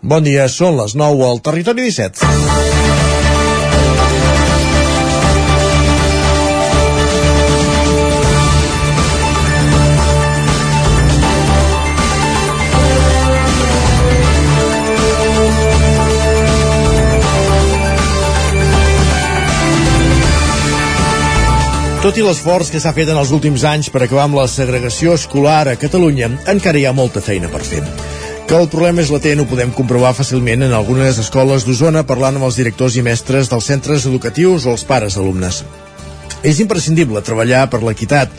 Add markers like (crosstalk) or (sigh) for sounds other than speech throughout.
Bon dia, són les 9 al Territori 17. Tot i l'esforç que s'ha fet en els últims anys per acabar amb la segregació escolar a Catalunya, encara hi ha molta feina per fer. Que el problema és latent ho podem comprovar fàcilment en algunes escoles d'Osona parlant amb els directors i mestres dels centres educatius o els pares d'alumnes. És imprescindible treballar per l'equitat,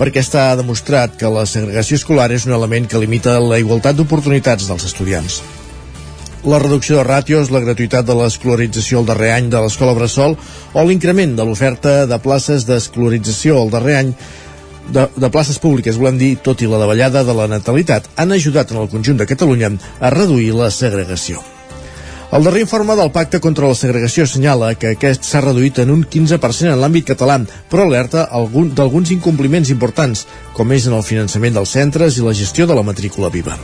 perquè està demostrat que la segregació escolar és un element que limita la igualtat d'oportunitats dels estudiants la reducció de ràtios, la gratuïtat de l'escolarització al darrer any de l'escola Bressol o l'increment de l'oferta de places d'escolarització al darrer any de, de places públiques, volem dir, tot i la davallada de la natalitat, han ajudat en el conjunt de Catalunya a reduir la segregació. El darrer informe del Pacte contra la Segregació assenyala que aquest s'ha reduït en un 15% en l'àmbit català, però alerta algun, d'alguns incompliments importants, com és en el finançament dels centres i la gestió de la matrícula viva.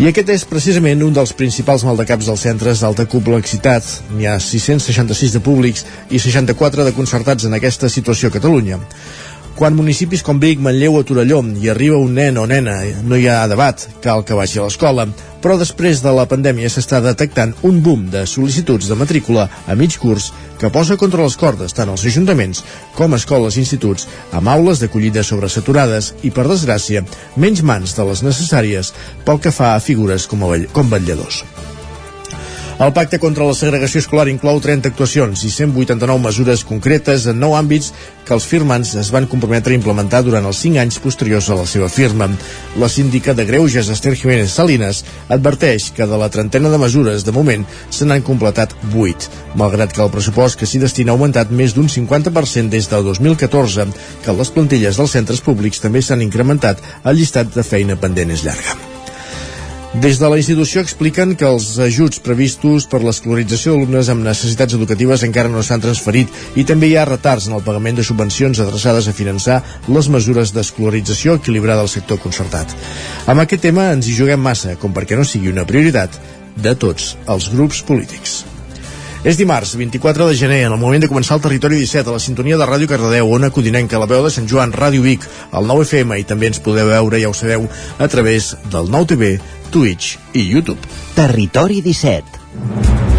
I aquest és precisament un dels principals maldecaps dels centres d'alta complexitat. N'hi ha 666 de públics i 64 de concertats en aquesta situació a Catalunya. Quan municipis com Vic, Manlleu o Torelló hi arriba un nen o nena, no hi ha debat, cal que vagi a l'escola. Però després de la pandèmia s'està detectant un boom de sol·licituds de matrícula a mig curs que posa contra les cordes tant els ajuntaments com escoles i instituts amb aules d'acollida sobresaturades i, per desgràcia, menys mans de les necessàries pel que fa a figures com, a, com vetlladors. El pacte contra la segregació escolar inclou 30 actuacions i 189 mesures concretes en 9 àmbits que els firmants es van comprometre a implementar durant els 5 anys posteriors a la seva firma. La síndica de Greuges, Esther Jiménez Salinas, adverteix que de la trentena de mesures, de moment, se n'han completat 8, malgrat que el pressupost que s'hi destina ha augmentat més d'un 50% des del 2014, que les plantilles dels centres públics també s'han incrementat, el llistat de feina pendent és llarga. Des de la institució expliquen que els ajuts previstos per l'escolarització d'alumnes amb necessitats educatives encara no s'han transferit i també hi ha retards en el pagament de subvencions adreçades a finançar les mesures d'escolarització equilibrada al sector concertat. Amb aquest tema ens hi juguem massa, com perquè no sigui una prioritat de tots els grups polítics. És dimarts, 24 de gener, en el moment de començar el Territori 17, a la sintonia de Ràdio Cardedeu, Ona Codinenca, la veu de Sant Joan, Ràdio Vic, el 9 FM, i també ens podeu veure, ja ho sabeu, a través del 9 TV, Twitch i YouTube. Territori 17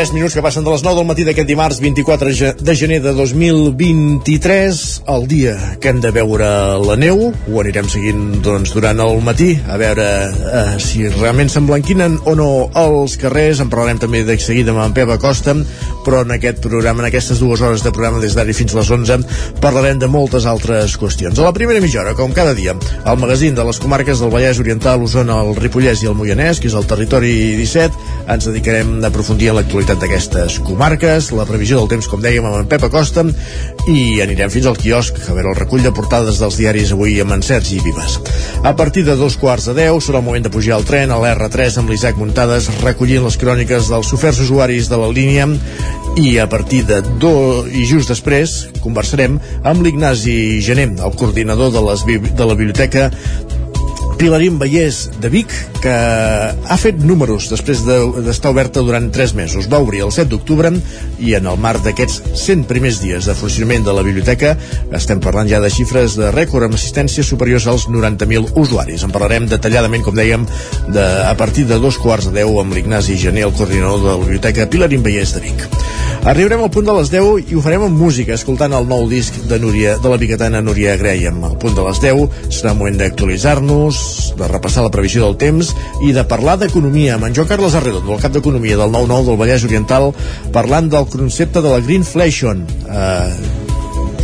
3 minuts que passen de les 9 del matí d'aquest dimarts 24 de gener de 2023 el dia que hem de veure la neu. Ho anirem seguint doncs, durant el matí a veure eh, si realment s'emblanquinen o no els carrers. En parlarem també de seguida amb en Pep Acosta però en aquest programa, en aquestes dues hores de programa des d'ara fins a les 11 parlarem de moltes altres qüestions. A la primera mitja hora, com cada dia el magazín de les comarques del Vallès Oriental Osona, el Ripollès i el Moianès que és el Territori 17 ens dedicarem a aprofundir en l'actualitat l'actualitat d'aquestes comarques, la previsió del temps, com dèiem, amb en Pep Acosta, i anirem fins al quiosc a veure el recull de portades dels diaris avui amb en Sergi Vives. A partir de dos quarts de deu serà el moment de pujar al tren a l'R3 amb l'Isaac Muntades recollint les cròniques dels oferts usuaris de la línia i a partir de do i just després conversarem amb l'Ignasi Gené, el coordinador de, les, de la biblioteca Pilarín Vallès de Vic, que ha fet números després d'estar de, oberta durant 3 mesos. Va obrir el 7 d'octubre i en el marc d'aquests 100 primers dies de funcionament de la biblioteca estem parlant ja de xifres de rècord amb assistències superiors als 90.000 usuaris. En parlarem detalladament, com dèiem, de, a partir de dos quarts de 10 amb l'Ignasi Gené, el coordinador de la biblioteca Pilarín Vallès de Vic. Arribarem al punt de les 10 i ho farem amb música, escoltant el nou disc de, Núria, de la biguetana Núria Graham. Al punt de les 10 serà moment d'actualitzar-nos, de repassar la previsió del temps i de parlar d'economia amb en Joan Carles Arredondo, el cap d'Economia del 9-9 del Vallès Oriental, parlant del concepte de la Greenflation. Eh,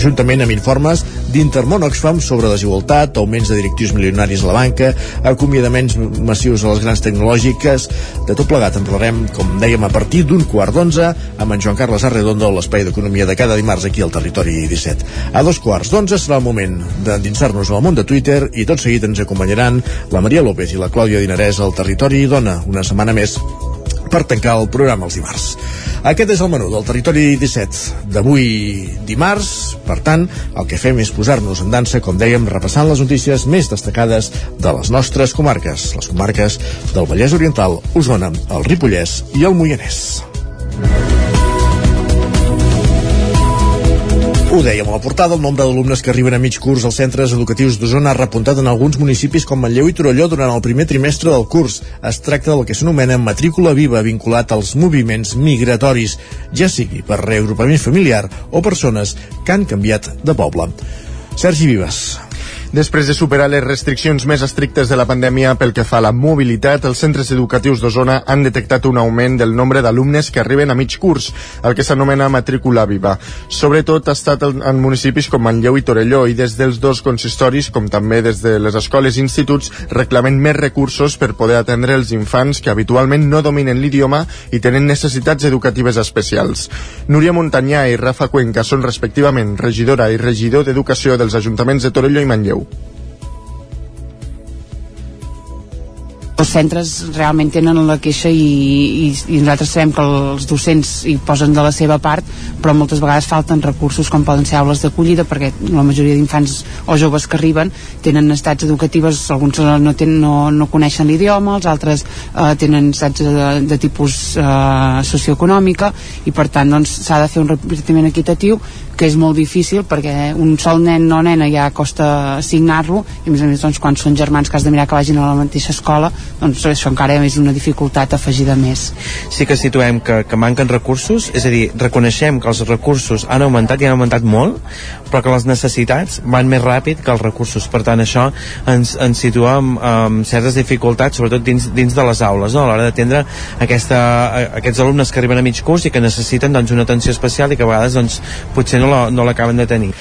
juntament amb informes d'Intermón Oxfam sobre desigualtat, augments de directius milionaris a la banca, acomiadaments massius a les grans tecnològiques, de tot plegat en parlarem, com dèiem, a partir d'un quart d'onze amb en Joan Carles Arredondo, l'espai d'economia de cada dimarts aquí al Territori 17. A dos quarts d'onze serà el moment d'endinsar-nos al món de Twitter i tot seguit ens acompanyaran la Maria López i la Clàudia Dinarès al Territori Dona, una setmana més per tancar el programa els dimarts. Aquest és el menú del Territori 17 d'avui dimarts. Per tant, el que fem és posar-nos en dansa, com dèiem, repassant les notícies més destacades de les nostres comarques, les comarques del Vallès Oriental, Osona, el Ripollès i el Moianès. Ho dèiem a la portada, el nombre d'alumnes que arriben a mig curs als centres educatius d'Osona ha repuntat en alguns municipis com Manlleu i Torelló durant el primer trimestre del curs. Es tracta del que s'anomena matrícula viva vinculat als moviments migratoris, ja sigui per reagrupament familiar o persones que han canviat de poble. Sergi Vives. Després de superar les restriccions més estrictes de la pandèmia pel que fa a la mobilitat, els centres educatius d'Osona han detectat un augment del nombre d'alumnes que arriben a mig curs, el que s'anomena matrícula viva. Sobretot ha estat en municipis com Manlleu i Torelló i des dels dos consistoris, com també des de les escoles i instituts, reclamen més recursos per poder atendre els infants que habitualment no dominen l'idioma i tenen necessitats educatives especials. Núria Montanyà i Rafa Cuenca són respectivament regidora i regidor d'Educació dels ajuntaments de Torelló i Manlleu. Els centres realment tenen la queixa i, i, i nosaltres sabem que els docents hi posen de la seva part però moltes vegades falten recursos com poden ser aules d'acollida perquè la majoria d'infants o joves que arriben tenen estats educatives alguns no, ten, no, no coneixen l'idioma els altres eh, tenen estats de, de tipus eh, socioeconòmica i per tant doncs, s'ha doncs, de fer un repartiment equitatiu que és molt difícil perquè un sol nen o nena ja costa assignar-lo i a més a més doncs, quan són germans que has de mirar que vagin a la mateixa escola doncs això encara és una dificultat afegida més. Sí que situem que, que manquen recursos, és a dir, reconeixem que els recursos han augmentat i han augmentat molt, però que les necessitats van més ràpid que els recursos. Per tant, això ens, ens situa amb, amb certes dificultats, sobretot dins, dins de les aules, no? a l'hora d'atendre aquests alumnes que arriben a mig curs i que necessiten doncs, una atenció especial i que a vegades doncs, potser no l'acaben no de tenir.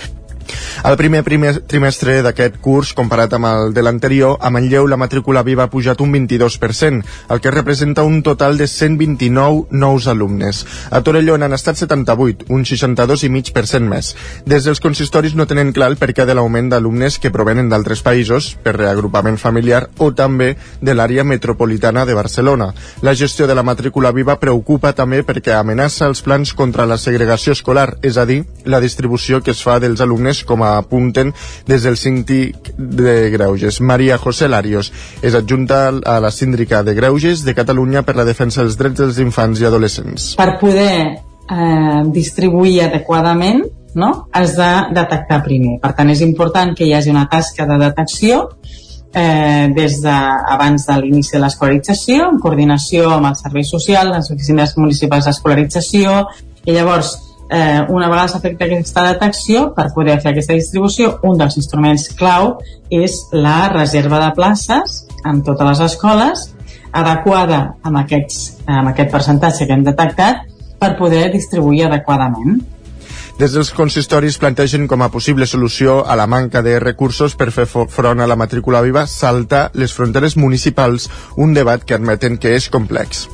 El primer, primer trimestre d'aquest curs, comparat amb el de l'anterior, a Manlleu la matrícula viva ha pujat un 22%, el que representa un total de 129 nous alumnes. A Torelló n'han estat 78, un 62,5% més. Des dels consistoris no tenen clar el perquè de l'augment d'alumnes que provenen d'altres països, per reagrupament familiar o també de l'àrea metropolitana de Barcelona. La gestió de la matrícula viva preocupa també perquè amenaça els plans contra la segregació escolar, és a dir, la distribució que es fa dels alumnes com a apunten des del síndic de Greuges. Maria José Larios és adjunta a la síndica de Greuges de Catalunya per la defensa dels drets dels infants i adolescents. Per poder eh, distribuir adequadament no? has de detectar primer. Per tant, és important que hi hagi una tasca de detecció eh, des de, abans de l'inici de l'escolarització, en coordinació amb el servei social, les oficines municipals d'escolarització, i llavors eh, una vegada s'ha fet aquesta detecció, per poder fer aquesta distribució, un dels instruments clau és la reserva de places en totes les escoles, adequada amb, aquests, amb aquest percentatge que hem detectat, per poder distribuir adequadament. Des dels consistoris plantegen com a possible solució a la manca de recursos per fer front a la matrícula viva saltar les fronteres municipals, un debat que admeten que és complex.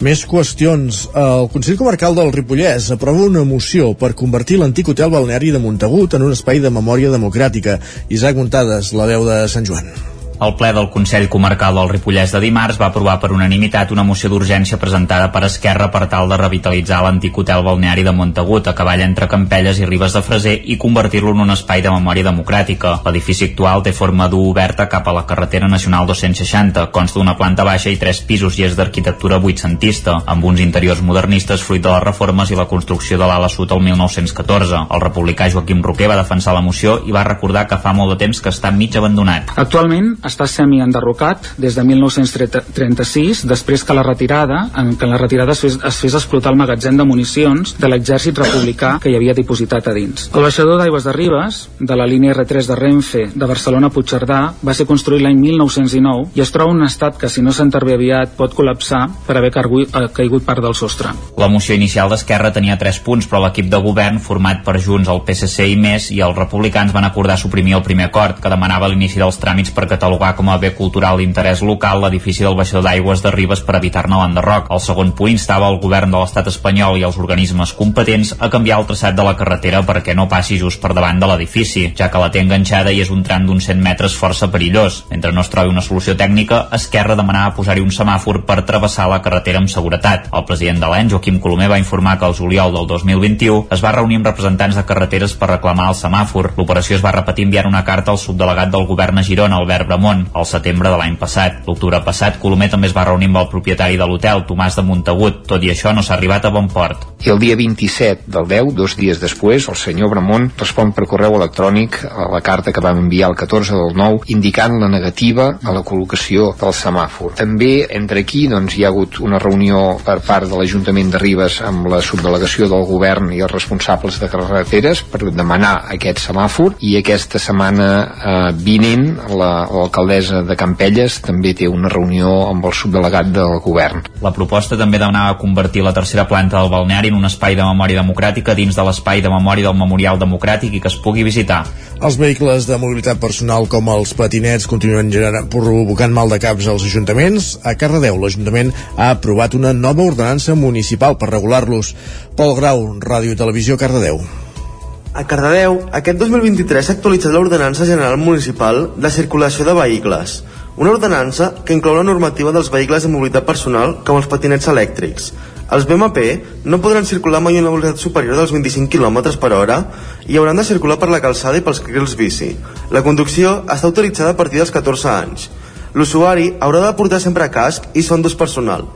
Més qüestions. El Consell Comarcal del Ripollès aprova una moció per convertir l'antic hotel balneari de Montagut en un espai de memòria democràtica. Isaac Muntades, la veu de Sant Joan. El ple del Consell Comarcal del Ripollès de dimarts va aprovar per unanimitat una moció d'urgència presentada per Esquerra per tal de revitalitzar l'antic hotel balneari de Montagut, a cavall entre Campelles i Ribes de Freser, i convertir-lo en un espai de memòria democràtica. L'edifici actual té forma d'U oberta cap a la carretera nacional 260, consta d'una planta baixa i tres pisos i és d'arquitectura vuitcentista, amb uns interiors modernistes fruit de les reformes i la construcció de l'ala sud el 1914. El republicà Joaquim Roquer va defensar la moció i va recordar que fa molt de temps que està mig abandonat. Actualment està semi-enderrocat des de 1936, després que la retirada, en que la retirada es fes, es fes explotar el magatzem de municions de l'exèrcit republicà que hi havia dipositat a dins. El baixador d'aigües de Ribes, de la línia R3 de Renfe de Barcelona a Puigcerdà, va ser construït l'any 1909 i es troba en un estat que, si no s'intervé aviat, pot col·lapsar per haver eh, caigut part del sostre. La moció inicial d'Esquerra tenia tres punts, però l'equip de govern, format per Junts, el PSC i més, i els republicans van acordar suprimir el primer acord, que demanava l'inici dels tràmits per catalogar catalogar com a bé cultural d'interès local l'edifici del baixador d'aigües de Ribes per evitar-ne l'enderroc. El segon punt instava el govern de l'estat espanyol i els organismes competents a canviar el traçat de la carretera perquè no passi just per davant de l'edifici, ja que la té enganxada i és un tram d'uns 100 metres força perillós. Mentre no es trobi una solució tècnica, Esquerra demanava posar-hi un semàfor per travessar la carretera amb seguretat. El president de l'EN, Joaquim Colomer, va informar que el juliol del 2021 es va reunir amb representants de carreteres per reclamar el semàfor. L'operació es va repetir enviant una carta al subdelegat del govern a Girona, Albert Bramont, al setembre de l'any passat. L'octubre passat, Colomer també es va reunir amb el propietari de l'hotel, Tomàs de Montagut. Tot i això, no s'ha arribat a bon port. I el dia 27 del 10, dos dies després, el senyor Bramont respon per correu electrònic a la carta que vam enviar el 14 del 9 indicant la negativa a la col·locació del semàfor. També entre aquí doncs, hi ha hagut una reunió per part de l'Ajuntament de Ribes amb la subdelegació del govern i els responsables de carreteres per demanar aquest semàfor i aquesta setmana eh, vinent l'alcaldessa la, de Campelles també té una reunió amb el subdelegat del govern. La proposta també demanava convertir la tercera planta del balneari en un espai de memòria democràtica dins de l'espai de memòria del Memorial Democràtic i que es pugui visitar. Els vehicles de mobilitat personal com els patinets continuen generant, provocant mal de caps als ajuntaments. A Cardedeu, l'Ajuntament ha aprovat una nova ordenança municipal per regular-los. Pol Grau, Ràdio i Televisió, Cardedeu. A Cardedeu, aquest 2023 s'ha actualitzat l'Ordenança General Municipal de Circulació de Vehicles, una ordenança que inclou la normativa dels vehicles de mobilitat personal com els patinets elèctrics. Els BMP no podran circular mai a una velocitat superior dels 25 km per hora i hauran de circular per la calçada i pels carrils bici. La conducció està autoritzada a partir dels 14 anys. L'usuari haurà de portar sempre casc i son d'ús personal.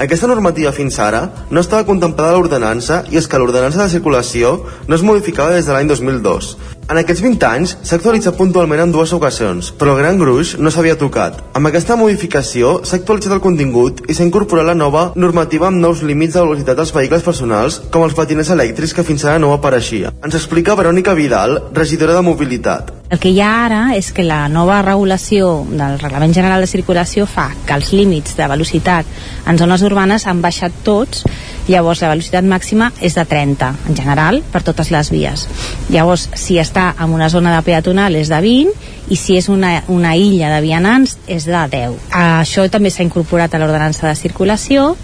Aquesta normativa fins ara no estava contemplada a l'ordenança i és que l'ordenança de circulació no es modificava des de l'any 2002. En aquests 20 anys s'ha actualitzat puntualment en dues ocasions, però el gran gruix no s'havia tocat. Amb aquesta modificació s'ha actualitzat el contingut i s'ha incorporat la nova normativa amb nous límits de velocitat dels vehicles personals, com els patiners elèctrics que fins ara no apareixia. Ens explica Verònica Vidal, regidora de Mobilitat. El que hi ha ara és que la nova regulació del Reglament General de Circulació fa que els límits de velocitat en zones urbanes han baixat tots llavors la velocitat màxima és de 30 en general per totes les vies llavors si està en una zona de peatonal és de 20 i si és una, una illa de vianants és de 10 això també s'ha incorporat a l'ordenança de circulació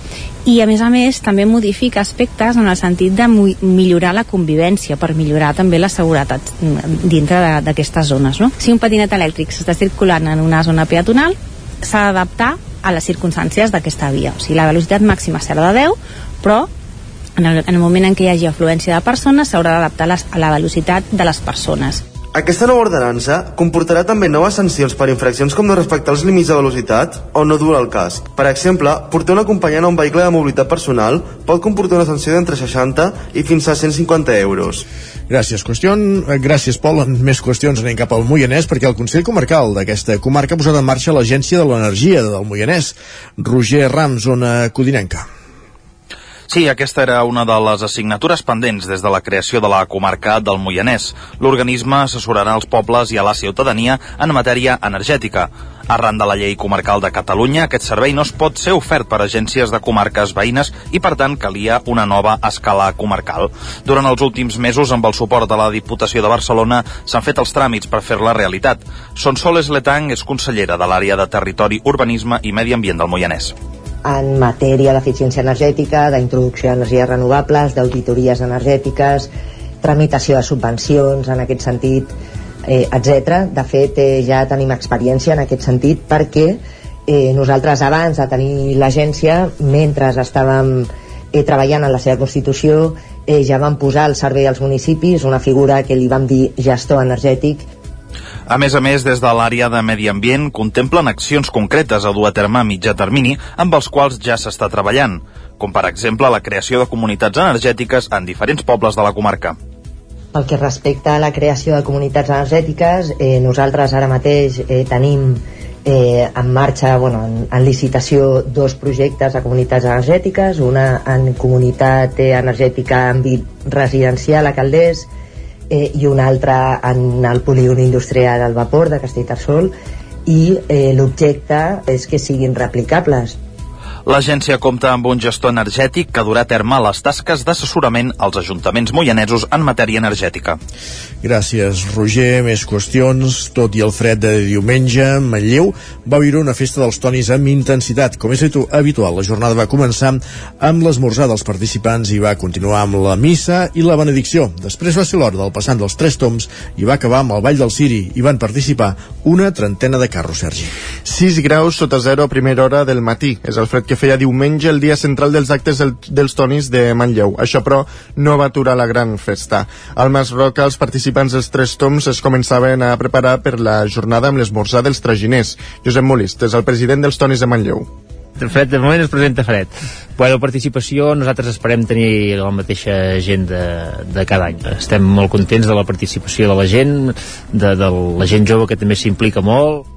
i a més a més també modifica aspectes en el sentit de millorar la convivència per millorar també la seguretat dintre d'aquestes zones no? si un patinet elèctric s'està circulant en una zona peatonal s'ha d'adaptar a les circumstàncies d'aquesta via. O sigui, la velocitat màxima serà de 10, però en el, en el moment en què hi hagi afluència de persones s'haurà d'adaptar a la velocitat de les persones. Aquesta nova ordenança comportarà també noves sancions per infraccions com no respectar els límits de velocitat o no dur el casc. Per exemple, portar un acompanyant a un vehicle de mobilitat personal pot comportar una sanció d'entre 60 i fins a 150 euros. Gràcies, qüestió. Gràcies, Pol. En més qüestions anem cap al Moianès perquè el Consell Comarcal d'aquesta comarca ha posat en marxa l'Agència de l'Energia del Moianès. Roger Rams, zona codinenca. Sí, aquesta era una de les assignatures pendents des de la creació de la comarca del Moianès. L'organisme assessorarà els pobles i a la ciutadania en matèria energètica. Arran de la llei comarcal de Catalunya, aquest servei no es pot ser ofert per agències de comarques veïnes i, per tant, calia una nova escala comarcal. Durant els últims mesos, amb el suport de la Diputació de Barcelona, s'han fet els tràmits per fer-la realitat. Sonsoles Letang és consellera de l'àrea de Territori, Urbanisme i Medi Ambient del Moianès en matèria d'eficiència energètica, d'introducció d'energies renovables, d'auditories energètiques, tramitació de subvencions en aquest sentit, eh, etc. De fet, eh, ja tenim experiència en aquest sentit perquè eh, nosaltres abans de tenir l'agència, mentre estàvem eh, treballant en la seva constitució, eh, ja vam posar al servei als municipis una figura que li vam dir gestor energètic a més a més, des de l'àrea de Medi Ambient contemplen accions concretes a dur a terme a mitjà termini amb els quals ja s'està treballant, com per exemple la creació de comunitats energètiques en diferents pobles de la comarca. Pel que respecta a la creació de comunitats energètiques, eh, nosaltres ara mateix eh, tenim eh, en marxa, bueno, en, en licitació, dos projectes de comunitats energètiques, una en comunitat eh, energètica en àmbit residencial a Calders, eh, i un altre en el polígon industrial del vapor de Castellterçol i eh, l'objecte és que siguin replicables L'agència compta amb un gestor energètic que durà a terme les tasques d'assessorament als ajuntaments moianesos en matèria energètica. Gràcies, Roger. Més qüestions. Tot i el fred de diumenge, Manlleu va viure una festa dels tonis amb intensitat. Com és habitual, la jornada va començar amb l'esmorzar dels participants i va continuar amb la missa i la benedicció. Després va ser l'hora del passant dels tres toms i va acabar amb el Ball del Siri. i van participar una trentena de carros, Sergi. 6 graus sota zero a primera hora del matí. És el fred que feia diumenge el dia central dels actes del, dels tonis de Manlleu. Això, però, no va aturar la gran festa. Al Mas Roca, els participants dels tres toms es començaven a preparar per la jornada amb l'esmorzar dels traginers. Josep Molist és el president dels tonis de Manlleu. Fred de moment es presenta fred. Bueno, participació, nosaltres esperem tenir la mateixa gent de, de cada any. Estem molt contents de la participació de la gent, de, de la gent jove que també s'implica molt.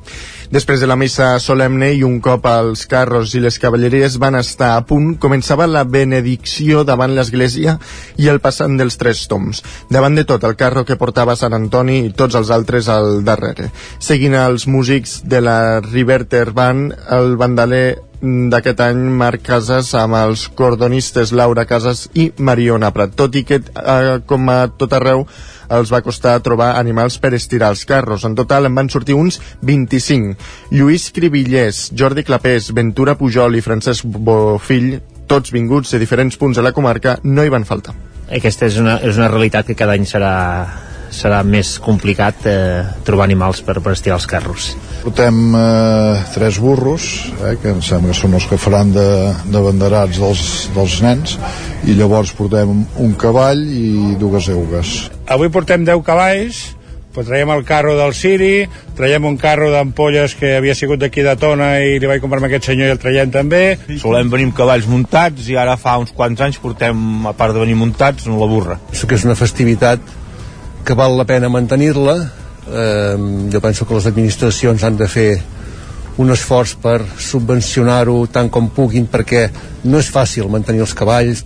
Després de la missa solemne i un cop els carros i les cavalleries van estar a punt, començava la benedicció davant l'església i el passant dels tres toms. Davant de tot el carro que portava Sant Antoni i tots els altres al darrere. Seguint els músics de la Riverter Band, el bandaler d'aquest any Marc Casas amb els cordonistes Laura Casas i Mariona Prat tot i que eh, com a tot arreu els va costar trobar animals per estirar els carros. En total en van sortir uns 25. Lluís Cribillers, Jordi Clapés, Ventura Pujol i Francesc Bofill, tots vinguts de diferents punts de la comarca, no hi van faltar. Aquesta és una, és una realitat que cada any serà, serà més complicat eh, trobar animals per, per estirar els carros. Portem eh, tres burros, eh, que em sembla que són els que faran de, de banderats dels, dels nens, i llavors portem un cavall i dues eugues. Avui portem 10 cavalls, pues traiem el carro del Siri, traiem un carro d'ampolles que havia sigut d'aquí de Tona i li vaig comprar a aquest senyor i el traiem també. Solem venir amb cavalls muntats i ara fa uns quants anys portem, a part de venir muntats, la burra. Això que és una festivitat que val la pena mantenir-la. Eh, jo penso que les administracions han de fer un esforç per subvencionar-ho tant com puguin perquè no és fàcil mantenir els cavalls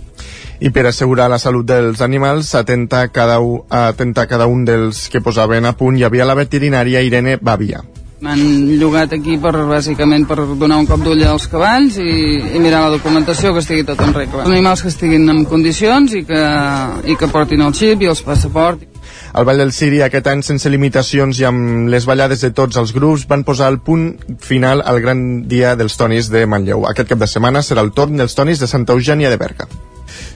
i per assegurar la salut dels animals atenta cada, un, atenta cada un dels que posaven a punt hi havia la veterinària Irene Bavia M'han llogat aquí per, bàsicament per donar un cop d'ull als cavalls i, i mirar la documentació que estigui tot en regla. Animals que estiguin en condicions i que, i que portin el xip i els passaports. Al Vall del Siri aquest any sense limitacions i amb les ballades de tots els grups van posar el punt final al gran dia dels tonis de Manlleu. Aquest cap de setmana serà el torn dels tonis de Santa Eugènia de Berga.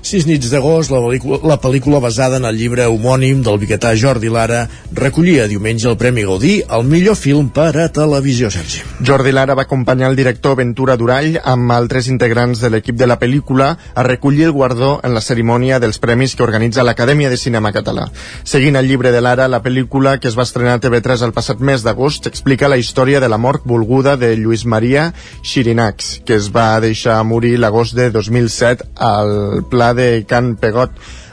Sis nits d'agost, la, la pel·lícula basada en el llibre homònim del biguetà Jordi Lara recollia diumenge el Premi Gaudí al millor film per a televisió, Sergi. Jordi Lara va acompanyar el director Ventura Durall amb altres integrants de l'equip de la pel·lícula a recollir el guardó en la cerimònia dels premis que organitza l'Acadèmia de Cinema Català. Seguint el llibre de Lara, la pel·lícula que es va estrenar a TV3 el passat mes d'agost explica la història de la mort volguda de Lluís Maria Xirinacs, que es va deixar morir l'agost de 2007 al pla de Can Pegot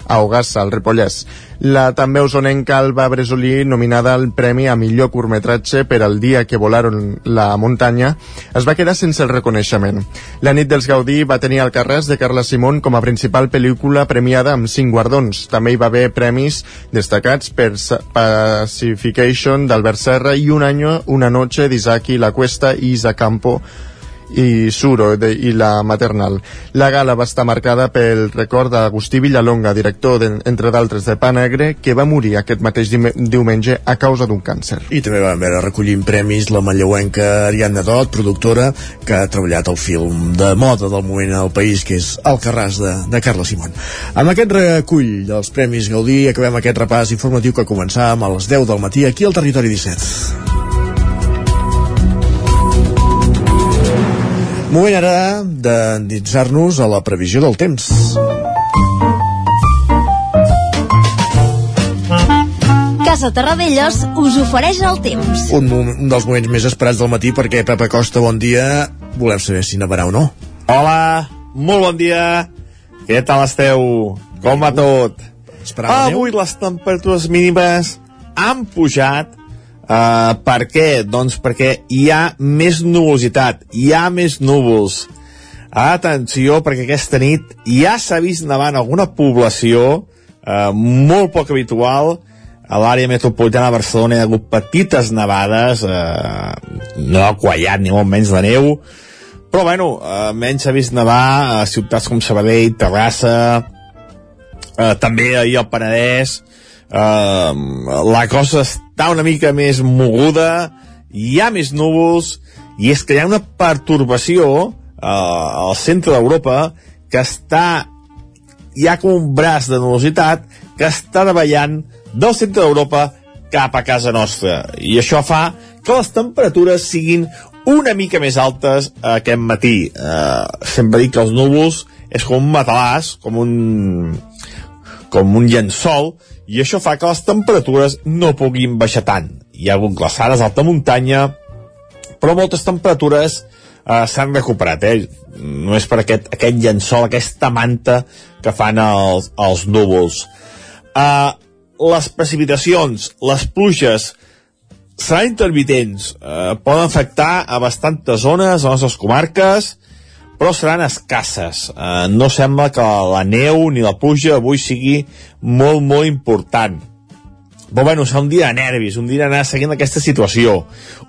a Ogassa, al Ripollès. La també usonenca Alba Bresolí, nominada al Premi a millor curtmetratge per al dia que volaron la muntanya, es va quedar sense el reconeixement. La nit dels Gaudí va tenir al Carràs de Carla Simón com a principal pel·lícula premiada amb cinc guardons. També hi va haver premis destacats per Pacification d'Albert Serra i Un año, una noche d'Isaki La Cuesta i Isa Campo i Suro de, i la maternal. La gala va estar marcada pel record d'Agustí Villalonga, director, de, entre d'altres, de Pa Negre, que va morir aquest mateix diumenge a causa d'un càncer. I també vam veure recollint premis la manlleuenca Ariadna Dot, productora, que ha treballat el film de moda del moment al país, que és El Carràs de, de Carla Simón. Amb aquest recull dels Premis Gaudí acabem aquest repàs informatiu que començàvem a les 10 del matí aquí al Territori 17. Moment ara d'endinsar-nos a la previsió del temps. Casa Terradellos us ofereix el temps. Un, un dels moments més esperats del matí perquè Pepa Costa, bon dia. Volem saber si nevarà o no. Hola, molt bon dia. Què tal esteu? Com va tot? Esperava Avui neu? les temperatures mínimes han pujat Uh, per què? Doncs perquè hi ha més nuvolositat, hi ha més núvols. Atenció, perquè aquesta nit ja s'ha vist nevant alguna població uh, molt poc habitual a l'àrea metropolitana de Barcelona hi ha hagut petites nevades, eh, no ha quallat ni molt menys de neu, però bueno, uh, menys s'ha vist nevar a ciutats com Sabadell, Terrassa, uh, també ahir al Penedès, uh, la cosa està una mica més moguda, hi ha més núvols, i és que hi ha una pertorbació uh, al centre d'Europa que està hi ha com un braç de nubositat que està davallant del centre d'Europa cap a casa nostra. I això fa que les temperatures siguin una mica més altes aquest matí. Uh, sempre dic que els núvols és com un matalàs, com un, com un llençol, i això fa que les temperatures no puguin baixar tant. Hi ha hagut glaçades alta muntanya, però moltes temperatures uh, s'han recuperat, eh? No és per aquest, aquest llençol, aquesta manta que fan els, els núvols. Uh, les precipitacions, les pluges, seran intermitents, uh, poden afectar a bastantes zones, a les nostres comarques, però seran escasses. Uh, no sembla que la neu ni la pluja avui sigui molt, molt important. Però bueno, serà un dia de nervis, un dia d'anar seguint aquesta situació.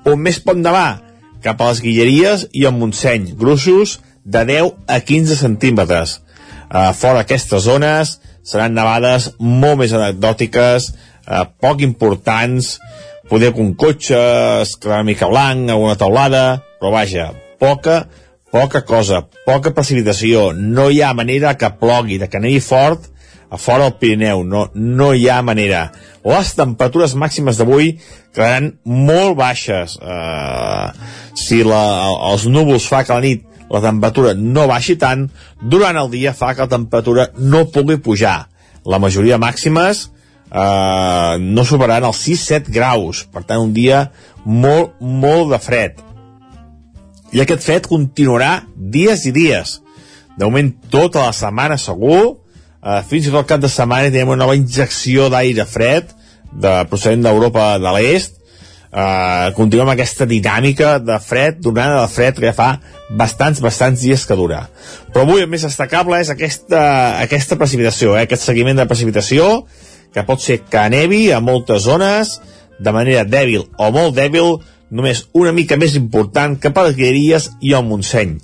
On més pot nevar? Cap a les Guilleries i al Montseny, gruixos de 10 a 15 centímetres. Uh, fora d'aquestes zones seran nevades molt més anecdòtiques, uh, poc importants, poder que un cotxe es una mica blanc, alguna taulada, però vaja, poca, poca cosa, poca precipitació, no hi ha manera que plogui, de que nevi fort a fora del Pirineu, no, no hi ha manera. Les temperatures màximes d'avui quedaran molt baixes. Uh, si la, els núvols fa que la nit la temperatura no baixi tant, durant el dia fa que la temperatura no pugui pujar. La majoria màximes eh, no superaran els 6-7 graus, per tant un dia molt, molt de fred. I aquest fred continuarà dies i dies. De moment tota la setmana segur, eh, fins i tot el cap de setmana tenim una nova injecció d'aire fred de procedent d'Europa de l'est, Uh, continuem aquesta dinàmica de fred, d'onada de fred que ja fa bastants, bastants dies que dura. Però avui el més destacable és aquesta, aquesta precipitació, eh? aquest seguiment de precipitació, que pot ser que nevi a moltes zones, de manera dèbil o molt dèbil, només una mica més important que Guilleries i el Montseny.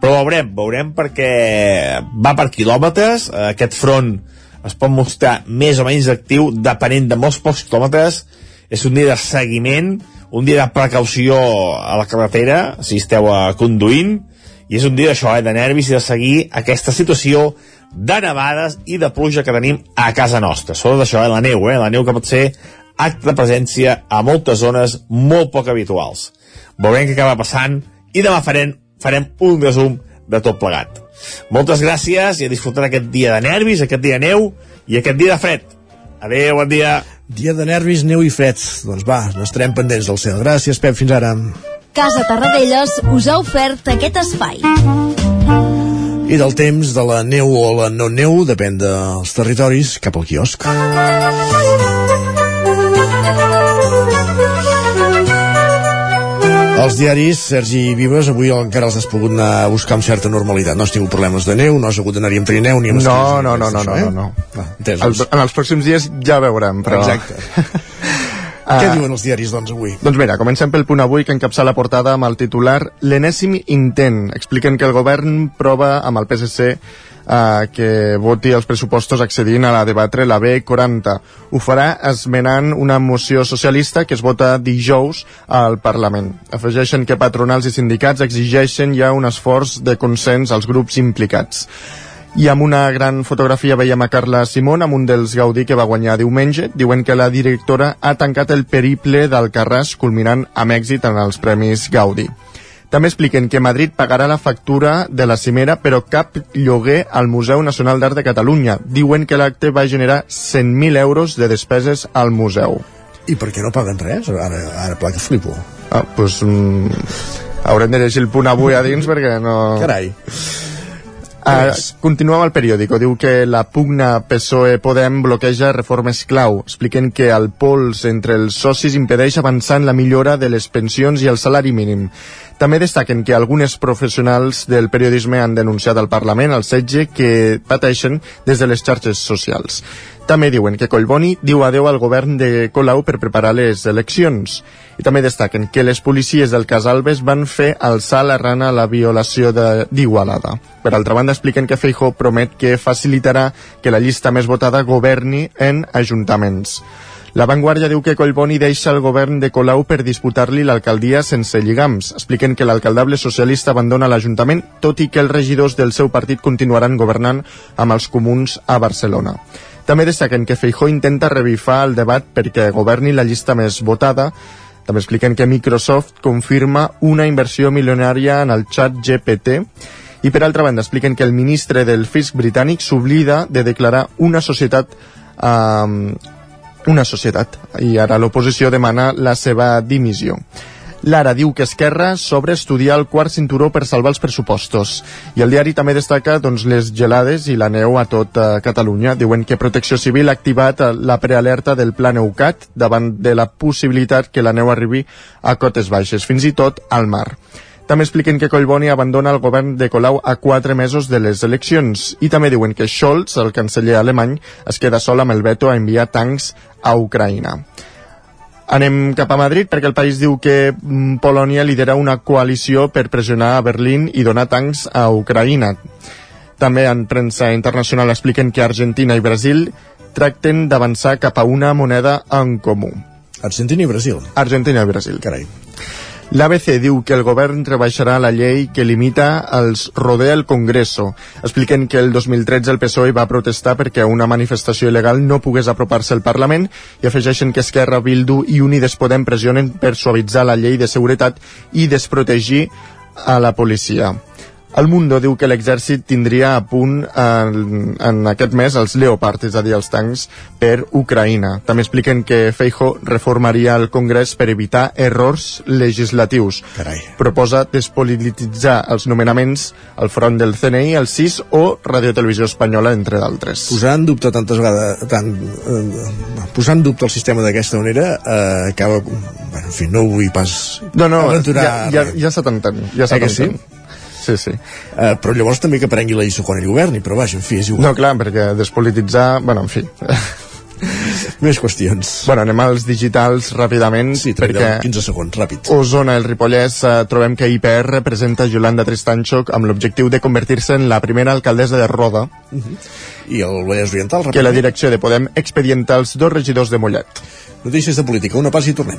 Però veurem, veurem perquè va per quilòmetres, aquest front es pot mostrar més o menys actiu depenent de molts pocs quilòmetres, és un dia de seguiment, un dia de precaució a la carretera, si esteu uh, conduint, i és un dia d'això, eh, de nervis i de seguir aquesta situació de nevades i de pluja que tenim a casa nostra. Sobretot això, eh, la neu, eh, la neu que pot ser acte de presència a moltes zones molt poc habituals. Veurem què acaba passant i demà farem, farem un resum de tot plegat. Moltes gràcies i a disfrutar aquest dia de nervis, aquest dia de neu i aquest dia de fred. Adéu, bon dia. Dia de nervis, neu i freds. Doncs va, n'estarem pendents del cel. Gràcies, Pep, fins ara. Casa Tarradellas us ha ofert aquest espai. I del temps de la neu o la no neu, depèn dels territoris, cap al quiosc. Els diaris, Sergi Vives, avui encara els has pogut anar a buscar amb certa normalitat. No has tingut problemes de neu, no has hagut d'anar-hi amb trineu ni amb No, no, no, no, no, no, no. Va, El, en els pròxims dies ja veurem, però... Exacte. (laughs) Què diuen els diaris, doncs, avui? Doncs mira, comencem pel punt avui que encapça la portada amb el titular L'enèsim intent. Expliquen que el govern prova amb el PSC eh, que voti els pressupostos accedint a la debatre la B40. Ho farà esmenant una moció socialista que es vota dijous al Parlament. Afegeixen que patronals i sindicats exigeixen ja un esforç de consens als grups implicats. I amb una gran fotografia veiem a Carla Simón amb un dels Gaudí que va guanyar diumenge. Diuen que la directora ha tancat el periple d'Alcarràs culminant amb èxit en els Premis Gaudí. També expliquen que Madrid pagarà la factura de la cimera, però cap lloguer al Museu Nacional d'Art de Catalunya. Diuen que l'acte va generar 100.000 euros de despeses al museu. I per què no paguen res? Ara, ara pla que flipo. Ah, doncs... Mm, haurem de llegir el punt avui a dins perquè no... Carai. Uh, continua amb el periòdico. Diu que la pugna PSOE-Podem bloqueja reformes clau. Expliquen que el pols entre els socis impedeix avançar en la millora de les pensions i el salari mínim. També destaquen que algunes professionals del periodisme han denunciat al Parlament el setge que pateixen des de les xarxes socials. També diuen que Collboni diu adeu al govern de Colau per preparar les eleccions. I també destaquen que les policies del Casalbes van fer alçar la rana a la violació d'Igualada. Per altra banda, expliquen que Feijó promet que facilitarà que la llista més votada governi en ajuntaments. La Vanguardia diu que Collboni deixa el govern de Colau per disputar-li l'alcaldia sense lligams. Expliquen que l'alcaldable socialista abandona l'Ajuntament, tot i que els regidors del seu partit continuaran governant amb els comuns a Barcelona. També destaquen que Feijó intenta revifar el debat perquè governi la llista més votada. També expliquen que Microsoft confirma una inversió milionària en el xat GPT i per altra banda expliquen que el ministre del fisc britànic s'oblida de declarar una societat eh, una societat i ara l'oposició demana la seva dimissió. Lara diu que Esquerra sobre estudiar el quart cinturó per salvar els pressupostos. I el diari també destaca doncs, les gelades i la neu a tot uh, Catalunya. Diuen que Protecció Civil ha activat uh, la prealerta del Pla Neucat davant de la possibilitat que la neu arribi a cotes baixes, fins i tot al mar. També expliquen que Collboni abandona el govern de Colau a quatre mesos de les eleccions i també diuen que Scholz, el canceller alemany, es queda sol amb el veto a enviar tancs a Ucraïna. Anem cap a Madrid perquè el país diu que mm, Polònia lidera una coalició per pressionar a Berlín i donar tancs a Ucraïna. També en premsa internacional expliquen que Argentina i Brasil tracten d'avançar cap a una moneda en comú. Argentina i Brasil. Argentina i Brasil. Carai. L'ABC diu que el govern rebaixarà la llei que limita els rodea el Congreso. Expliquen que el 2013 el PSOE va protestar perquè una manifestació il·legal no pogués apropar-se al Parlament i afegeixen que Esquerra, Bildu i Unides Podem pressionen per suavitzar la llei de seguretat i desprotegir a la policia. El Mundo diu que l'exèrcit tindria a punt en, en aquest mes els Leopard, és a dir, els tancs, per Ucraïna. També expliquen que Feijo reformaria el Congrés per evitar errors legislatius. Carai. Proposa despolititzar els nomenaments al front del CNI, el CIS o Radio Televisió Espanyola, entre d'altres. Posar en dubte tantes vegades... Tant, eh, posar en dubte el sistema d'aquesta manera eh, acaba... Bueno, en fi, no vull pas No, no, ja, ja, ja s'atenten. Ja Eh que sí? Sí, sí. Uh, però llavors també que prengui la lliçó quan ell governi, però vaja, en fi, és igual. No, clar, perquè despolititzar... Bueno, en fi. (laughs) Més qüestions. Bueno, anem als digitals ràpidament. Sí, perquè 15 segons, ràpid. Osona, el Ripollès, eh, trobem que IPR presenta Yolanda Tristancho amb l'objectiu de convertir-se en la primera alcaldessa de Roda. Uh -huh. I el Vallès Oriental, Que la direcció de Podem expedienta els dos regidors de Mollet. Notícies de política, una passa i tornem.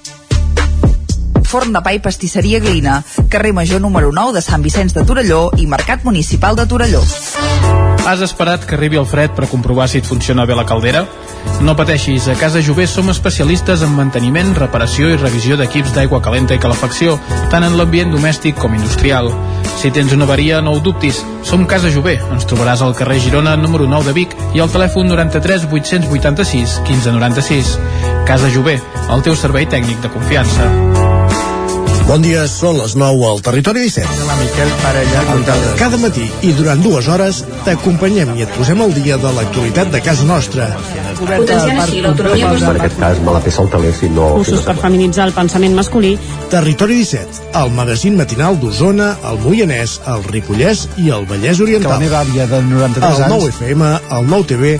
Forn de pa i pastisseria Glina, carrer Major número 9 de Sant Vicenç de Torelló i Mercat Municipal de Torelló. Has esperat que arribi el fred per comprovar si et funciona bé la caldera? No pateixis, a Casa Jové som especialistes en manteniment, reparació i revisió d'equips d'aigua calenta i calefacció, tant en l'ambient domèstic com industrial. Si tens una avaria, no ho dubtis. Som Casa Jové. Ens trobaràs al carrer Girona, número 9 de Vic, i al telèfon 93 886 1596. Casa Jové, el teu servei tècnic de confiança. Bon dia, són les 9 al Territori 17. La Miquel Parella. Cada matí i durant dues hores t'acompanyem i et posem al dia de l'actualitat de casa nostra. Potenciant així l'autonomia En aquest cas me la si no... Cursos per feminitzar el pensament masculí. Territori 17, el magazín matinal d'Osona, el Moianès, el Ripollès i el Vallès Oriental. Que la meva àvia de 93 el anys... 9 FM, el 9 TV,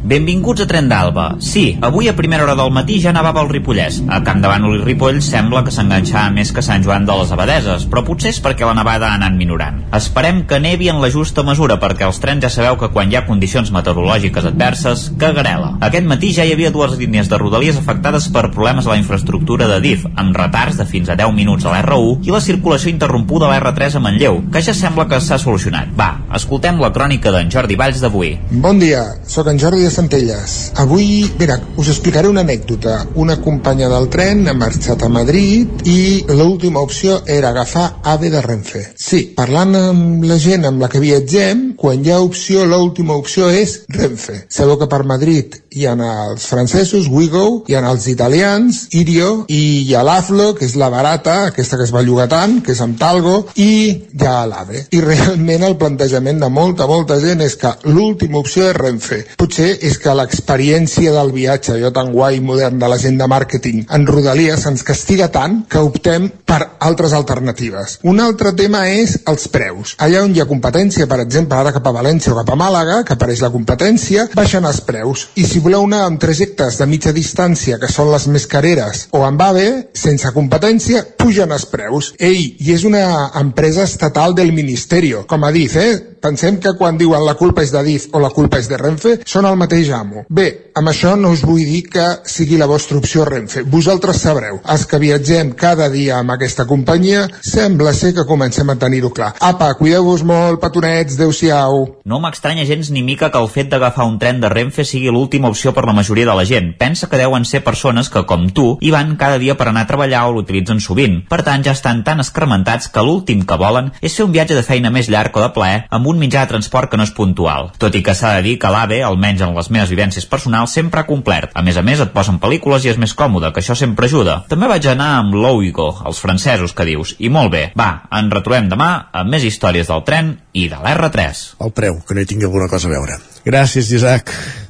Benvinguts a Tren d'Alba. Sí, avui a primera hora del matí ja nevava el Ripollès. A Camp de Bànol i Ripoll sembla que s'enganxava més que Sant Joan de les Abadeses, però potser és perquè la nevada ha anat minorant. Esperem que nevi en la justa mesura, perquè els trens ja sabeu que quan hi ha condicions meteorològiques adverses, cagarela. Aquest matí ja hi havia dues línies de rodalies afectades per problemes a la infraestructura de DIF, amb retards de fins a 10 minuts a l'R1 i la circulació interrompuda a l'R3 a Manlleu, que ja sembla que s'ha solucionat. Va, escoltem la crònica d'en Jordi Valls d'avui. Bon dia, sóc en Jordi de Centelles. Avui, mira, us explicaré una anècdota. Una companya del tren ha marxat a Madrid i l'última opció era agafar AVE de Renfe. Sí, parlant amb la gent amb la que viatgem, quan hi ha opció, l'última opció és Renfe. Sabeu que per Madrid hi ha els francesos, Wigo, hi ha els italians, Irio, i hi ha l'Aflo, que és la barata, aquesta que es va llogar tant, que és amb Talgo, i hi ha l'AVE. I realment el plantejament de molta, molta gent és que l'última opció és Renfe. Potser és que l'experiència del viatge, allò tan guai i modern de la gent de màrqueting en Rodalies ens castiga tant que optem per altres alternatives. Un altre tema és els preus. Allà on hi ha competència, per exemple, ara cap a València o cap a Màlaga, que apareix la competència, baixen els preus. I si voleu anar amb trajectes de mitja distància, que són les més careres, o amb AVE, sense competència, pugen els preus. Ei, i és una empresa estatal del Ministerio, com a DIF, eh? Pensem que quan diuen la culpa és de DIF o la culpa és de Renfe, són el mateix amo. Bé, amb això no us vull dir que sigui la vostra opció Renfe. Vosaltres sabreu. Els que viatgem cada dia amb aquesta companyia, sembla ser que comencem a tenir-ho clar. Apa, cuideu-vos molt, petonets, adeu-siau. No m'estranya gens ni mica que el fet d'agafar un tren de Renfe sigui l'última opció per la majoria de la gent. Pensa que deuen ser persones que, com tu, hi van cada dia per anar a treballar o l'utilitzen sovint. Per tant, ja estan tan escarmentats que l'últim que volen és fer un viatge de feina més llarg o de plaer amb un mitjà de transport que no és puntual. Tot i que s'ha de dir que l'AVE, almenys en les meves vivències personals, sempre ha complert. A més a més, et posen pel·lícules i és més còmode, que això sempre ajuda. També vaig anar amb l'Ouigo, els francesos que dius, i molt bé. Va, ens retrobem demà amb més històries del tren i de l'R3. El preu, que no hi tingui alguna cosa a veure. Gràcies, Isaac.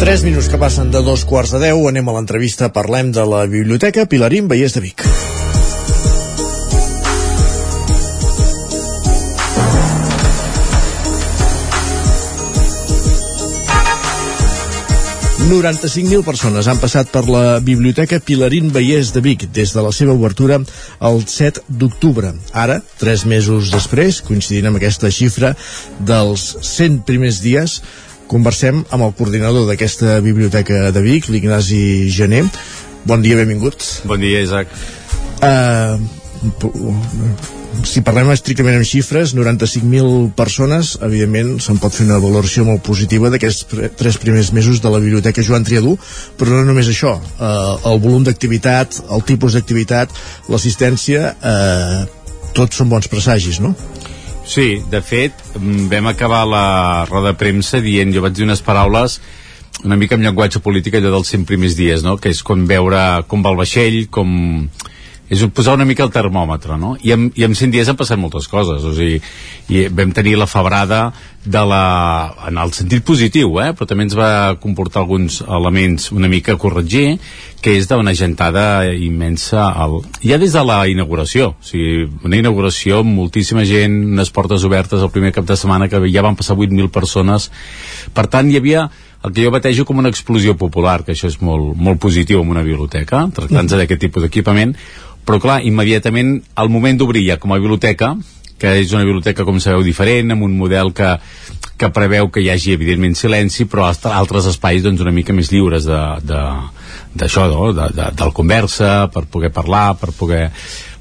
3 minuts que passen de dos quarts de deu, anem a l'entrevista, parlem de la Biblioteca Pilarín Vallès de Vic. mil persones han passat per la Biblioteca Pilarín Vallès de Vic des de la seva obertura el 7 d'octubre. Ara, tres mesos després, coincidint amb aquesta xifra dels 100 primers dies, conversem amb el coordinador d'aquesta biblioteca de Vic, l'Ignasi Gené. Bon dia, benvingut. Bon dia, Isaac. Uh, si parlem estrictament en xifres 95.000 persones evidentment se'n pot fer una valoració molt positiva d'aquests tres primers mesos de la Biblioteca Joan Triadú però no només això eh, el volum d'activitat, el tipus d'activitat l'assistència eh, tots són bons presagis, no? Sí, de fet, mm, vam acabar la roda de premsa dient, jo vaig dir unes paraules una mica amb llenguatge polític allò dels 100 primers dies, no? que és com veure com va el vaixell, com... és posar una mica el termòmetre, no? I en, i en 100 dies han passat moltes coses, o sigui, i vam tenir la febrada de la... en el sentit positiu, eh? però també ens va comportar alguns elements una mica a corregir, que és d'una gentada immensa al... ja des de la inauguració, o sigui, una inauguració amb moltíssima gent, unes portes obertes el primer cap de setmana que ja van passar 8.000 persones, per tant hi havia el que jo batejo com una explosió popular, que això és molt, molt positiu en una biblioteca, tractant-se d'aquest tipus d'equipament, però clar, immediatament al moment d'obrir ja com a biblioteca, que és una biblioteca, com sabeu, diferent, amb un model que, que preveu que hi hagi, evidentment, silenci, però altres- espais doncs, una mica més lliures de, de, d'això, no? de, de, del conversa, per poder parlar, per poder...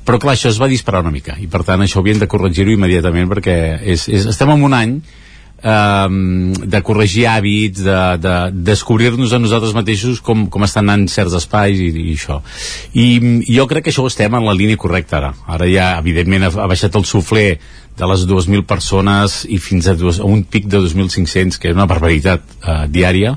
Però clar, això es va disparar una mica, i per tant això havíem de corregir-ho immediatament perquè és, és, estem en un any um, de corregir hàbits, de, de descobrir-nos a nosaltres mateixos com, com estan anant certs espais i, i això. I, jo crec que això ho estem en la línia correcta ara. Ara ja, evidentment, ha, ha baixat el sufler de les 2.000 persones i fins a, dos, a un pic de 2.500, que és una barbaritat uh, diària,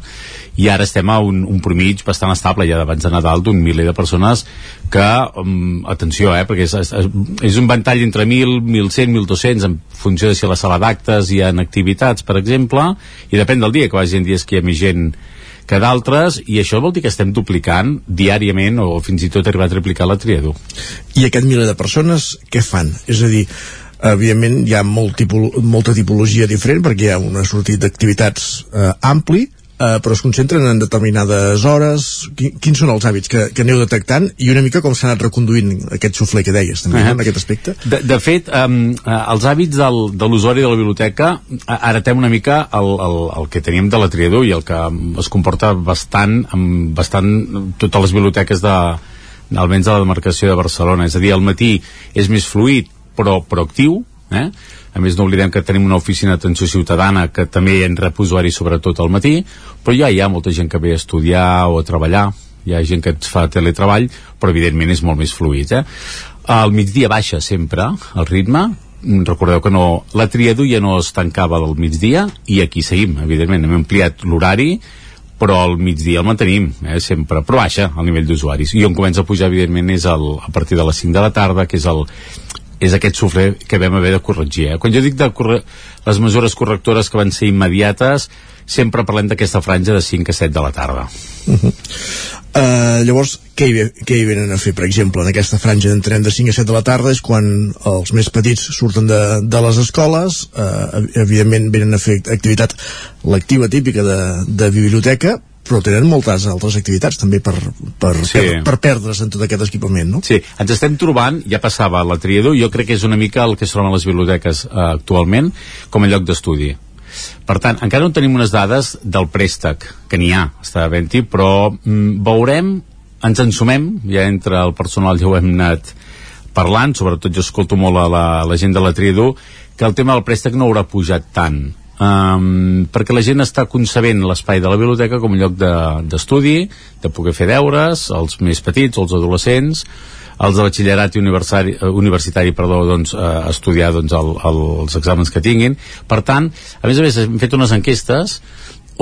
i ara estem a un, un promig bastant estable ja d'abans de Nadal d'un miler de persones que, um, atenció, eh, perquè és, és, és un ventall entre 1.000, 1.100, 1.200 en funció de si a la sala d'actes hi ha activitats, per exemple, i depèn del dia, que vagi en dies que hi ha més gent que d'altres, i això vol dir que estem duplicant diàriament o fins i tot arribar a triplicar la triador. I aquest miler de persones, què fan? És a dir, evidentment hi ha molt tipolo, molta tipologia diferent perquè hi ha una sortit d'activitats eh, ampli, eh, però es concentren en determinades hores Qui, quins són els hàbits que, que aneu detectant i una mica com s'ha anat reconduint aquest sufler que deies també, Eh. no, en aquest aspecte De, de fet, um, els hàbits del, de l'usuari de la biblioteca heretem una mica el, el, el que teníem de la triador i el que es comporta bastant amb bastant totes les biblioteques de, almenys de la demarcació de Barcelona. És a dir, al matí és més fluid, però proactiu, eh? A més, no oblidem que tenim una oficina d'atenció ciutadana que també en rep usuaris sobretot al matí, però ja hi ha molta gent que ve a estudiar o a treballar, hi ha gent que et fa teletreball, però evidentment és molt més fluid, eh? Al migdia baixa sempre el ritme, recordeu que no, la triador ja no es tancava del migdia i aquí seguim, evidentment, hem ampliat l'horari però al migdia el mantenim eh, sempre, però baixa el nivell d'usuaris. I on comença a pujar evidentment és el, a partir de les 5 de la tarda que és el és aquest sufler que vam haver de corregir. Eh? Quan jo dic de corre... les mesures correctores que van ser immediates, sempre parlem d'aquesta franja de 5 a 7 de la tarda. Uh, llavors, què hi, què hi venen a fer, per exemple, en aquesta franja d'entrem de 5 a 7 de la tarda és quan els més petits surten de, de les escoles, uh, evidentment venen a fer activitat lectiva típica de, de biblioteca, però tenen moltes altres activitats també per, per, Sí. per, per perdre's en tot aquest equipament, no? Sí, ens estem trobant, ja passava la triador, jo crec que és una mica el que es troben les biblioteques eh, actualment com a lloc d'estudi. Per tant, encara no tenim unes dades del préstec, que n'hi ha, està havent-hi, però mm, veurem, ens ensumem, ja entre el personal ja ho hem anat parlant, sobretot jo escolto molt a la, la gent de la triador, que el tema del préstec no haurà pujat tant, um, perquè la gent està concebent l'espai de la biblioteca com un lloc de- d'estudi, de, de poder fer deures, els més petits, els adolescents, els de batxillerat i universitari, eh, universitari perdó, doncs, eh, estudiar doncs, el, el, els exàmens que tinguin. Per tant, a més a més, hem fet unes enquestes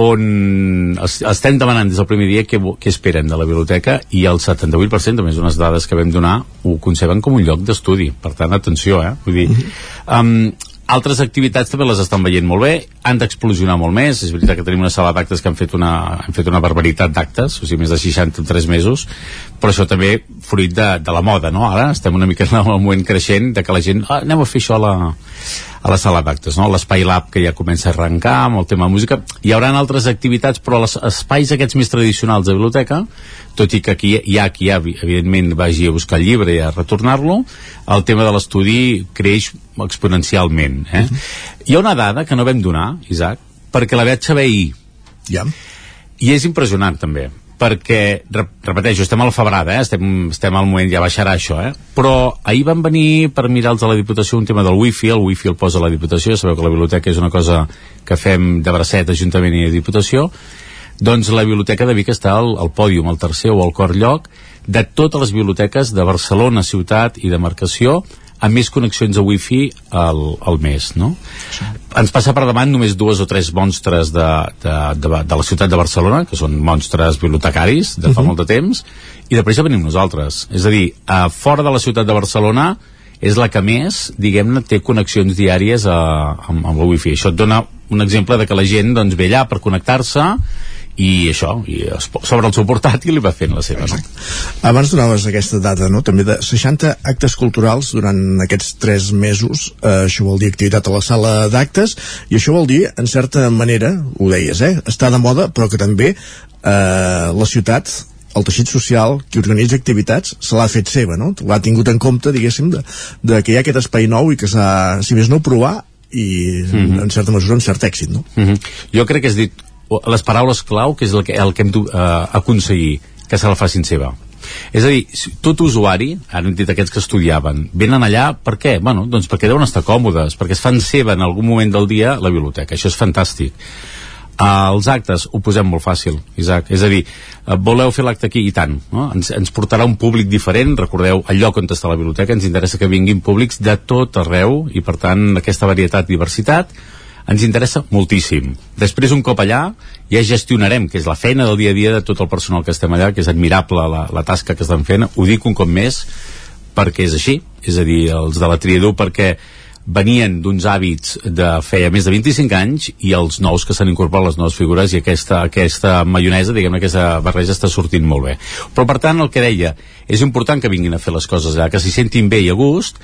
on es- estem demanant des del primer dia què, què esperen de la biblioteca i el 78%, a més unes dades que vam donar, ho conceben com un lloc d'estudi. Per tant, atenció, eh? Vull dir, um, altres activitats també les estan veient molt bé, han d'explosionar molt més, és veritat que tenim una sala d'actes que han fet una, han fet una barbaritat d'actes, o sigui, més de 60 en 3 mesos, però això també fruit de, de la moda, no? Ara estem una mica en el moment creixent de que la gent, ah, anem a fer això a la, a la sala d'actes, no? L'Espai Lab que ja comença a arrencar amb el tema música. Hi haurà altres activitats, però els espais aquests més tradicionals de biblioteca, tot i que aquí hi ha qui, ha, evidentment, vagi a buscar el llibre i a retornar-lo, el tema de l'estudi creix exponencialment. Eh? Hi ha una dada que no vam donar, Isaac, perquè la vaig saber ahir. Ja. I és impressionant, també. Perquè, rep repeteixo, estem a la febrada, eh? estem, estem al moment, ja baixarà això, eh? però ahir van venir per mirar els de la Diputació un tema del wifi, el wifi el posa la Diputació, sabeu que la biblioteca és una cosa que fem de bracet, Ajuntament i Diputació, doncs la Biblioteca de Vic està al, al pòdium, al tercer o al quart lloc, de totes les biblioteques de Barcelona, ciutat i de marcació, amb més connexions a wifi al, al mes, no? Sí. Ens passa per davant només dues o tres monstres de, de, de, de la ciutat de Barcelona, que són monstres bibliotecaris de fa uh -huh. molt de temps, i després ja venim nosaltres. És a dir, a fora de la ciutat de Barcelona és la que més, diguem-ne, té connexions diàries a, amb, amb el wifi. Això et dona un exemple de que la gent doncs, ve allà per connectar-se i això, i es, sobre el seu portàtil i va fent la seva. No? Abans donaves aquesta data, no? també de 60 actes culturals durant aquests 3 mesos, eh, això vol dir activitat a la sala d'actes, i això vol dir, en certa manera, ho deies, eh? està de moda, però que també eh, la ciutat el teixit social que organitza activitats se l'ha fet seva, no? L'ha tingut en compte, diguéssim, de, de que hi ha aquest espai nou i que s'ha, si més no, provar i mm -hmm. en certa mesura un cert èxit, no? Mm -hmm. Jo crec que has dit les paraules clau, que és el que, el que hem d'aconseguir, eh, que se la facin seva. És a dir, tot usuari, ara hem dit aquests que estudiaven, venen allà per què? Bueno, doncs perquè deuen estar còmodes, perquè es fan seva en algun moment del dia la biblioteca. Això és fantàstic. Uh, els actes ho posem molt fàcil, Isaac. És a dir, uh, voleu fer l'acte aquí i tant. No? Ens, ens portarà un públic diferent. Recordeu, el lloc on està la biblioteca ens interessa que vinguin públics de tot arreu i, per tant, aquesta varietat, diversitat, ens interessa moltíssim. Després, un cop allà, ja gestionarem, que és la feina del dia a dia de tot el personal que estem allà, que és admirable la, la tasca que estan fent, ho dic un cop més, perquè és així, és a dir, els de la Triador, perquè venien d'uns hàbits de feia més de 25 anys i els nous que s'han incorporat les noves figures i aquesta, aquesta maionesa, diguem aquesta barreja està sortint molt bé. Però per tant, el que deia, és important que vinguin a fer les coses allà, que s'hi sentin bé i a gust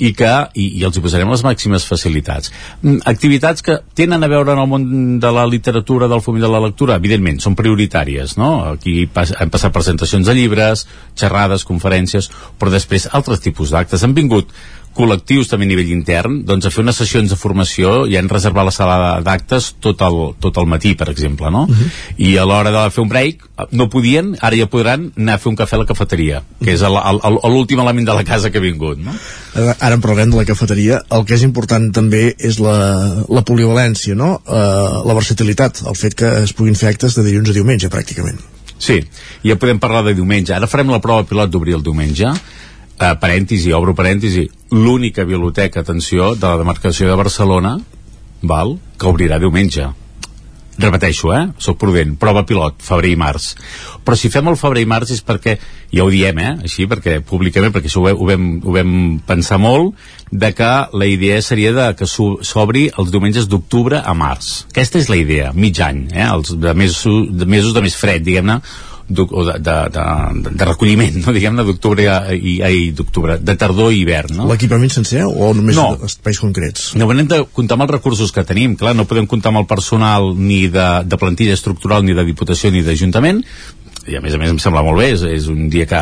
i que i, i els hi posarem les màximes facilitats. Mm, activitats que tenen a veure en el món de la literatura, del foment de la lectura, evidentment, són prioritàries, no? Aquí pas, han passat presentacions de llibres, xerrades, conferències, però després altres tipus d'actes. Han vingut col·lectius també a nivell intern doncs a fer unes sessions de formació i han reservat la sala d'actes tot, el, tot el matí per exemple no? Uh -huh. i a l'hora de fer un break no podien, ara ja podran anar a fer un cafè a la cafeteria que és l'últim element de la casa que ha vingut no? ara en parlem de la cafeteria el que és important també és la, la polivalència no? Uh, la versatilitat, el fet que es puguin fer actes de dilluns a diumenge pràcticament Sí, ja podem parlar de diumenge. Ara farem la prova pilot d'obrir el diumenge eh, parèntesi, obro parèntesi, l'única biblioteca, atenció, de la demarcació de Barcelona, val, que obrirà diumenge. Repeteixo, eh? Soc prudent. Prova pilot, febrer i març. Però si fem el febrer i març és perquè, ja ho diem, eh? Així, perquè públicament, perquè això ho, ho, vam, ho vam pensar molt, de que la idea seria de que s'obri els diumenges d'octubre a març. Aquesta és la idea, mig any, eh? Els de mesos, de mesos de més fred, diguem-ne, o de, de, de, de recolliment, no? diguem-ne, d'octubre i, i d'octubre, de tardor i hivern. No? L'equipament sencer o només no. espais concrets? No, hem de comptar amb els recursos que tenim. Clar, no podem comptar amb el personal ni de, de plantilla estructural, ni de diputació, ni d'Ajuntament, i a més a més em sembla molt bé, és, és un dia que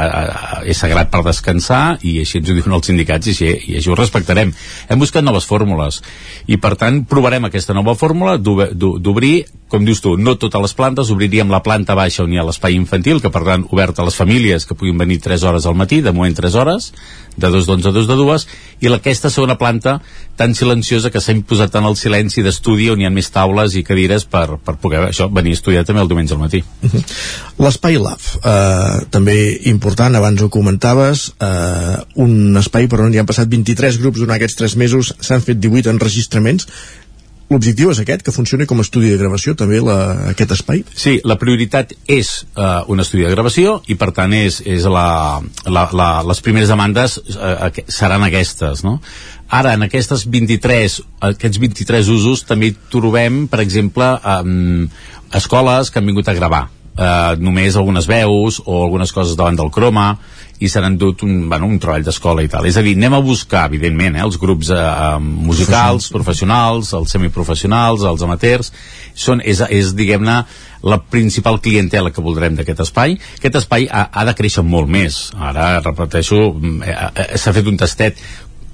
és sagrat per descansar i així ens ho diuen els sindicats i així, i així ho respectarem. Hem buscat noves fórmules i per tant provarem aquesta nova fórmula d'obrir com dius tu, no totes les plantes, obriríem la planta baixa on hi ha l'espai infantil, que per tant obert a les famílies que puguin venir 3 hores al matí, de moment 3 hores, de 2 d'11 a 2 de 2, i aquesta segona planta tan silenciosa que s'ha imposat tant el silenci d'estudi on hi ha més taules i cadires per, per poder això venir a estudiar també el diumenge al matí. L'espai Lab, eh, també important, abans ho comentaves, eh, un espai per on hi han passat 23 grups durant aquests 3 mesos, s'han fet 18 enregistraments, L'objectiu és aquest, que funcioni com a estudi de gravació també la, aquest espai? Sí, la prioritat és uh, un estudi de gravació i per tant és, és la, la, la, les primeres demandes uh, seran aquestes, no? Ara, en aquestes 23, aquests 23 usos també trobem, per exemple, um, escoles que han vingut a gravar eh, només algunes veus o algunes coses davant del croma i s'han endut un, bueno, un treball d'escola i tal. És a dir, anem a buscar, evidentment, eh, els grups eh, musicals, professionals, els semiprofessionals, els amateurs, són, és, és diguem-ne, la principal clientela que voldrem d'aquest espai. Aquest espai ha, ha de créixer molt més. Ara, repeteixo, eh, eh, s'ha fet un tastet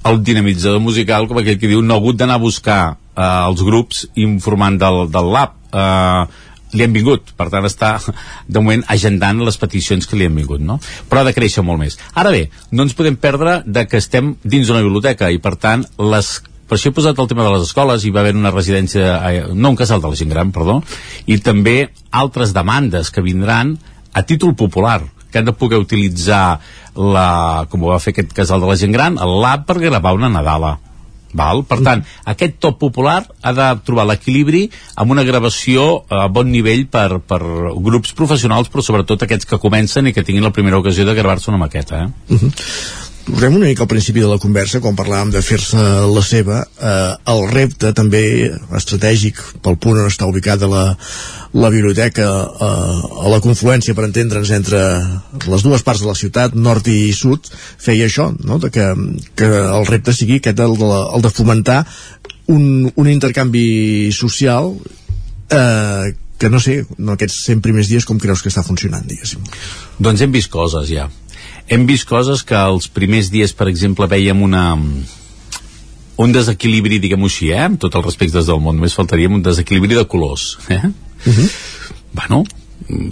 el dinamitzador musical, com aquell que diu, no ha hagut d'anar a buscar eh, els grups informant del, del lab. Eh, li han vingut, per tant està de moment agendant les peticions que li han vingut no? però ha de créixer molt més ara bé, no ens podem perdre de que estem dins d'una biblioteca i per tant les per això he posat el tema de les escoles hi va haver una residència, eh, no un casal de la gent gran, perdó, i també altres demandes que vindran a títol popular, que han de poder utilitzar la, com ho va fer aquest casal de la gent gran, l'app per gravar una Nadala. Val? Per tant, aquest top popular ha de trobar l'equilibri amb una gravació a bon nivell per, per grups professionals, però sobretot aquests que comencen i que tinguin la primera ocasió de gravar-se una maqueta. Eh? Uh -huh. Tornem una mica al principi de la conversa, quan parlàvem de fer-se la seva, eh, el repte també estratègic pel punt on està ubicada la, la biblioteca eh, a la confluència, per entendre'ns, entre les dues parts de la ciutat, nord i sud, feia això, no? de que, que el repte sigui aquest, el de, el de fomentar un, un intercanvi social eh, que no sé, en aquests 100 primers dies com creus que està funcionant, diguéssim? Doncs hem vist coses ja hem vist coses que els primers dies, per exemple, veiem una un desequilibri, diguem-ho així, eh? amb tot el respecte del món, només faltaríem un desequilibri de colors. Eh? Uh -huh. Bueno,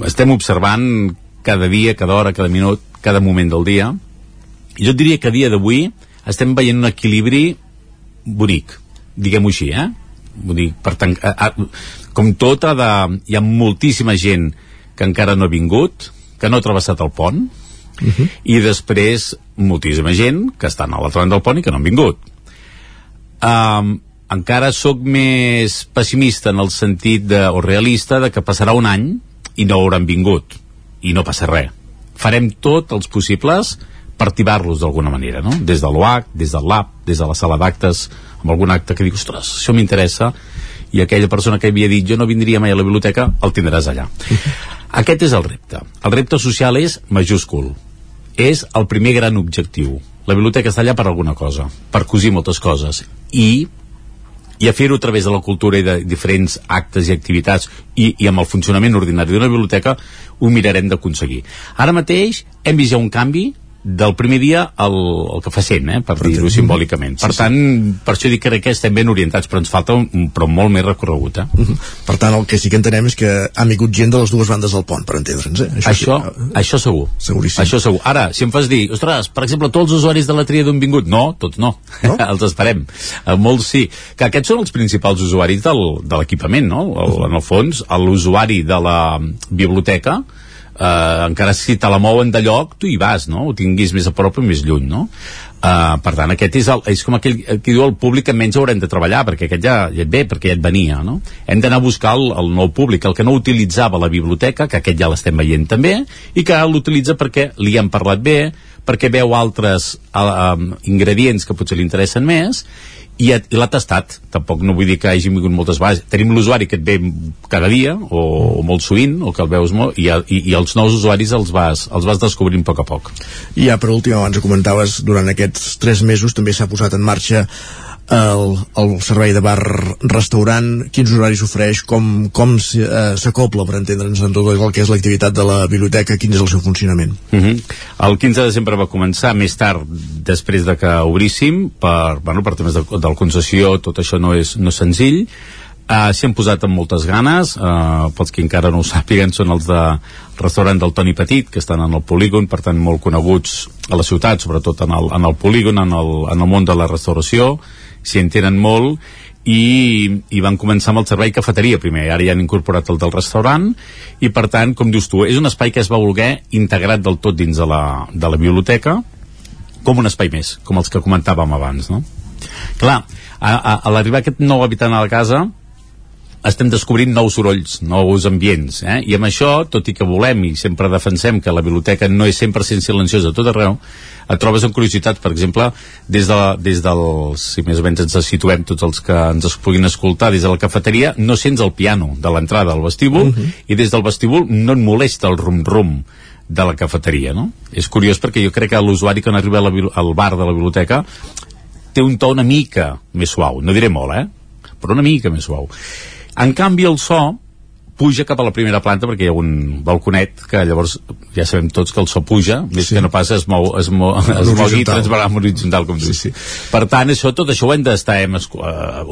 estem observant cada dia, cada hora, cada minut, cada moment del dia. I jo diria que a dia d'avui estem veient un equilibri bonic, diguem-ho així, eh? Vull dir, per tant, a, a, com tot, ha de, hi ha moltíssima gent que encara no ha vingut, que no ha travessat el pont, uh -huh. i després moltíssima gent que estan a l'altre banda del pont i que no han vingut um, encara sóc més pessimista en el sentit de, o realista de que passarà un any i no hauran vingut i no passa res farem tot els possibles per activar-los d'alguna manera, no? Des de l'OAC, des del LAB, des de la sala d'actes, amb algun acte que dic, ostres, això m'interessa, i aquella persona que havia dit jo no vindria mai a la biblioteca, el tindràs allà. Aquest és el repte. El repte social és majúscul. És el primer gran objectiu. La biblioteca està allà per alguna cosa, per cosir moltes coses. I i a fer-ho a través de la cultura i de diferents actes i activitats i, i amb el funcionament ordinari d'una biblioteca ho mirarem d'aconseguir. Ara mateix hem vist ja un canvi del primer dia el, el que fa 100, eh, per dir-ho simbòlicament. Per Sí, tant, per això dic que crec que estem ben orientats, però ens falta un, un- però molt més recorregut. Eh? Mhm. Per tant, el que sí que entenem és que ha vingut gent de les dues bandes del pont, per entendre'ns, eh? Això, això segur. Seguríssim. Això segur. Ara, si em fas dir, ostres, per exemple, tots els usuaris de la tria d'on vingut? No, tots no. no? (laughs) els esperem. Uh, molts sí. Que aquests són els principals usuaris del, de l'equipament, no? El, en el fons, l'usuari de la biblioteca, eh, encara si te la mouen de lloc, tu hi vas, no? Ho tinguis més a prop o més lluny, no? Uh, per tant, aquest és, el, és com aquell que diu el públic que menys haurem de treballar, perquè aquest ja, ja et ve, perquè ja et venia, no? Hem d'anar a buscar el, el nou públic, el que no utilitzava la biblioteca, que aquest ja l'estem veient també, i que l'utilitza perquè li han parlat bé, perquè veu altres uh, ingredients que potser li interessen més, i, i l'ha tastat tampoc no vull dir que hagi vingut moltes vegades. Tenim l'usuari que et ve cada dia o, o molt sovint, o que el veus molt i, i, i els nous usuaris els vas, els vas descobrint a poc a poc. I ja per últim, abans ho comentaves, durant aquests tres mesos també s'ha posat en marxa el, el servei de bar-restaurant, quins horaris ofereix, com, com eh, s'acopla, per entendre'ns, en tot el que és l'activitat de la biblioteca, quin és el seu funcionament. Uh -huh. El 15 de desembre va començar, més tard, després de que obríssim, per, bueno, per temes de, del concessió, tot això no és, no és senzill. Uh, S'hi han posat amb moltes ganes, uh, pels que encara no ho (laughs) sàpiguen, són els de restaurant del Toni Petit, que estan en el polígon, per tant molt coneguts a la ciutat, sobretot en el, en el polígon, en el, en el món de la restauració, s'hi entenen molt, i, i van començar amb el servei cafeteria primer, ara ja han incorporat el del restaurant i per tant, com dius tu, és un espai que es va voler integrat del tot dins de la, de la biblioteca com un espai més, com els que comentàvem abans no? clar, a, a, a l'arribar aquest nou habitant a la casa estem descobrint nous sorolls, nous ambients, eh? i amb això, tot i que volem i sempre defensem que la biblioteca no és 100% silenciosa a tot arreu, et trobes amb curiositats, per exemple, des, de, la- des del, si més o menys ens situem tots els que ens es puguin escoltar, des de la cafeteria, no sents el piano de l'entrada al vestíbul, i des del vestíbul no et molesta el rum-rum de la cafeteria, no? És curiós perquè jo crec que l'usuari quan arriba a la, al bar de la biblioteca té un to una mica més suau, no diré molt, eh? Però una mica més suau. En canvi, el so puja cap a la primera planta perquè hi ha un balconet que llavors ja sabem tots que el so puja més sí. que no passa es mou, es mou, es mogui horitzontal. transversal horitzontal com dius sí. per tant això, tot això ho hem d'estar eh,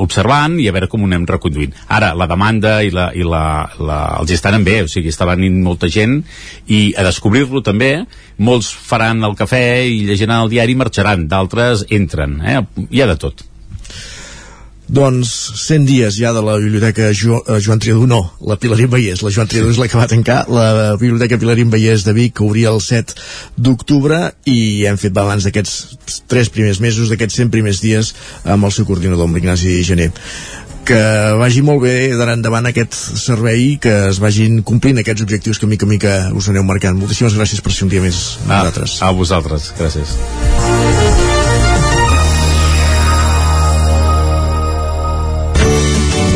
observant i a veure com ho anem reconduint ara la demanda i, la, i la, la, els hi estan bé o sigui està venint molta gent i a descobrir-lo també molts faran el cafè i llegiran el diari i marxaran d'altres entren eh? hi ha de tot Doncs 100 dies ja de la Biblioteca jo, eh, Joan Triadú, no, la Pilarín Vallès. La Joan Triadú és la que va tancar, la Biblioteca Pilarín Vallès de Vic, que obria el 7 d'octubre i hem fet balanç d'aquests tres primers mesos, d'aquests 100 primers dies amb el seu coordinador, amb l'Ignasi Gené que vagi molt bé d'ara endavant aquest servei, que es vagin complint aquests objectius que mica a mica us aneu marcant. Moltíssimes gràcies per ser un dia més amb nosaltres. a vosaltres, gràcies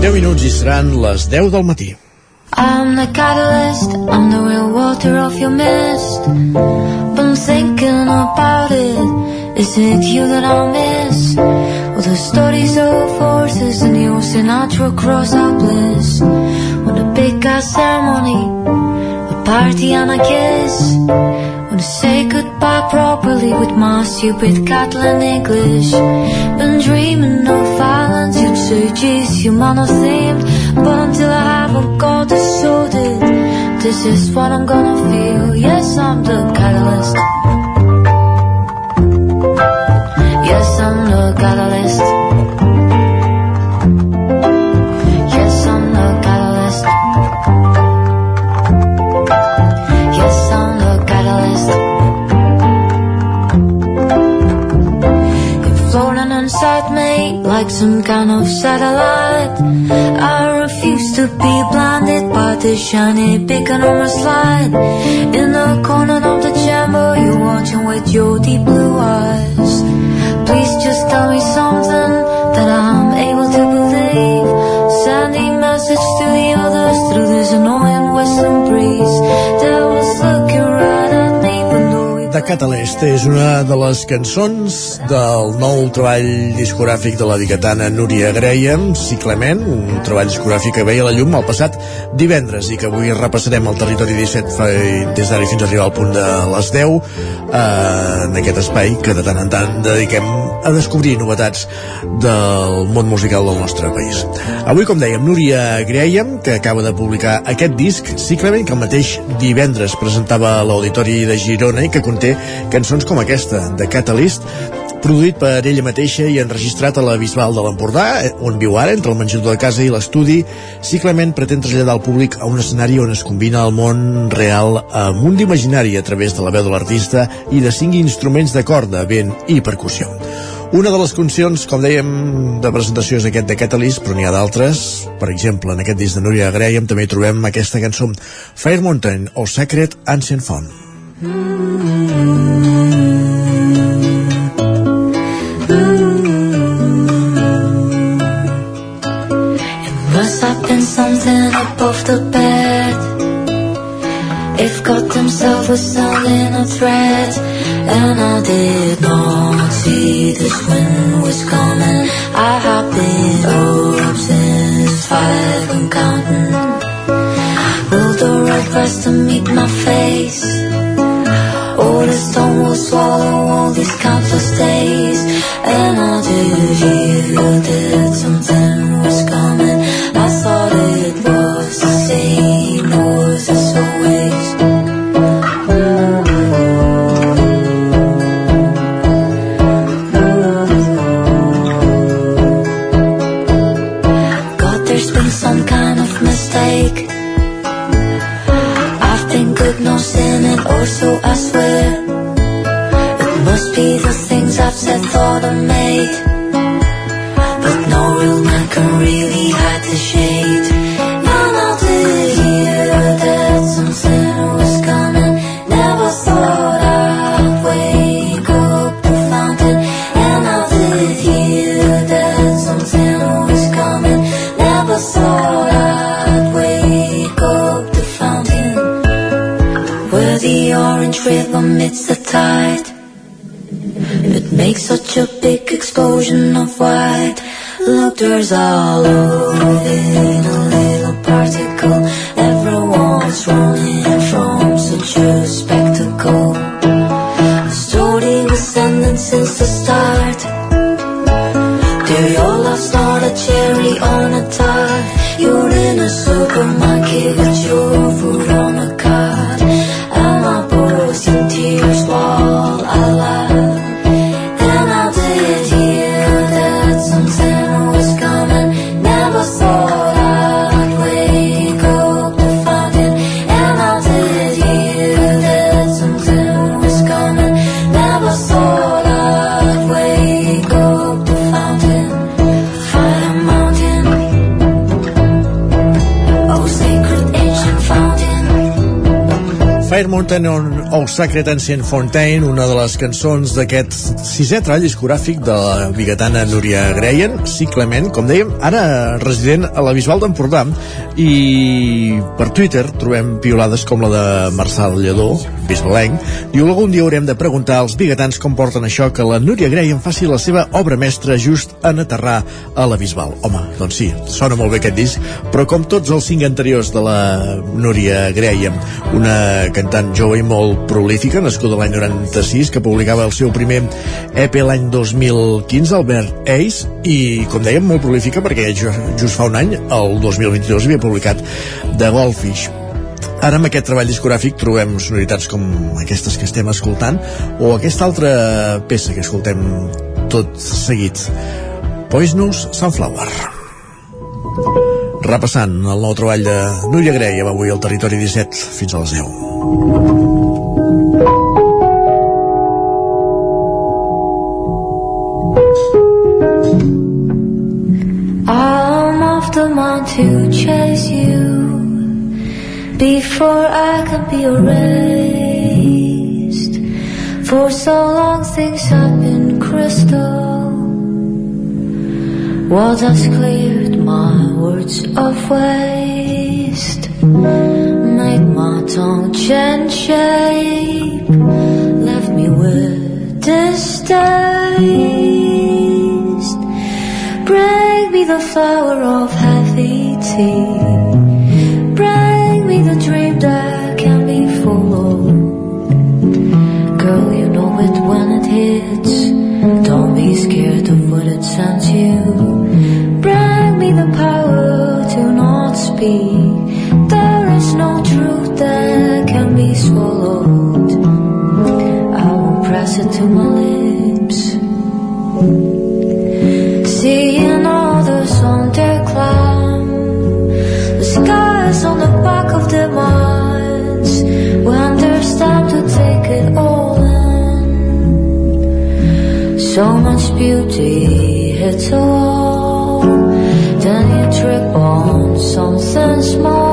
10 minuts i seran les 10 del matí. I'm the catalyst, I'm the real water of your mist. Been thinking about it, is it you that I miss? All the stories of horses and your Sinatra cross our bliss. When a big ass ceremony, a party and a kiss. Wanna say goodbye properly with my stupid Catalan English. Been dreaming of violence, you'd say, geez, you monothemed. But until I haven't got this sorted, this is what I'm gonna feel. Yes, I'm the catalyst. Yes, I'm the catalyst. Like some kind of satellite. I refuse to be blinded by the shiny beacon on my slide. In the corner of the chamber, you're watching with your deep blue eyes. Please just tell me something that I'm able to believe. Sending message to the others through this annoying western breeze. Catalest és una de les cançons del nou treball discogràfic de la digatana Núria Graham, Ciclement, un treball discogràfic que veia la llum el passat divendres i que avui repassarem al territori 17 fa- des d'ara fins a arribar al punt de les 10 eh, en aquest espai que de tant en tant dediquem a descobrir novetats del món musical del nostre país. Avui, com dèiem, Núria Graham, que acaba de publicar aquest disc, Ciclement, que el mateix divendres presentava a l'Auditori de Girona i que conté cançons com aquesta, de Catalyst, produït per ella mateixa i enregistrat a la Bisbal de l'Empordà, eh, on viu ara, entre el menjador de casa i l'estudi, Ciclement pretén traslladar al públic a un escenari on es combina el món real amb un d'imaginari a través de la veu de l'artista i de cinc instruments de corda, vent i percussió. Una de les cancions, com dèiem, de presentació és aquest de Catalyst, però n'hi ha d'altres. Per exemple, en aquest disc de Núria Graham també trobem aquesta cançó Fire Mountain o Sacred Ancient Font. Must have been something above the bed. If God himself was sounding a threat, and I did not see this wind was coming. I have been up since five and counting. Will the rest to meet my face? Swallow all these countless days. And I did hear that something for the made, But no real man can really hide the shade. None I did hear that something was coming. Never thought I'd wake up to find it. And I did hear that something was coming. Never thought I'd wake up to find it. Where the orange river meets the tide makes such a big explosion of white. Look, there's all over it a little particle. Everyone's running from such a spectacle. The story was sending since the start. They all lost not a cherry on a tart. You're in a supermarket with your food on a Fire Mountain on Oh Sacred Ancient Fontaine, una de les cançons d'aquest sisè treball discogràfic de la biguetana Núria Greien, ciclement, com dèiem, ara resident a la Bisbal d'Empordà, i per Twitter trobem piolades com la de Marçal Lledó, bisbalenc, diu algun dia haurem de preguntar als biguetans com porten això que la Núria Greien faci la seva obra mestra just en aterrar a la Bisbal. Home, doncs sí, sona molt bé aquest disc, però com tots els cinc anteriors de la Núria Greien, una cantant jove i molt prolífica, nascuda l'any 96, que publicava el seu primer EP l'any 2015, Albert Ace, i, com dèiem, molt prolífica perquè ju- just fa un any, el 2022, havia publicat The Goldfish. Ara amb aquest treball discogràfic trobem sonoritats com aquestes que estem escoltant o aquesta altra peça que escoltem tot seguit. Poisonous Sunflower. Repassant el nou treball de Núria Grey avui al Territori 17 fins a les 10 I'm off the mount to chase you before I can be erased. For so long things have been crystal. What has cleared my words of waste? Made my tongue change shape, left me with distaste. Bring me the flower of heavy tea. Bring me the dream that can be followed. Girl, you know it when it hits. Don't be scared of what it sends you. Bring me the power to not speak. Swallowed. I will press it to my lips. Seeing others on their climb, the skies on the back of their minds. When there's time to take it all in, so much beauty hits a wall. Then you trip on something small,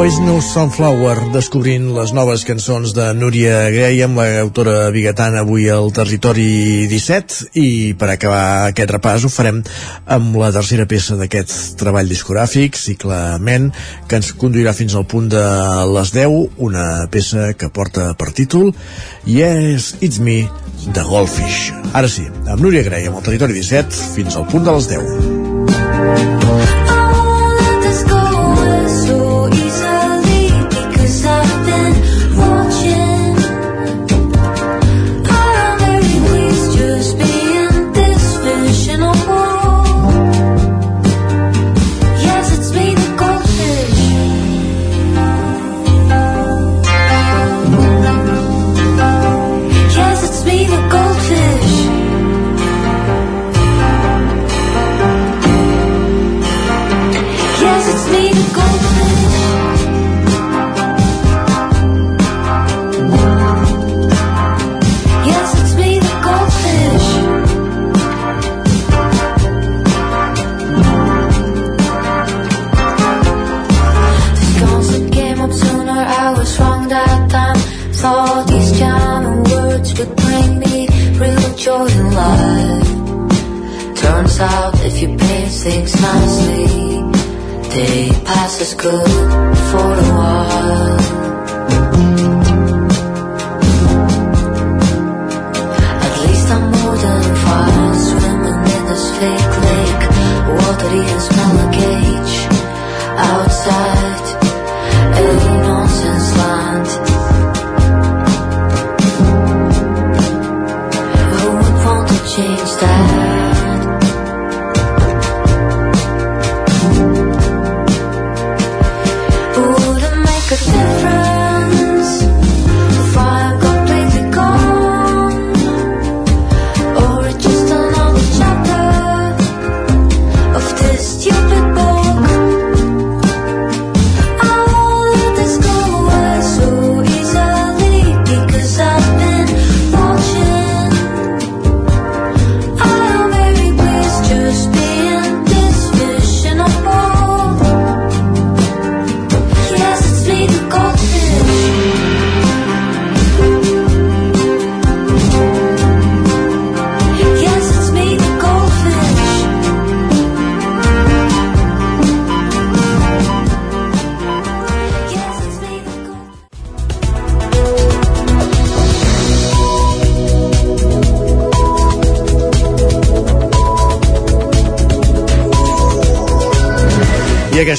fall. Poisonous Sunflower, descobrint les noves cançons de Núria Graham, l'autora biguetana avui al Territori 17, i per acabar aquest repàs ho farem amb la tercera peça d'aquest treball discogràfic, Ciclament, que ens conduirà fins al punt de les 10, una peça que porta per títol Yes, It's Me, de Goldfish. Ara sí, amb Núria Graham al Territori 17, fins al punt de les 10. sinks my sleep. Day passes good for a while. At least I'm more than fine swimming in this fake lake, watery and smiling.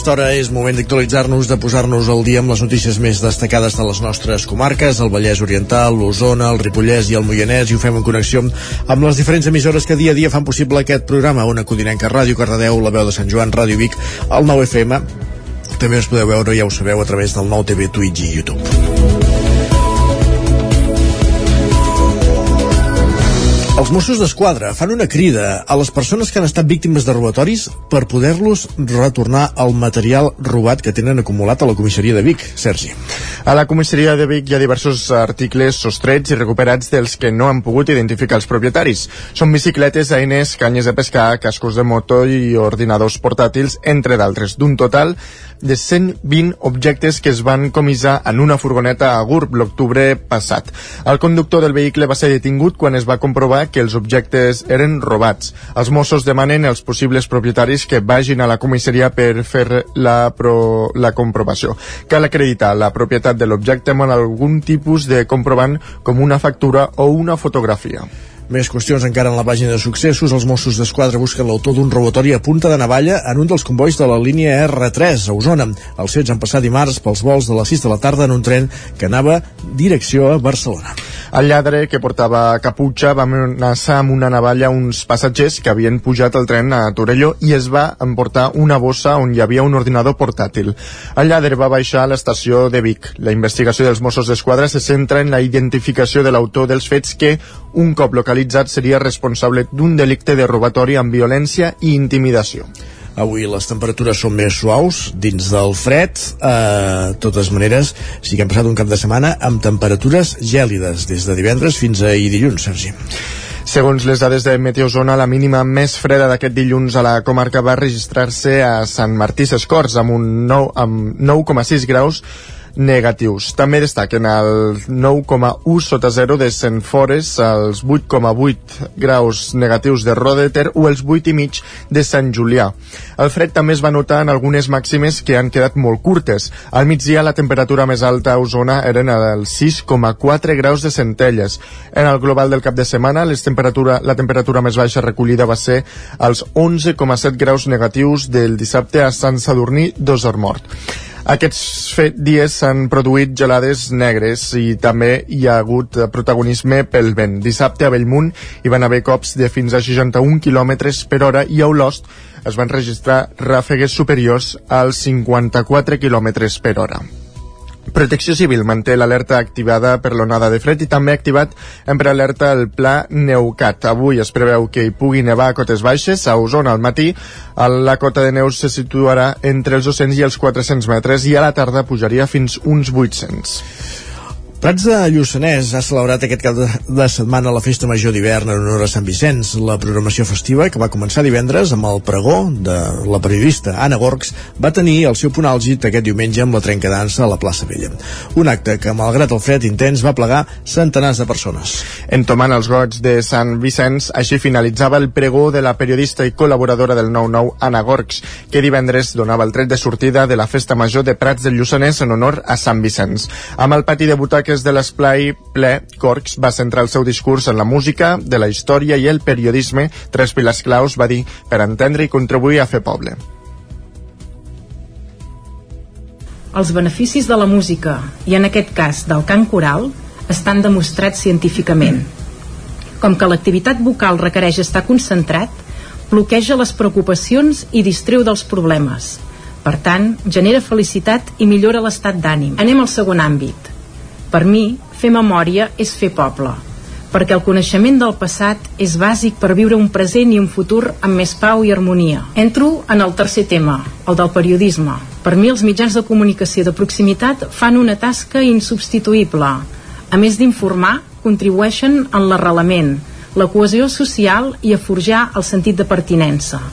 Aquesta hora és moment d'actualitzar-nos, de posar-nos al dia amb les notícies més destacades de les nostres comarques, el Vallès Oriental, l'Osona, el Ripollès i el Moianès, i ho fem en connexió amb les diferents emissores que dia a dia fan possible aquest programa, una Codinenca Ràdio Cardedeu, la veu de Sant Joan, Ràdio Vic, el 9 FM. També us podeu veure, ja ho sabeu, a través del nou TV, Twitch i YouTube. Mossos d'Esquadra fan una crida a les persones que han estat víctimes de robatoris per poder-los retornar el material robat que tenen acumulat a la comissaria de Vic. Sergi. A la comissaria de Vic hi ha diversos articles sostrets i recuperats dels que no han pogut identificar els propietaris. Són bicicletes, eines, canyes de pescar, cascos de moto i ordinadors portàtils, entre d'altres. D'un total de 120 objectes que es van comissar en una furgoneta a Gurb l'octubre passat. El conductor del vehicle va ser detingut quan es va comprovar que els objectes eren robats. Els Mossos demanen als possibles propietaris que vagin a la comissaria per fer la, pro, la comprovació. Cal acreditar la propietat de l'objecte amb algun tipus de comprovant com una factura o una fotografia. Més qüestions encara en la pàgina de successos. Els Mossos d'Esquadra busquen l'autor d'un robatori a punta de navalla en un dels convois de la línia R3 a Osona. Els fets han passat dimarts pels vols de les 6 de la tarda en un tren que anava direcció a Barcelona. El lladre, que portava caputxa, va amenaçar amb una navalla uns passatgers que havien pujat al tren a Torelló i es va emportar una bossa on hi havia un ordinador portàtil. El lladre va baixar a l'estació de Vic. La investigació dels Mossos d'Esquadra se centra en la identificació de l'autor dels fets que, un cop localitzat, seria responsable d'un delicte de robatori amb violència i intimidació. Avui les temperatures són més suaus dins del fred. Eh, totes maneres, sí que hem passat un cap de setmana amb temperatures gèlides des de divendres fins a dilluns, Sergi. Segons les dades de Meteozona, la mínima més freda d'aquest dilluns a la comarca va registrar-se a Sant Martí Sescorts amb un 9 amb 9,6 graus negatius. També destaquen el 9,1 sota 0 de Fores, els 8,8 graus negatius de Rodeter o els 8,5 de Sant Julià. El fred també es va notar en algunes màximes que han quedat molt curtes. Al migdia la temperatura més alta a Osona eren els 6,4 graus de Centelles. En el global del cap de setmana les temperatura, la temperatura més baixa recollida va ser els 11,7 graus negatius del dissabte a Sant Sadurní d'Osormort. Aquests fet, dies s'han produït gelades negres i també hi ha hagut protagonisme pel vent. Dissabte a Bellmunt hi van haver cops de fins a 61 km per hora i a Olost es van registrar ràfegues superiors als 54 km per hora. Protecció Civil manté l'alerta activada per l'onada de fred i també ha activat en prealerta el pla Neucat. Avui es preveu que hi pugui nevar a cotes baixes, a Osona al matí, la cota de neu se situarà entre els 200 i els 400 metres i a la tarda pujaria fins uns 800. Prats de Lluçanès ha celebrat aquest cap de setmana la Festa Major d'hivern en honor a Sant Vicenç. La programació festiva, que va començar divendres amb el pregó de la periodista Anna Gorgs, va tenir el seu punt àlgid aquest diumenge amb la trencadansa a la plaça Vella. Un acte que, malgrat el fred intens, va plegar centenars de persones. Entomant els goig de Sant Vicenç, així finalitzava el pregó de la periodista i col·laboradora del 9-9, Anna Gorgs, que divendres donava el tret de sortida de la Festa Major de Prats del Lluçanès en honor a Sant Vicenç. Amb el pati de butaques butaques de l'esplai ple, Corcs va centrar el seu discurs en la música, de la història i el periodisme, tres pilars claus, va dir, per entendre i contribuir a fer poble. Els beneficis de la música, i en aquest cas del cant coral, estan demostrats científicament. Com que l'activitat vocal requereix estar concentrat, bloqueja les preocupacions i distreu dels problemes. Per tant, genera felicitat i millora l'estat d'ànim. Anem al segon àmbit, per mi, fer memòria és fer poble, perquè el coneixement del passat és bàsic per viure un present i un futur amb més pau i harmonia. Entro en el tercer tema, el del periodisme. Per mi els mitjans de comunicació de proximitat fan una tasca insubstituïble. A més d'informar, contribueixen en l'arrelament, la cohesió social i a forjar el sentit de pertinença.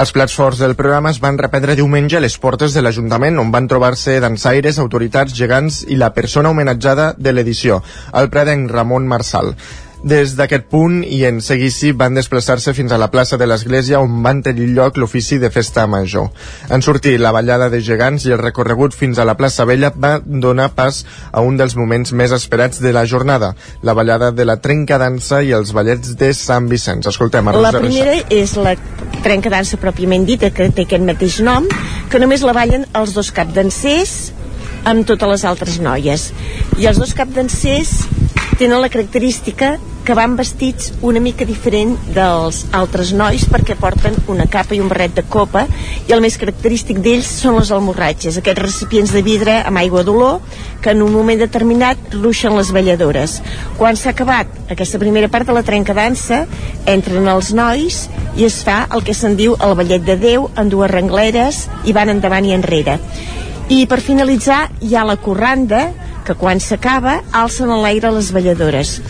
Els plats forts del programa es van reprendre diumenge a les portes de l'Ajuntament, on van trobar-se dansaires, autoritats, gegants i la persona homenatjada de l'edició, el predenc Ramon Marsal. Des d'aquest punt i en seguici van desplaçar-se fins a la plaça de l'Església on van tenir lloc l'ofici de festa major. En sortir la ballada de gegants i el recorregut fins a la plaça Vella va donar pas a un dels moments més esperats de la jornada, la ballada de la trencadansa i els ballets de Sant Vicenç. Escoltem a La primera és la trencadansa pròpiament dita, que té aquest mateix nom, que només la ballen els dos capdancers amb totes les altres noies. I els dos capdancers tenen la característica que van vestits una mica diferent dels altres nois perquè porten una capa i un barret de copa i el més característic d'ells són les almorratges, aquests recipients de vidre amb aigua d'olor que en un moment determinat ruixen les balladores. Quan s'ha acabat aquesta primera part de la trencadansa, entren els nois i es fa el que se'n diu el ballet de Déu en dues rengleres i van endavant i enrere. I per finalitzar hi ha la corranda que quan s'acaba alcen a l'aire les balladores.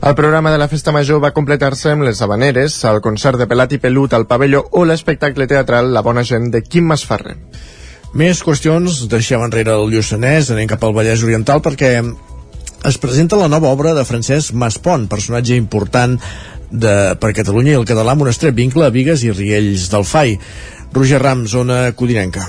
El programa de la Festa Major va completar-se amb les habaneres, el concert de Pelat i Pelut al pavelló o l'espectacle teatral La bona gent de Quim Masferrer. Més qüestions, deixem enrere el Lluçanès, anem cap al Vallès Oriental perquè es presenta la nova obra de Francesc Maspont, personatge important de, per Catalunya i el català amb un estret vincle a Vigues i Riells del Fai. Roger Ram, zona codinenca.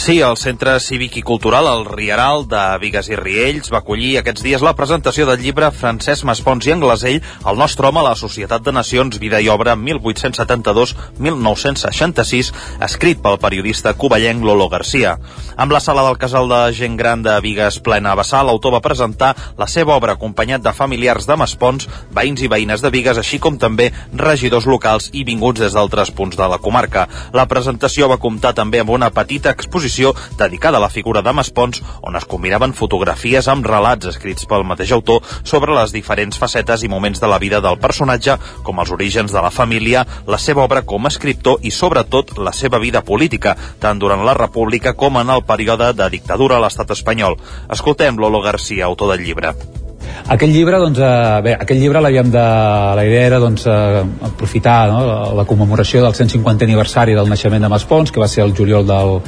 Sí, el Centre Cívic i Cultural, el Rieral de Vigues i Riells, va acollir aquests dies la presentació del llibre Francesc Maspons i Anglesell, El nostre home a la Societat de Nacions, vida i obra 1872-1966, escrit pel periodista cuballenc Lolo Garcia. Amb la sala del casal de gent gran de Vigues plena a vessar, l'autor va presentar la seva obra acompanyat de familiars de Maspons, veïns i veïnes de Vigues, així com també regidors locals i vinguts des d'altres punts de la comarca. La presentació va comptar també amb una petita exposició dedicada a la figura de Maspons, on es combinaven fotografies amb relats escrits pel mateix autor sobre les diferents facetes i moments de la vida del personatge, com els orígens de la família, la seva obra com a escriptor i, sobretot, la seva vida política, tant durant la República com en el període de dictadura a l'estat espanyol. Escoltem Lolo Garcia, autor del llibre. Aquest llibre, doncs, eh, bé, aquest llibre l'havíem de... La idea era, doncs, eh, aprofitar no, la, la commemoració del 150 aniversari del naixement de Maspons, que va ser el juliol del,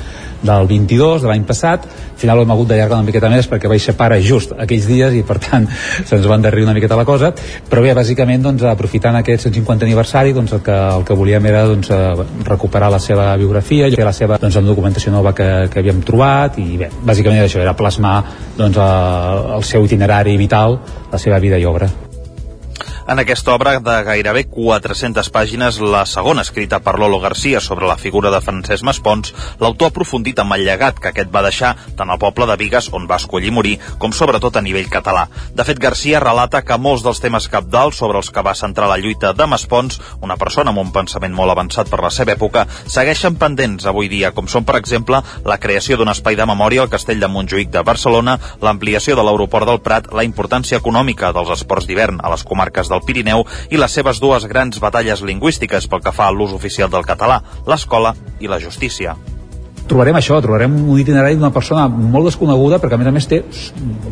del 22 de l'any passat. Al final ho hem hagut d'allargar una miqueta més perquè vaig ser pare just aquells dies i, per tant, (laughs) se'ns va endarrir una miqueta la cosa. Però bé, bàsicament, doncs, aprofitant aquest 150 aniversari, doncs, el que, el que volíem era doncs, eh, recuperar la seva biografia, fer la seva doncs, documentació nova que, que havíem trobat i bé, bàsicament era això, era plasmar doncs, el seu itinerari vital, la seva vida i obra. En aquesta obra de gairebé 400 pàgines, la segona escrita per Lolo Garcia sobre la figura de Francesc Maspons, l'autor ha aprofundit amb el llegat que aquest va deixar tant al poble de Vigues, on va escollir morir, com sobretot a nivell català. De fet, Garcia relata que molts dels temes capdals sobre els que va centrar la lluita de Maspons, una persona amb un pensament molt avançat per la seva època, segueixen pendents avui dia, com són, per exemple, la creació d'un espai de memòria al Castell de Montjuïc de Barcelona, l'ampliació de l'aeroport del Prat, la importància econòmica dels esports d'hivern a les comarques del Pirineu i les seves dues grans batalles lingüístiques pel que fa a l'ús oficial del català, l'escola i la justícia trobarem això, trobarem un itinerari d'una persona molt desconeguda perquè a més a més té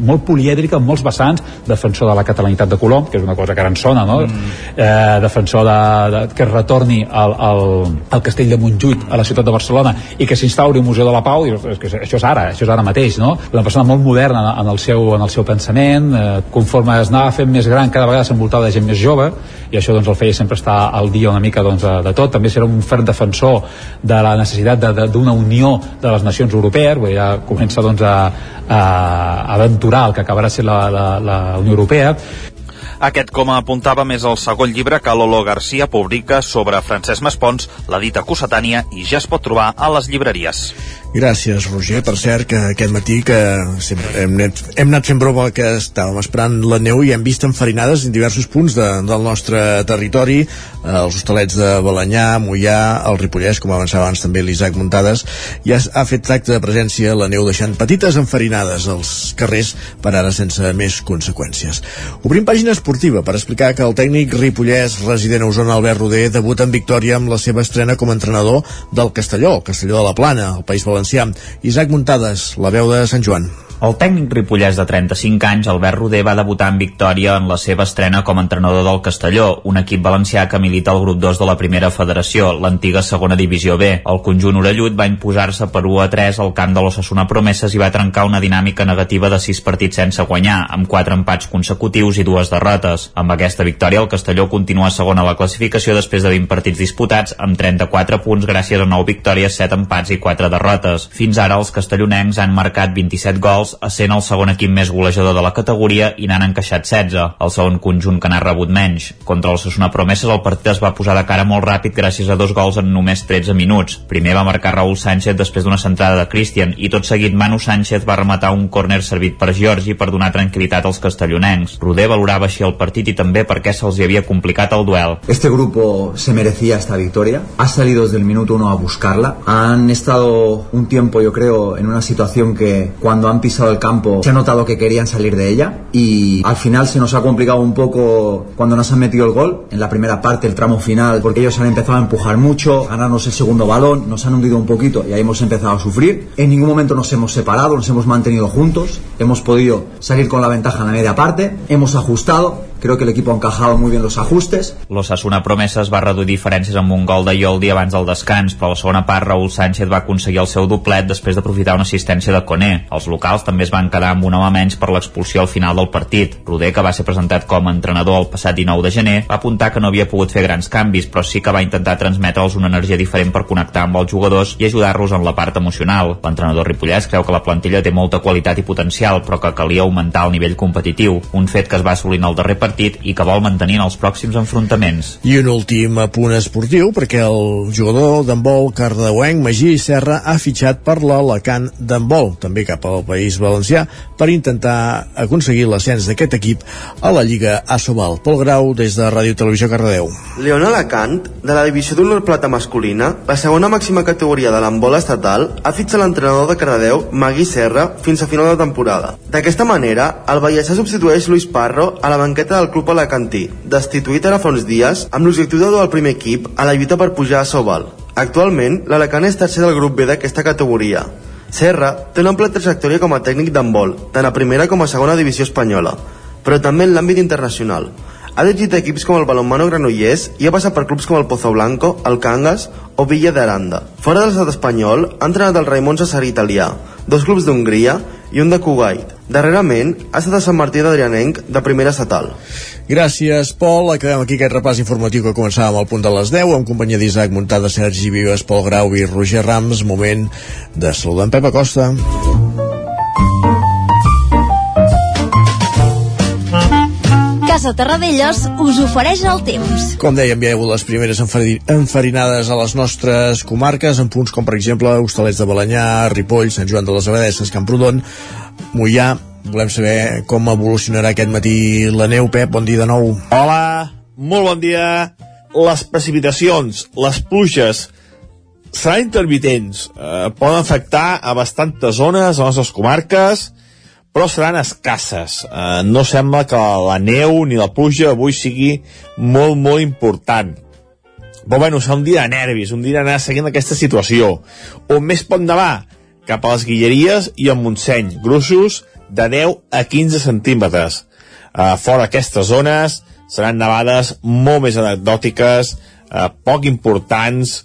molt polièdrica en molts vessants, defensor de la catalanitat de Colom, que és una cosa que ara ens sona, no? Mm. Eh, defensor de, de, que es retorni al, al, al castell de Montjuïc a la ciutat de Barcelona i que s'instauri un museu de la pau, i, és que això és ara, això és ara mateix, no? Una persona molt moderna en el seu, en el seu pensament, eh, conforme es anava fent més gran, cada vegada s'envoltava de gent més jove, i això doncs el feia sempre estar al dia una mica doncs, de, de tot, també serà un ferm defensor de la necessitat d'una unió de les nacions europees, ja comença doncs, a, a aventurar el que acabarà sent la, la, la Unió Europea, aquest, com apuntava, més el segon llibre que Lolo Garcia publica sobre Francesc Maspons, la dita cossetània, i ja es pot trobar a les llibreries. Gràcies, Roger. Per cert, que aquest matí que sempre hem, anat, hem anat fent broma que estàvem esperant la neu i hem vist enfarinades en diversos punts de, del nostre territori, eh, els hostalets de Balanyà, Mollà, el Ripollès, com avançava abans també l'Isaac Muntades, ja ha fet tracte de presència la neu deixant petites enfarinades als carrers per ara sense més conseqüències. Obrim pàgina esportiva per explicar que el tècnic ripollès resident a Osona, Albert Roder, debuta en victòria amb la seva estrena com a entrenador del Castelló, el Castelló de la Plana, el País Valencià valencià. Isaac Muntades, la veu de Sant Joan. El tècnic ripollès de 35 anys, Albert Roder, va debutar en victòria en la seva estrena com a entrenador del Castelló, un equip valencià que milita al grup 2 de la primera federació, l'antiga segona divisió B. El conjunt orellut va imposar-se per 1 a 3 al camp de l'Ossassuna Promeses i va trencar una dinàmica negativa de 6 partits sense guanyar, amb 4 empats consecutius i dues derrotes. Amb aquesta victòria, el Castelló continua segon a la classificació després de 20 partits disputats, amb 34 punts gràcies a 9 victòries, 7 empats i 4 derrotes. Fins ara, els castellonencs han marcat 27 gols gols, sent el segon equip més golejador de la categoria i n'han encaixat 16, el segon conjunt que n'ha rebut menys. Contra el Sosuna Promeses el partit es va posar de cara molt ràpid gràcies a dos gols en només 13 minuts. Primer va marcar Raúl Sánchez després d'una centrada de Christian i tot seguit Manu Sánchez va rematar un córner servit per Giorgi per donar tranquil·litat als castellonencs. Roder valorava així el partit i també perquè se'ls hi havia complicat el duel. Este grupo se merecía esta victoria. Ha salido desde el minuto uno a buscarla. Han estado un tiempo, yo creo, en una situación que cuando han pisado el campo se ha notado que querían salir de ella y al final se nos ha complicado un poco cuando nos han metido el gol en la primera parte, el tramo final, porque ellos han empezado a empujar mucho, ganarnos el segundo balón, nos han hundido un poquito y ahí hemos empezado a sufrir. En ningún momento nos hemos separado, nos hemos mantenido juntos, hemos podido salir con la ventaja en la media parte, hemos ajustado, creo que el equipo ha encajado muy bien los ajustes. L'Ossassuna Promeses va reduir diferències amb un gol de Ioldi abans del descans, però a la segona part Raúl Sánchez va aconseguir el seu doblet després d'aprofitar una assistència de Coné. Els locals també es van quedar amb un home menys per l'expulsió al final del partit. Roder, que va ser presentat com a entrenador el passat 19 de gener, va apuntar que no havia pogut fer grans canvis, però sí que va intentar transmetre'ls una energia diferent per connectar amb els jugadors i ajudar-los en la part emocional. L'entrenador ripollès creu que la plantilla té molta qualitat i potencial, però que calia augmentar el nivell competitiu, un fet que es va assolir en el darrer partit i que vol mantenir en els pròxims enfrontaments. I un últim apunt esportiu, perquè el jugador d'handbol cardeuenc Magí Serra ha fitxat per l'Alacant d'handbol, també cap al País Valencià, per intentar aconseguir l'ascens d'aquest equip a la Lliga Asobal. Pol Grau, des de Ràdio Televisió Cardedeu. León Alacant, de la divisió d'honor plata masculina, la segona màxima categoria de l'handbol estatal, ha fitxat l'entrenador de Cardedeu, Magui Serra, fins a final de temporada. D'aquesta manera, el Vallèsà substitueix Luis Parro a la banqueta del club alacantí, destituït ara fa uns dies amb l'objectiu de dur el primer equip a la lluita per pujar a Sobal. Actualment, l'Alacant és tercer del grup B d'aquesta categoria. Serra té una ampla trajectòria com a tècnic d'handbol, tant a primera com a segona divisió espanyola, però també en l'àmbit internacional. Ha dirigit equips com el Balonmano Granollers i ha passat per clubs com el Pozo Blanco, el Cangas o Villa de Aranda. Fora de l'estat espanyol, ha entrenat el Raimon Sassari italià, dos clubs d'Hongria i un de Kuwait. Darrerament, ha estat a Sant Martí d'Adrianenc, de primera estatal. Gràcies, Pol. Acabem aquí aquest repàs informatiu que començàvem al punt de les 10 amb companyia d'Isaac Muntada, Sergi Vives, Pol Grau i Roger Rams. Moment de saludar en Pep Acosta. Casa Terradellos us ofereix el temps. Com dèiem, ja hi ha hagut les primeres enfari- enfarinades a les nostres comarques, en punts com, per exemple, Hostalets de Balanyà, Ripoll, Sant Joan de les Abadesses, Camprodon, Mollà. Volem saber com evolucionarà aquest matí la neu. Pep, bon dia de nou. Hola, molt bon dia. Les precipitacions, les pluges, seran intermitents. Eh, poden afectar a bastantes zones, a les nostres comarques, però seran escasses. Eh, no sembla que la neu ni la pluja avui sigui molt, molt important. Però bueno, serà un dia de nervis, un dia d'anar seguint aquesta situació. On més pot nevar? Cap a les Guilleries i al Montseny, gruixos de 10 a 15 centímetres. Uh, fora d'aquestes zones seran nevades molt més anecdòtiques, uh, poc importants,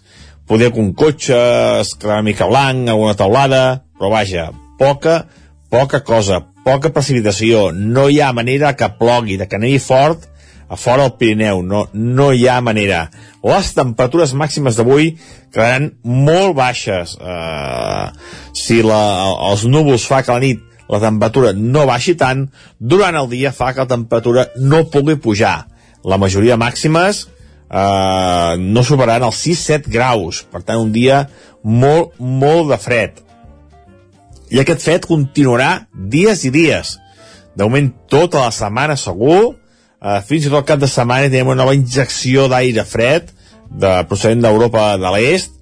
poder que un cotxe es una mica blanc, alguna taulada, però vaja, poca, poca cosa, poca precipitació, no hi ha manera que plogui, de que nevi fort a fora del Pirineu, no, no hi ha manera. Les temperatures màximes d'avui quedaran molt baixes. Uh, si la, els núvols fa que la nit la temperatura no baixi tant, durant el dia fa que la temperatura no pugui pujar. La majoria màximes eh, no superaran els 6-7 graus, per tant un dia molt, molt de fred. I aquest fred continuarà dies i dies. De moment tota la setmana segur, eh, fins i tot el cap de setmana tenim una nova injecció d'aire fred de, procedent d'Europa de l'Est,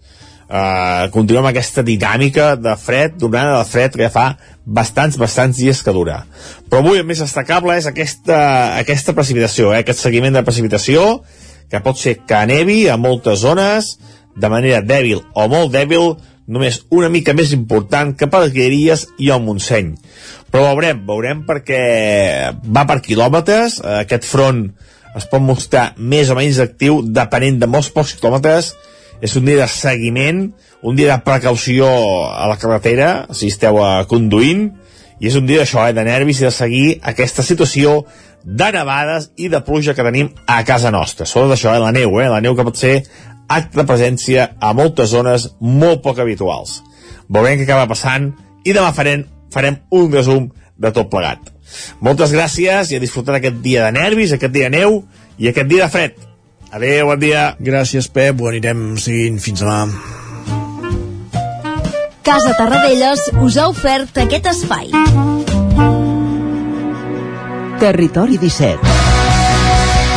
Uh, continuem aquesta dinàmica de fred, d'onada de fred que ja fa bastants, bastants dies que dura. Però avui el més destacable és aquesta, aquesta precipitació, eh? aquest seguiment de precipitació, que pot ser que nevi a moltes zones, de manera dèbil o molt dèbil, només una mica més important que per les Guilleries i el Montseny. Però veurem, veurem perquè va per quilòmetres, eh, aquest front es pot mostrar més o menys actiu depenent de molts pocs quilòmetres, és un dia de seguiment, un dia de precaució a la carretera, si esteu uh, conduint, i és un dia d'això, eh, de nervis i de seguir aquesta situació de nevades i de pluja que tenim a casa nostra. Sobretot això, eh, la neu, eh, la neu que pot ser acte de presència a moltes zones molt poc habituals. Veurem què acaba passant i demà farem, farem un resum de tot plegat. Moltes gràcies i a disfrutar aquest dia de nervis, aquest dia de neu i aquest dia de fred. Adéu, bon dia. Gràcies, Pep. Ho anirem seguint fins demà. Casa Tarradellas us ha ofert aquest espai. Territori 17.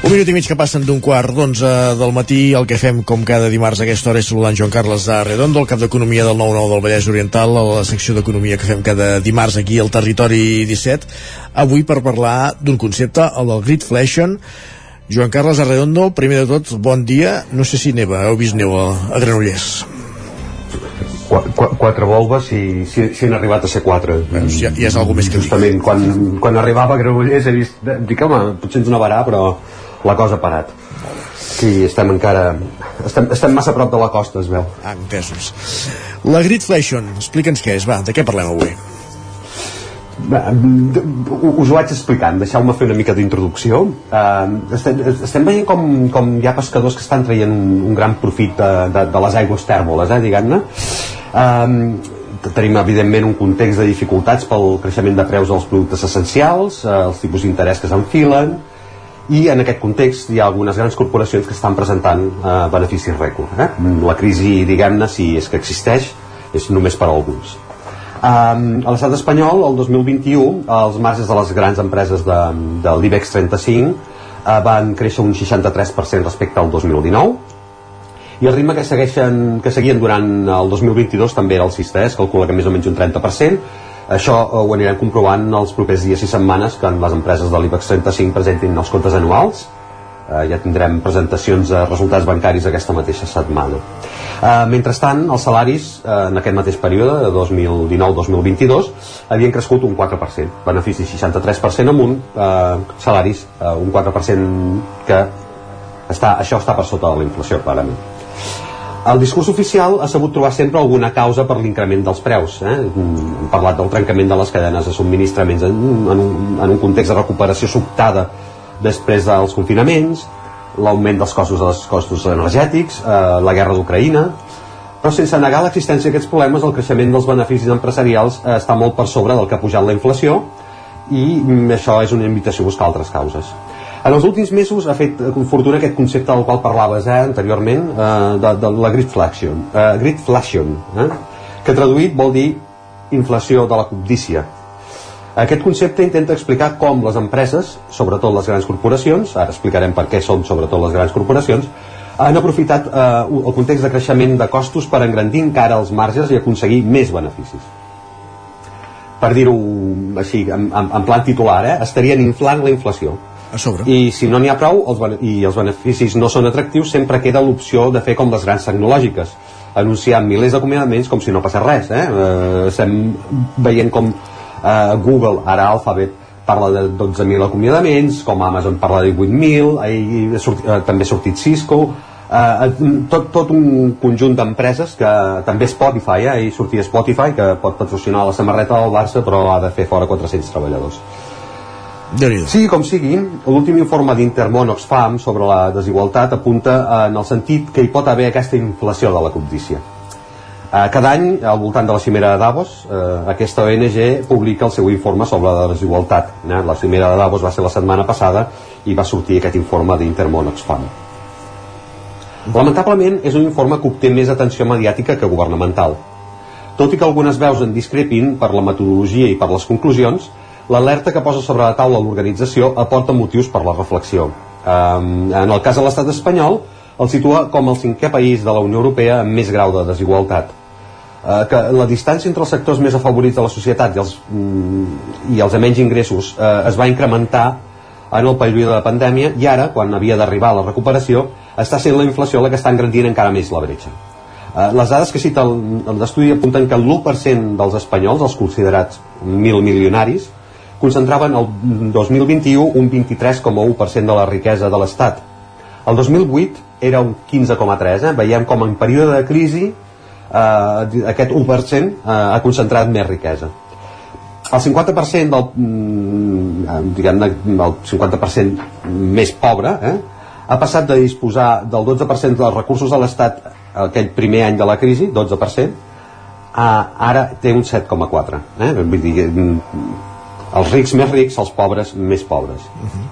Un minut i mig que passen d'un quart d'onze del matí. El que fem, com cada dimarts a aquesta hora, és saludar en Joan Carles de Redondo, el cap d'Economia del 9-9 del Vallès Oriental, a la secció d'Economia que fem cada dimarts aquí al Territori 17. Avui per parlar d'un concepte, el del Gridflation. Joan Carles Arredondo, primer de tot, bon dia. No sé si neva, heu vist neu a, a Granollers. Qu qu quatre volves i si, si han arribat a ser quatre Veus, ja, ja és alguna més que justament quan, quan arribava a Granollers he vist dic home, potser ens nevarà però la cosa ha parat. Sí, estem encara estem, estem massa prop de la costa es veu. Ah, entesos. La Gridflation, explica'ns què és, va, de què parlem avui? us ho vaig explicant. Deixeu-me fer una mica d'introducció. Uh, estem, estem veient com, com hi ha pescadors que estan traient un gran profit de, de, de les aigües tèrboles eh, diguem-ne. Uh, tenim evidentment un context de dificultats pel creixement de preus dels productes essencials uh, els tipus d'interès que s'enfilen i en aquest context hi ha algunes grans corporacions que estan presentant uh, beneficis rècord eh? la crisi diguem-ne si és que existeix és només per a alguns Um, a l'estat espanyol, el 2021, els marges de les grans empreses de, de l'IBEX 35 uh, van créixer un 63% respecte al 2019 i el ritme que, segueixen, que seguien durant el 2022 també era el alcista, eh? es calcula que més o menys un 30%. Això ho anirem comprovant els propers dies i setmanes que les empreses de l'IBEX 35 presentin els comptes anuals eh, ja tindrem presentacions de resultats bancaris aquesta mateixa setmana. Eh, mentrestant, els salaris eh, en aquest mateix període, de 2019-2022, havien crescut un 4%, benefici 63% amunt, eh, salaris eh, un 4% que està, això està per sota de la inflació, clarament. El discurs oficial ha sabut trobar sempre alguna causa per l'increment dels preus. Eh? Hem parlat del trencament de les cadenes de subministraments en, en, un, en un context de recuperació sobtada després dels confinaments, l'augment dels costos dels costos energètics, eh, la guerra d'Ucraïna, però sense negar l'existència d'aquests problemes, el creixement dels beneficis empresarials eh, està molt per sobre del que ha pujat la inflació i mm, això és una invitació a buscar altres causes. En els últims mesos ha fet fortuna aquest concepte del qual parlaves eh, anteriorment, eh, de, de la gridflation, eh, gridflation eh, que traduït vol dir inflació de la cobdícia, aquest concepte intenta explicar com les empreses, sobretot les grans corporacions, ara explicarem per què són sobretot les grans corporacions, han aprofitat eh, el context de creixement de costos per engrandir encara els marges i aconseguir més beneficis. Per dir-ho així, en, en, en plan titular, eh, estarien inflant la inflació. A sobre. I si no n'hi ha prou els, i els beneficis no són atractius, sempre queda l'opció de fer com les grans tecnològiques, anunciar milers d'acomiadaments com si no passés res. Eh? Eh, estem veient com eh, Google, ara Alphabet, parla de 12.000 acomiadaments, com Amazon parla de 8.000, eh, també ha sortit Cisco, eh, tot, tot un conjunt d'empreses que també Spotify, eh, ahir sortia Spotify que pot patrocinar la samarreta del Barça però ha de fer fora 400 treballadors Sí, com sigui, l'últim informe d'Intermón Oxfam sobre la desigualtat apunta en el sentit que hi pot haver aquesta inflació de la cobdícia Eh, cada any, al voltant de la cimera de Davos, eh, aquesta ONG publica el seu informe sobre la desigualtat. Eh? La cimera de Davos va ser la setmana passada i va sortir aquest informe d'Intermón Oxfam. Lamentablement, és un informe que obté més atenció mediàtica que governamental. Tot i que algunes veus en discrepin per la metodologia i per les conclusions, l'alerta que posa sobre la taula l'organització aporta motius per la reflexió. Um, en el cas de l'estat espanyol, el situa com el cinquè país de la Unió Europea amb més grau de desigualtat eh, que la distància entre els sectors més afavorits de la societat i els, mm, i els de menys ingressos eh, es va incrementar en el període de pandèmia i ara, quan havia d'arribar la recuperació, està sent la inflació la que està engrandint encara més la bretxa. Eh, les dades que cita l'estudi apunten que l'1% dels espanyols, els considerats mil milionaris, concentraven el 2021 un 23,1% de la riquesa de l'Estat. El 2008 era un 15,3, eh? veiem com en període de crisi eh, aquest 1% eh, ha concentrat més riquesa el 50% del, mm, diguem del 50% més pobre eh, ha passat de disposar del 12% dels recursos de l'Estat aquell primer any de la crisi, 12%, a, ara té un 7,4%. Eh? Vull dir, mm, els rics més rics, els pobres més pobres. Uh -huh.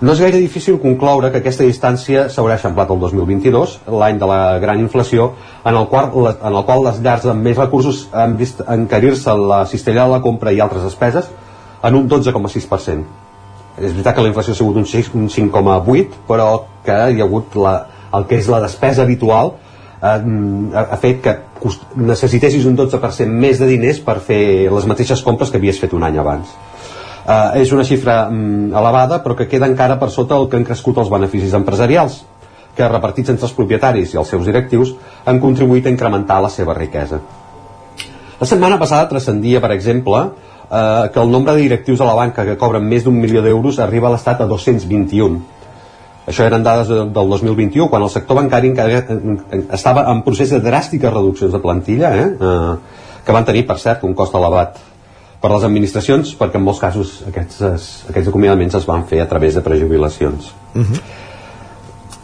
No és gaire difícil concloure que aquesta distància s'haurà eixamplat el 2022, l'any de la gran inflació, en el, qual, en el qual les llars amb més recursos han vist encarir-se la cistella de la compra i altres despeses en un 12,6% és veritat que la inflació ha sigut un 6, un 5,8 però que hi ha hagut la, el que és la despesa habitual eh, ha fet que necessitessis un 12% més de diners per fer les mateixes compres que havies fet un any abans eh, és una xifra mm, elevada però que queda encara per sota el que han crescut els beneficis empresarials que repartits entre els propietaris i els seus directius han contribuït a incrementar la seva riquesa la setmana passada transcendia, per exemple, eh, que el nombre de directius a la banca que cobren més d'un milió d'euros arriba a l'estat a 221. Això eren dades de, del 2021, quan el sector bancari encara estava en procés de dràstiques reduccions de plantilla, eh, eh, que van tenir, per cert, un cost elevat per les administracions, perquè en molts casos aquests, aquests acomiadaments es van fer a través de prejubilacions. Uh -huh.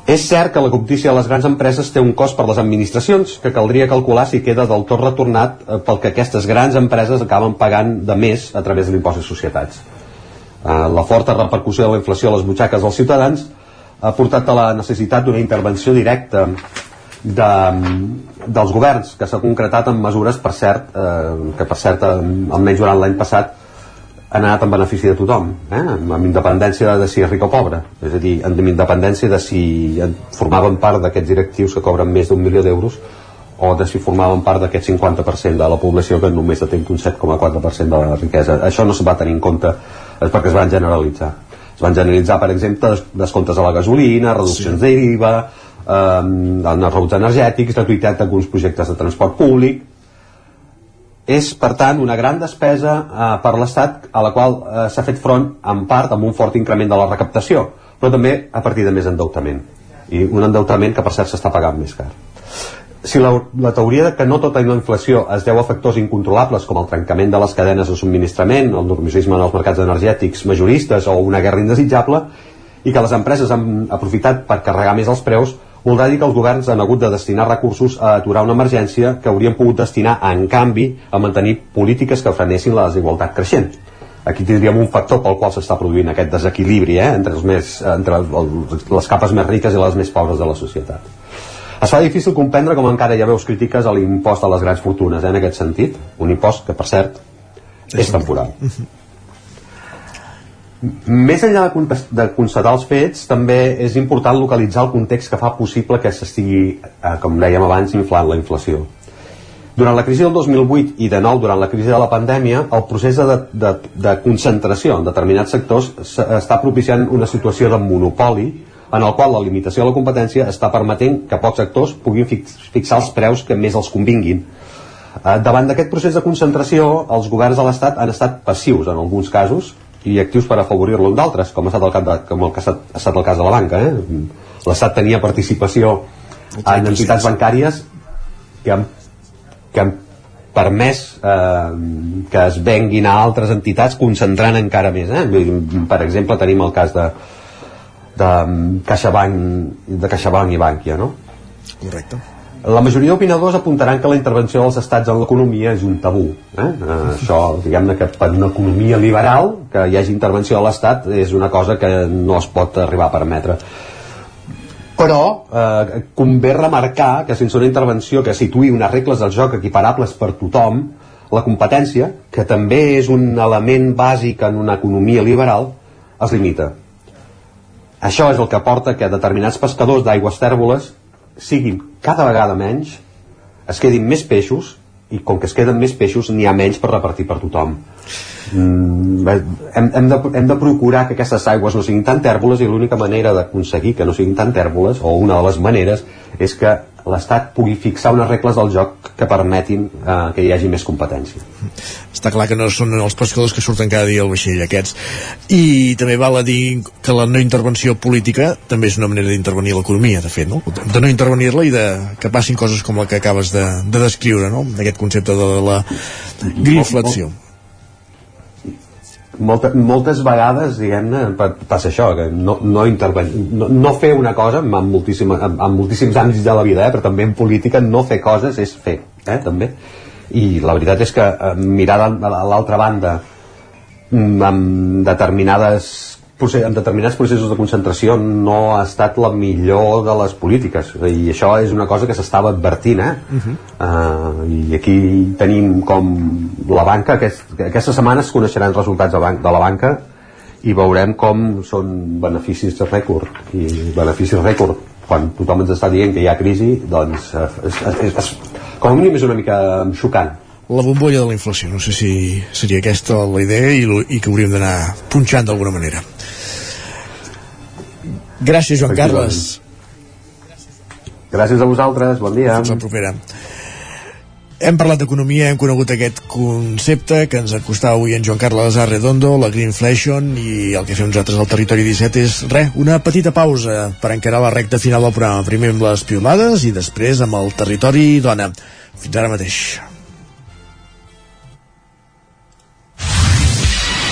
És cert que la cobdícia de les grans empreses té un cost per les administracions, que caldria calcular si queda del tot retornat eh, pel que aquestes grans empreses acaben pagant de més a través de l'impost de societats. Eh, la forta repercussió de la inflació a les butxaques dels ciutadans ha portat a la necessitat d'una intervenció directa de, dels governs, que s'ha concretat en mesures, per cert, eh, que per cert, almenys durant l'any passat, han anat en benefici de tothom, eh? amb independència de si és ric o pobre, és a dir, amb independència de si formaven part d'aquests directius que cobren més d'un milió d'euros o de si formaven part d'aquest 50% de la població que només té un 7,4% de la riquesa. Això no se va tenir en compte és perquè es van generalitzar. Es van generalitzar, per exemple, descomptes a la gasolina, reduccions sí. d'IVA, eh, els rebuts energètics, gratuïtat d'alguns projectes de transport públic, és, per tant, una gran despesa eh, per l'Estat a la qual eh, s'ha fet front en part amb un fort increment de la recaptació, però també a partir de més endeutament. I un endeutament que, per cert, s'està pagant més car. Si la, la teoria de que no tota la inflació es deu a factors incontrolables com el trencament de les cadenes de subministrament, el normalisme en els mercats energètics majoristes o una guerra indesitjable, i que les empreses han aprofitat per carregar més els preus, voldrà dir que els governs han hagut de destinar recursos a aturar una emergència que haurien pogut destinar, en canvi, a mantenir polítiques que frenessin la desigualtat creixent. Aquí tindríem un factor pel qual s'està produint aquest desequilibri eh, entre, els més, entre les capes més riques i les més pobres de la societat. Es fa difícil comprendre com encara hi ha veus crítiques a l'impost a les grans fortunes, eh, en aquest sentit. Un impost que, per cert, és temporal. Més enllà de, de constatar els fets, també és important localitzar el context que fa possible que s'estigui, eh, com dèiem abans, inflant la inflació. Durant la crisi del 2008 i de nou durant la crisi de la pandèmia, el procés de, de, de concentració en determinats sectors està propiciant una situació de monopoli en el qual la limitació de la competència està permetent que pocs actors puguin fix, fixar els preus que més els convinguin. Eh, davant d'aquest procés de concentració, els governs de l'Estat han estat passius en alguns casos i actius per afavorir-lo en d'altres, com ha estat el, cap de, com el que ha estat, ha estat el cas de la banca. Eh? L'Estat tenia participació en entitats bancàries que han, que han permès eh, que es venguin a altres entitats concentrant encara més. Eh? Per exemple, tenim el cas de, de CaixaBank, de CaixaBank i Bankia, no? Correcte. La majoria d'opinadors apuntaran que la intervenció dels estats en l'economia és un tabú. Eh? Eh, això, diguem-ne que per una economia liberal, que hi hagi intervenció de l'estat és una cosa que no es pot arribar a permetre. Però eh, convé remarcar que sense una intervenció que situï unes regles del joc equiparables per tothom, la competència, que també és un element bàsic en una economia liberal, es limita. Això és el que porta que determinats pescadors d'aigües tèrboles siguin cada vegada menys, es quedin més peixos i com que es queden més peixos n'hi ha menys per repartir per tothom. Mm, hem, hem, de, hem de procurar que aquestes aigües no siguin tan tèrboles i l'única manera d'aconseguir que no siguin tan tèrboles o una de les maneres és que l'Estat pugui fixar unes regles del joc que permetin eh, que hi hagi més competència. Està clar que no són els pescadors que surten cada dia al vaixell aquests. I també val a dir que la no intervenció política també és una manera d'intervenir l'economia, de fet, no? De no intervenir-la i de que passin coses com la que acabes de, de descriure, no? D'aquest concepte de la grinflació molta, moltes vegades diguem-ne passa això que no, no, no, no fer una cosa amb, moltíssim, amb, amb moltíssims àmbits de la vida eh, però també en política no fer coses és fer eh, també. I la veritat és que eh, mirar a l'altra banda mm, amb determinades en determinats processos de concentració no ha estat la millor de les polítiques i això és una cosa que s'estava advertint eh? Uh -huh. uh, i aquí tenim com la banca aquest, aquesta setmana es coneixeran resultats de, ban de la banca i veurem com són beneficis de rècord i beneficis rècord quan tothom ens està dient que hi ha crisi doncs és, és, és, com a mínim és una mica xocant la bombolla de la inflació. No sé si seria aquesta la idea i, i que hauríem d'anar punxant d'alguna manera. Gràcies, Joan Carles. Gràcies a vosaltres, bon dia. Fins la propera. Hem parlat d'economia, hem conegut aquest concepte que ens acostava avui en Joan Carles Arredondo, la Greenflation, i el que fem nosaltres al Territori 17 és, res, una petita pausa per encarar la recta final del programa. Primer amb les piolades i després amb el Territori Dona. Fins ara mateix.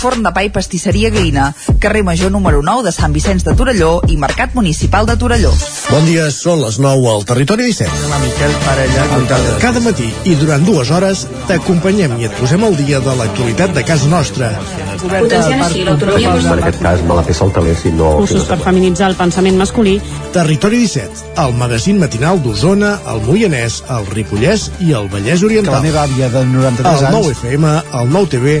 forn de pa i pastisseria Glina, carrer Major número 9 de Sant Vicenç de Torelló i Mercat Municipal de Torelló. Bon dia, són les 9 al Territori 17. La Miquel Parella. Cada, cada matí i durant dues hores t'acompanyem i et posem al dia de l'actualitat de casa nostra. Potenciant així l'autonomia En aquest cas me la peça el taler si no... Cursos per feminitzar el pensament masculí. Territori 17, el magazín matinal d'Osona, el Moianès, el Ripollès i el Vallès Oriental. Que la meva àvia de 93 el anys... 9 FM, el 9 TV,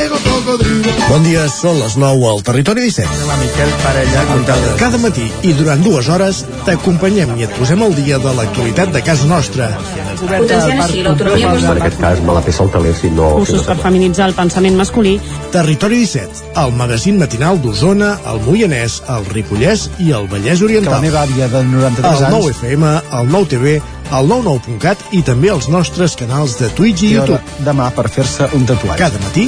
Bon dia, són les 9 al Territori 17. La Miquel Parella. Cada, cada matí i durant dues hores t'acompanyem i et posem al dia de l'actualitat de casa nostra. Potenciant així l'autonomia En aquest cas me la peça el taler si no... Cursos per feminitzar el pensament masculí. Territori 17, el magazín matinal d'Osona, el Moianès, el Ripollès i el Vallès Que Oriental. la meva àvia de 93 El anys... 9 FM, el 9 TV, el 99.cat i també els nostres canals de Twitch i I YouTube. demà per fer-se un tatuatge. Cada matí,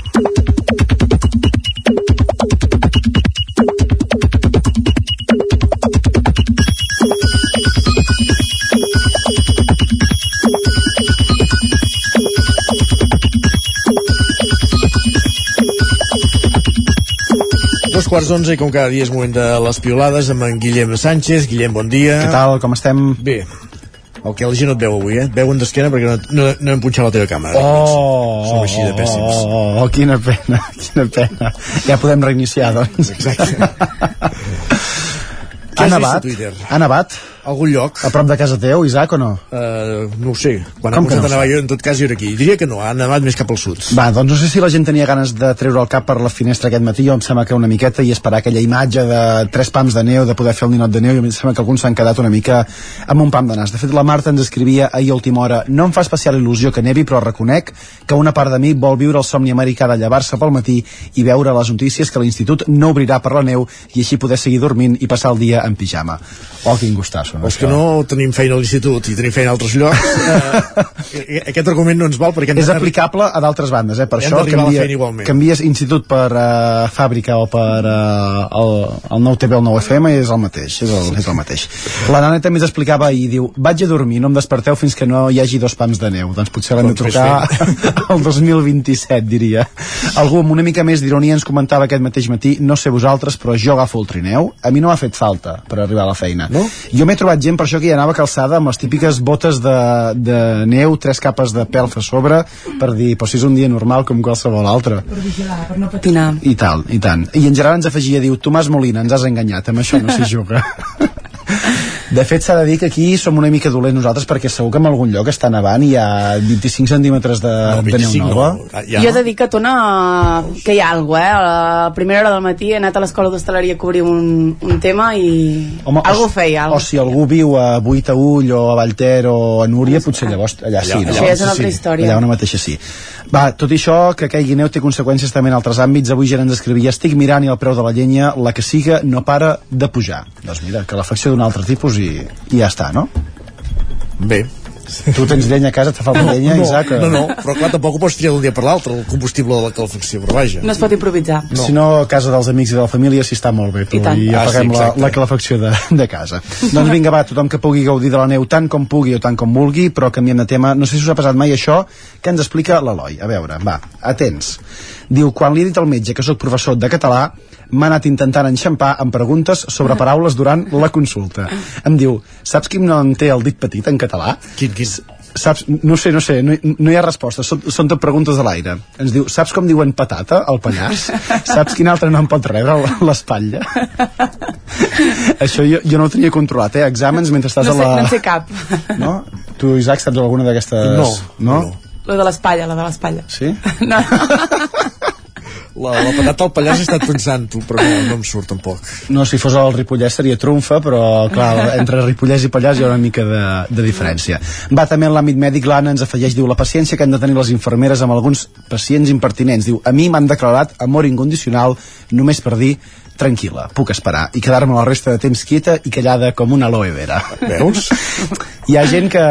Dos quarts d'onze i com cada dia és moment de les piolades amb en Guillem Sánchez. Guillem, bon dia. Què tal, com estem? Bé. El que la gent no et veu avui, eh? Et veuen d'esquena perquè no, no, no hem punxat la teva càmera. Oh, Som així de pèssims. Oh, oh, quina pena, (laughs) quina pena. Ja podem reiniciar, doncs. Exacte. Ha nevat? Ha nevat? Algun lloc? A prop de casa teu, Isaac, o no? Uh, no ho sé. Quan Com ha posat no a nevar jo, en tot cas, jo era aquí. Diria que no, ha nevat més cap al sud. Va, doncs no sé si la gent tenia ganes de treure el cap per la finestra aquest matí, jo em sembla que una miqueta, i esperar aquella imatge de tres pams de neu, de poder fer el ninot de neu, i em sembla que alguns s'han quedat una mica amb un pam de nas. De fet, la Marta ens escrivia ahir a última hora, no em fa especial il·lusió que nevi, però reconec que una part de mi vol viure el somni americà de llevar-se pel matí i veure les notícies que l'institut no obrirà per la neu i així poder seguir dormint i passar el dia en pijama. Oh, quin no? Els que no tenim feina a l'institut i tenim feina a altres llocs, (laughs) eh, aquest argument no ens val perquè... és aplicable a d'altres bandes, eh? per Hem això canvia, canvies institut per uh, fàbrica o per uh, el, el nou TV o el nou FM i és el mateix, és el, és el mateix. La nana també ens explicava i diu vaig a dormir, no em desperteu fins que no hi hagi dos pams de neu. Doncs potser l'hem de Doncs trucar (laughs) al 2027, diria. Algú amb una mica més d'ironia ens comentava aquest mateix matí, no sé vosaltres, però jo agafo el trineu. A mi no m'ha fet falta per arribar a la feina. No? Jo m'he trobat gent per això que hi anava calçada amb les típiques botes de, de neu, tres capes de pelf a sobre, per dir, però si és un dia normal com qualsevol altre. Per vigilar, per no patinar. I tal, i tant. I en Gerard ens afegia, diu, Tomàs Molina, ens has enganyat, amb això no s'hi juga. (laughs) De fet, s'ha de dir que aquí som una mica dolents nosaltres perquè segur que en algun lloc està nevant i hi ha 25 centímetres de, No, de neu 25 nova. no. Ah, Ja. Jo he de dir que Tona, que hi ha alguna cosa, eh? A la primera hora del matí he anat a l'escola d'hostaleria a cobrir un, un tema i Home, algú o, feia, o algú. si algú viu a Buitaüll o a Vallter o a Núria, potser llavors allà, sí, no? Això ja és una altra història. Allà una mateixa sí. Va, tot això, que caigui neu té conseqüències també en altres àmbits. Avui Gerard ens escrivia, estic mirant i el preu de la llenya, la que siga, no para de pujar. Doncs mira, que l'afecció d'un altre tipus i, i ja està, no? Bé. Tu tens llenya a casa, te fa (laughs) la llenya, no, Isaac? no, no, però clar, tampoc ho pots triar d'un dia per l'altre, el combustible de la calefacció, però vaja. No es pot improvisar. No. Si no, a casa dels amics i de la família s'hi està molt bé, tu, I tant. i Ah, sí, apaguem la, exacte. la calefacció de, de casa. doncs vinga, va, tothom que pugui gaudir de la neu tant com pugui o tant com vulgui, però canviem de tema. No sé si us ha passat mai això que ens explica l'Eloi. A veure, va, atents. Diu, quan li he dit al metge que sóc professor de català, m'ha anat intentant enxampar amb preguntes sobre paraules durant la consulta. Em diu, saps quin nom té el dit petit en català? Quin, quin? Saps, no sé, no sé, no, hi- no hi ha respostes, són, són tot preguntes a l'aire. Ens diu, saps com diuen patata al Pallars? Saps quin altre nom pot rebre l'espatlla? Això jo, jo no ho tenia controlat, eh? Exàmens mentre estàs No sé, a la... no sé cap. No? Tu, Isaac, saps alguna d'aquestes... No, no. La de l'espatlla, la de l'espatlla. Sí? No, (laughs) La, la patata al Pallars he estat pensant, tu, però no, no em surt tampoc. No, si fos el Ripollès seria trumfa, però clar, entre Ripollès i Pallars hi ha una mica de, de diferència. Va també en l'àmbit mèdic, l'Anna ens afegeix, diu, la paciència que han de tenir les infermeres amb alguns pacients impertinents. Diu, a mi m'han declarat amor incondicional només per dir tranquil·la, puc esperar i quedar-me la resta de temps quieta i callada com una aloe vera. Veus? Hi ha gent que,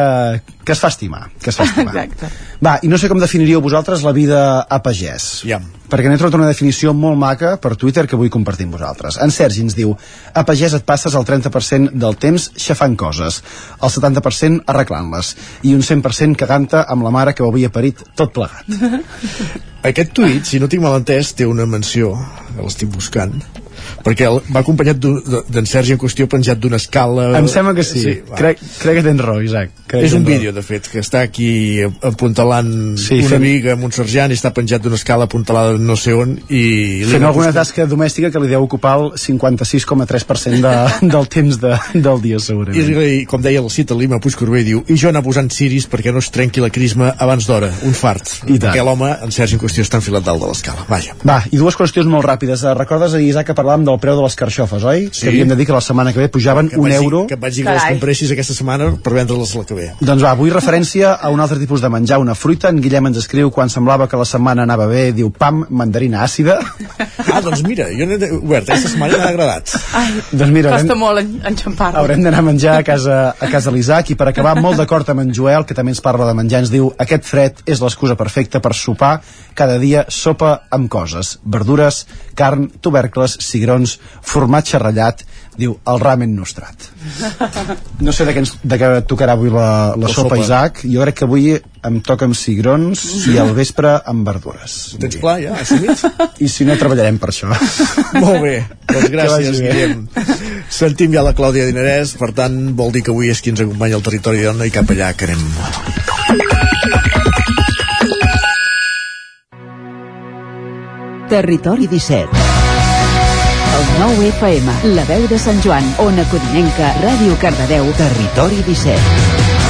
que es fa estimar, que es fa estimar. Exacte. Va, i no sé com definiríeu vosaltres la vida a pagès. Ja. Perquè n'he trobat una definició molt maca per Twitter que vull compartir amb vosaltres. En Sergi ens diu a pagès et passes el 30% del temps xafant coses, el 70% arreglant-les i un 100% cagant-te amb la mare que ho havia parit tot plegat. (laughs) Aquest tuit, si no tinc mal entès, té una menció, l'estic buscant, perquè el, va acompanyat d'en Sergi en qüestió penjat d'una escala... Em sembla que sí. va. crec, crec que tens raó, Isaac. Crec És un vídeo, de fet, que està aquí apuntalant Sí, una fent- viga amb un sergent i està penjat d'una escala apuntalada no sé on i... li Fent alguna tasca domèstica que li deu ocupar el 56,3% de, (laughs) del temps de, del dia, I, segurament. i, com deia el cita Lima Puigcorbé diu i jo anar posant ciris perquè no es trenqui la crisma abans d'hora, un fart I tant. perquè l'home, en Sergi en qüestió, està enfilat dalt de l'escala vaja, Va, i dues qüestions molt ràpides. Eh, Recordes, Isaac, que parlàvem del preu de les carxofes, oi? Sí. Que havíem de dir que la setmana que ve pujaven que, un vaig dir- euro. que et vaig dir que les compressis aquesta setmana per vendre-les la que ve Doncs va, vull referència a un altre tipus de menjar, una fruita. En Guillem ens escriu quan semblava que la setmana anava bé, diu pam, mandarina àcida. ah, doncs mira, jo n'he de- obert, aquesta setmana m'ha agradat Ai, doncs mira, costa haurem, molt en, enxampar-lo. haurem d'anar a menjar a casa, a casa de l'Isaac i per acabar molt d'acord amb en Joel, que també ens parla de menjar, ens diu aquest fred és l'excusa perfecta per sopar cada dia sopa amb coses, verdures, carn, tubercles, cigrons cigrons, formatge ratllat, diu el ramen nostrat. No sé de què, ens, de què tocarà avui la, la, La sopa, sopa. Isaac. Jo crec que avui em toca amb cigrons i al vespre amb verdures. Ho tens clar, ja? Assumit? (laughs) I si no, treballarem per això. (laughs) Molt bé, doncs Que gràcies. Guillem. Sentim ja la Clàudia Dinarès, per tant, vol dir que avui és qui ens acompanya al territori d'Ona i cap allà que anem. Territori 17. El 9 FM, la veu de Sant Joan, Ona Codinenca, Ràdio Cardedeu, Territori 17.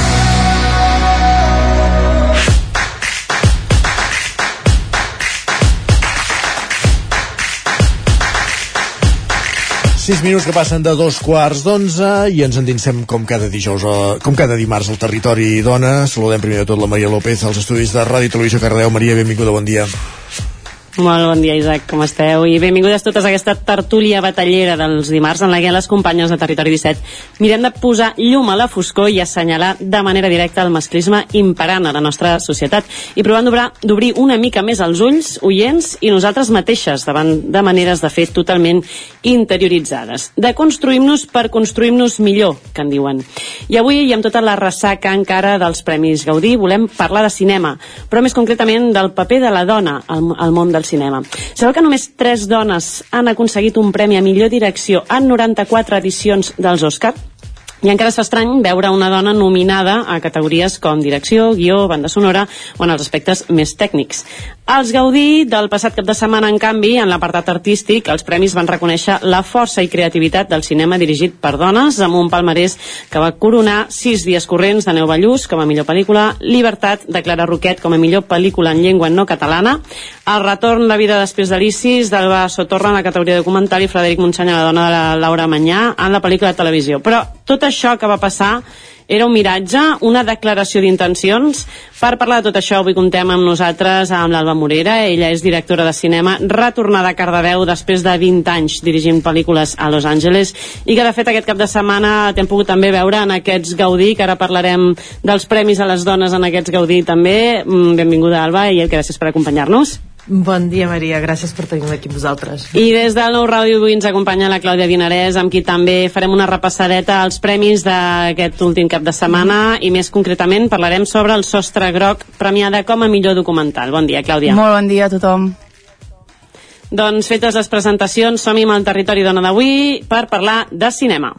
Sis minuts que passen de dos quarts d'onze i ens endinsem com cada dijous, a, com cada dimarts al territori dona. Saludem primer de tot la Maria López als estudis de Ràdio i Televisió Cardeu. Maria, benvinguda, bon dia. Molt bon dia, Isaac, com esteu? I benvingudes totes a aquesta tertúlia batallera dels dimarts en la que les companyes de Territori 17 mirem de posar llum a la foscor i assenyalar de manera directa el masclisme imperant a la nostra societat i provant d'obrir una mica més els ulls, oients i nosaltres mateixes davant de maneres de fer totalment interioritzades. De construir-nos per construir-nos millor, que en diuen. I avui, i amb tota la ressaca encara dels Premis Gaudí, volem parlar de cinema, però més concretament del paper de la dona al, al món del cinema. Sabeu que només tres dones han aconseguit un premi a millor direcció en 94 edicions dels Òscar? I encara fa estrany veure una dona nominada a categories com direcció, guió, banda sonora o en els aspectes més tècnics. Els Gaudí del passat cap de setmana, en canvi, en l'apartat artístic, els premis van reconèixer la força i creativitat del cinema dirigit per dones amb un palmarès que va coronar sis dies corrents de Neu Ballús com a millor pel·lícula, Libertat de Clara Roquet com a millor pel·lícula en llengua no catalana, El retorn de vida després d'Alicis d'Alba Sotorra en la categoria documental i Frederic Montseny, la dona de la Laura Manyà en la pel·lícula de televisió. Però tot això que va passar era un miratge, una declaració d'intencions. Per parlar de tot això, avui comptem amb nosaltres amb l'Alba Morera. Ella és directora de cinema, retornada a Cardedeu després de 20 anys dirigint pel·lícules a Los Angeles i que, de fet, aquest cap de setmana t'hem pogut també veure en aquests Gaudí, que ara parlarem dels premis a les dones en aquests Gaudí també. Mm, Benvinguda, Alba, i gràcies per acompanyar-nos. Bon dia, Maria. Gràcies per tenir-me aquí amb vosaltres. I des del Nou Ràdio avui ens acompanya la Clàudia Dinarès, amb qui també farem una repassadeta als premis d'aquest últim cap de setmana i més concretament parlarem sobre el sostre groc premiada com a millor documental. Bon dia, Clàudia. Molt bon dia a tothom. Doncs fetes les presentacions, som-hi amb el territori dona d'avui per parlar de cinema.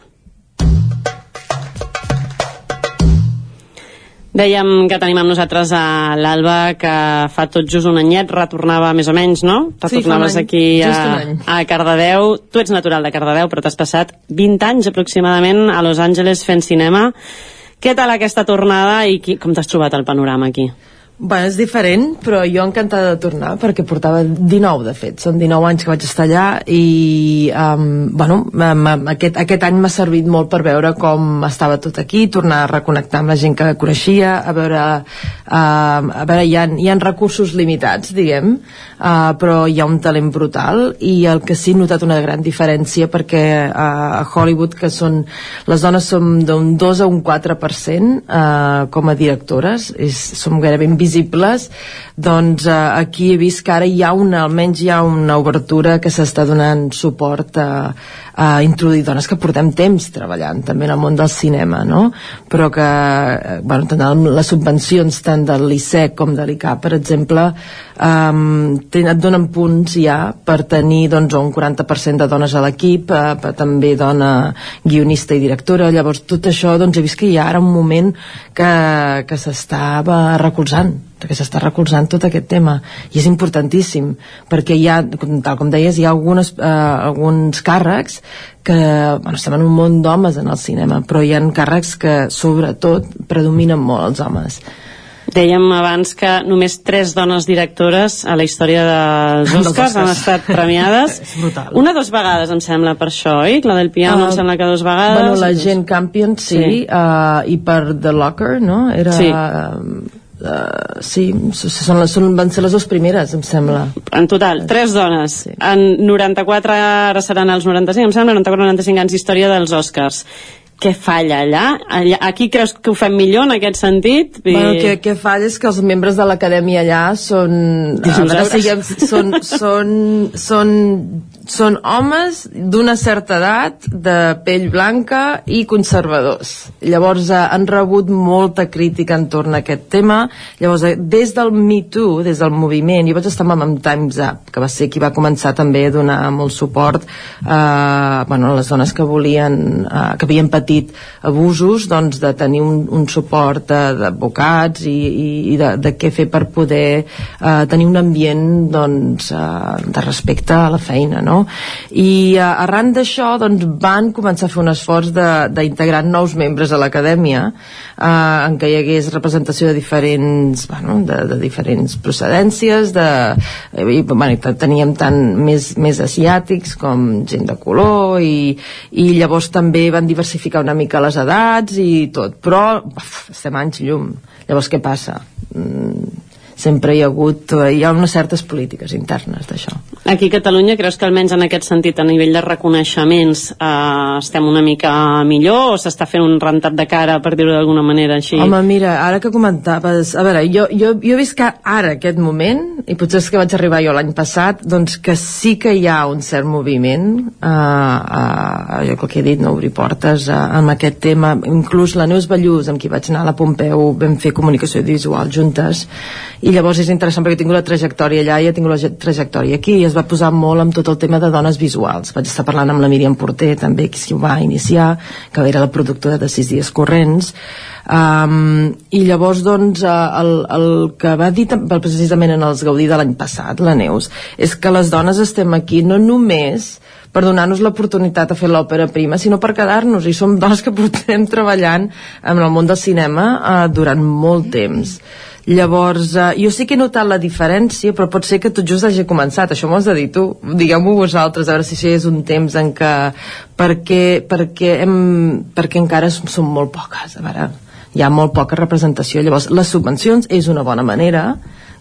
Dèiem que tenim amb nosaltres a l'Alba, que fa tot just un anyet retornava més o menys, no? Sí, Retornaves any, aquí a, a Cardedeu. Tu ets natural de Cardedeu, però t'has passat 20 anys aproximadament a Los Angeles fent cinema. Què tal aquesta tornada i qui, com t'has trobat el panorama aquí? Bueno, és diferent, però jo encantada de tornar perquè portava 19, de fet. Són 19 anys que vaig estar allà i, um, bueno, aquest, aquest any m'ha servit molt per veure com estava tot aquí, tornar a reconnectar amb la gent que coneixia, a veure, uh, a veure hi ha, hi ha recursos limitats, diguem, uh, però hi ha un talent brutal i el que sí he notat una gran diferència perquè uh, a Hollywood, que són les dones som d'un 2 a un 4% uh, com a directores, és, som gairebé invisibles, doncs uh, aquí he vist que ara hi ha una, almenys hi ha una obertura que s'està donant suport a, a introduir dones que portem temps treballant també en el món del cinema, no? Però que, eh, bueno, tant les subvencions tant del l'ICEC com de l'ICA, per exemple, um, et donen punts ja per tenir doncs, un 40% de dones a l'equip, eh, també dona guionista i directora, llavors tot això doncs, he vist que hi ha ara un moment que, que s'estava recolzant que s'està recolzant tot aquest tema i és importantíssim perquè hi ha, tal com deies, hi ha algunes, eh, alguns càrrecs que bueno, estem en un món d'homes en el cinema però hi ha càrrecs que sobretot predominen molt els homes Dèiem abans que només tres dones directores a la història dels Oscars han estat premiades. (laughs) Una dos vegades, em sembla, per això, oi? La del piano, Ah, em sembla que dos vegades. Bueno, la gent Campion, sí, Sí. sí. Uh, i per The Locker, no? Era, Sí. Uh, sí, s- són, són, van ser les dues primeres, em sembla. En total, tres dones. Sí. En 94, ara seran els 95, em sembla, 94-95 anys d'història dels Oscars. Què falla allà? allà? Aquí creus que ho fem millor en aquest sentit? Vull Bueno, que, que falla és que els membres de l'acadèmia allà són, a veure, Dinosaures. siguem, són, són, són, són homes d'una certa edat, de pell blanca i conservadors. Llavors eh, han rebut molta crítica entorn a aquest tema. Llavors, eh, des del Me Too, des del moviment, jo vaig estar amb, amb Time's Up, que va ser qui va començar també a donar molt suport eh, bueno, a les dones que volien, eh, que havien patit abusos, doncs de tenir un, un suport d'advocats i, i, i de, de què fer per poder eh, tenir un ambient doncs, eh, de respecte a la feina, no? I uh, arran d'això doncs, van començar a fer un esforç d'integrar nous membres a l'acadèmia uh, en què hi hagués representació de diferents, bueno, de, de diferents procedències, de, i, bueno, teníem tant més, més asiàtics com gent de color i, i llavors també van diversificar una mica les edats i tot, però uf, estem anys llum. Llavors què passa? Mm, sempre hi ha hagut, eh, hi ha unes certes polítiques internes d'això. Aquí a Catalunya creus que almenys en aquest sentit a nivell de reconeixements eh, estem una mica millor o s'està fent un rentat de cara per dir-ho d'alguna manera així? Home, mira, ara que comentaves a veure, jo, jo, jo he vist que ara aquest moment, i potser és que vaig arribar jo l'any passat doncs que sí que hi ha un cert moviment eh, eh, jo el que he dit, no obrir portes eh, amb aquest tema, inclús la Neus Ballús amb qui vaig anar a la Pompeu vam fer comunicació visual juntes i llavors és interessant perquè he tingut la trajectòria allà i he tingut la trajectòria aquí i es va posar molt amb tot el tema de dones visuals vaig estar parlant amb la Míriam Porter també que s'hi va iniciar que era la productora de sis dies corrents um, i llavors doncs el, el que va dir precisament en els Gaudí de l'any passat la Neus és que les dones estem aquí no només per donar-nos l'oportunitat de fer l'òpera prima, sinó per quedar-nos, i som dones que (laughs) portem treballant en el món del cinema eh, durant molt temps. Llavors, eh, jo sí que he notat la diferència, però pot ser que tot just hagi començat, això m'ho has de dir tu, digueu-m'ho vosaltres, a veure si això és un temps en què, perquè, perquè, hem, perquè encara som molt poques, a veure, hi ha molt poca representació, llavors les subvencions és una bona manera,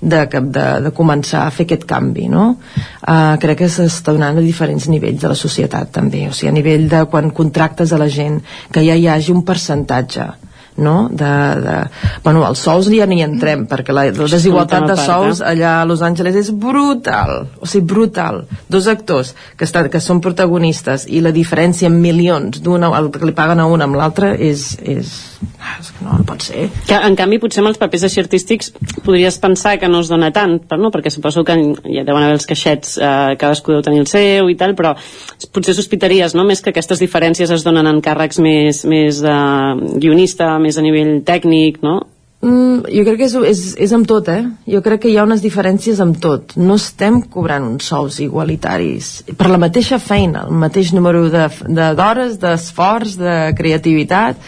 de, de, de començar a fer aquest canvi no? Uh, crec que s'està donant a diferents nivells de la societat també. O sigui, a nivell de quan contractes a la gent que ja hi hagi un percentatge no? de, de... Bueno, els sous ja ni entrem, perquè la, la desigualtat de sous allà a Los Angeles és brutal, o sigui, brutal. Dos actors que, estan, que són protagonistes i la diferència en milions d'un el que li paguen a un amb l'altre és, és, és que no, no pot ser. Que, en canvi, potser amb els papers així artístics podries pensar que no es dona tant, però no? perquè suposo que ja deuen haver els caixets, eh, cadascú deu tenir el seu i tal, però potser sospitaries no? més que aquestes diferències es donen en càrrecs més, més de guionista, més a nivell tècnic, no? Mm, jo crec que és, és, és amb tot, eh? Jo crec que hi ha unes diferències amb tot. No estem cobrant uns sous igualitaris. Per la mateixa feina, el mateix número d'hores, de, d'esforç, de creativitat,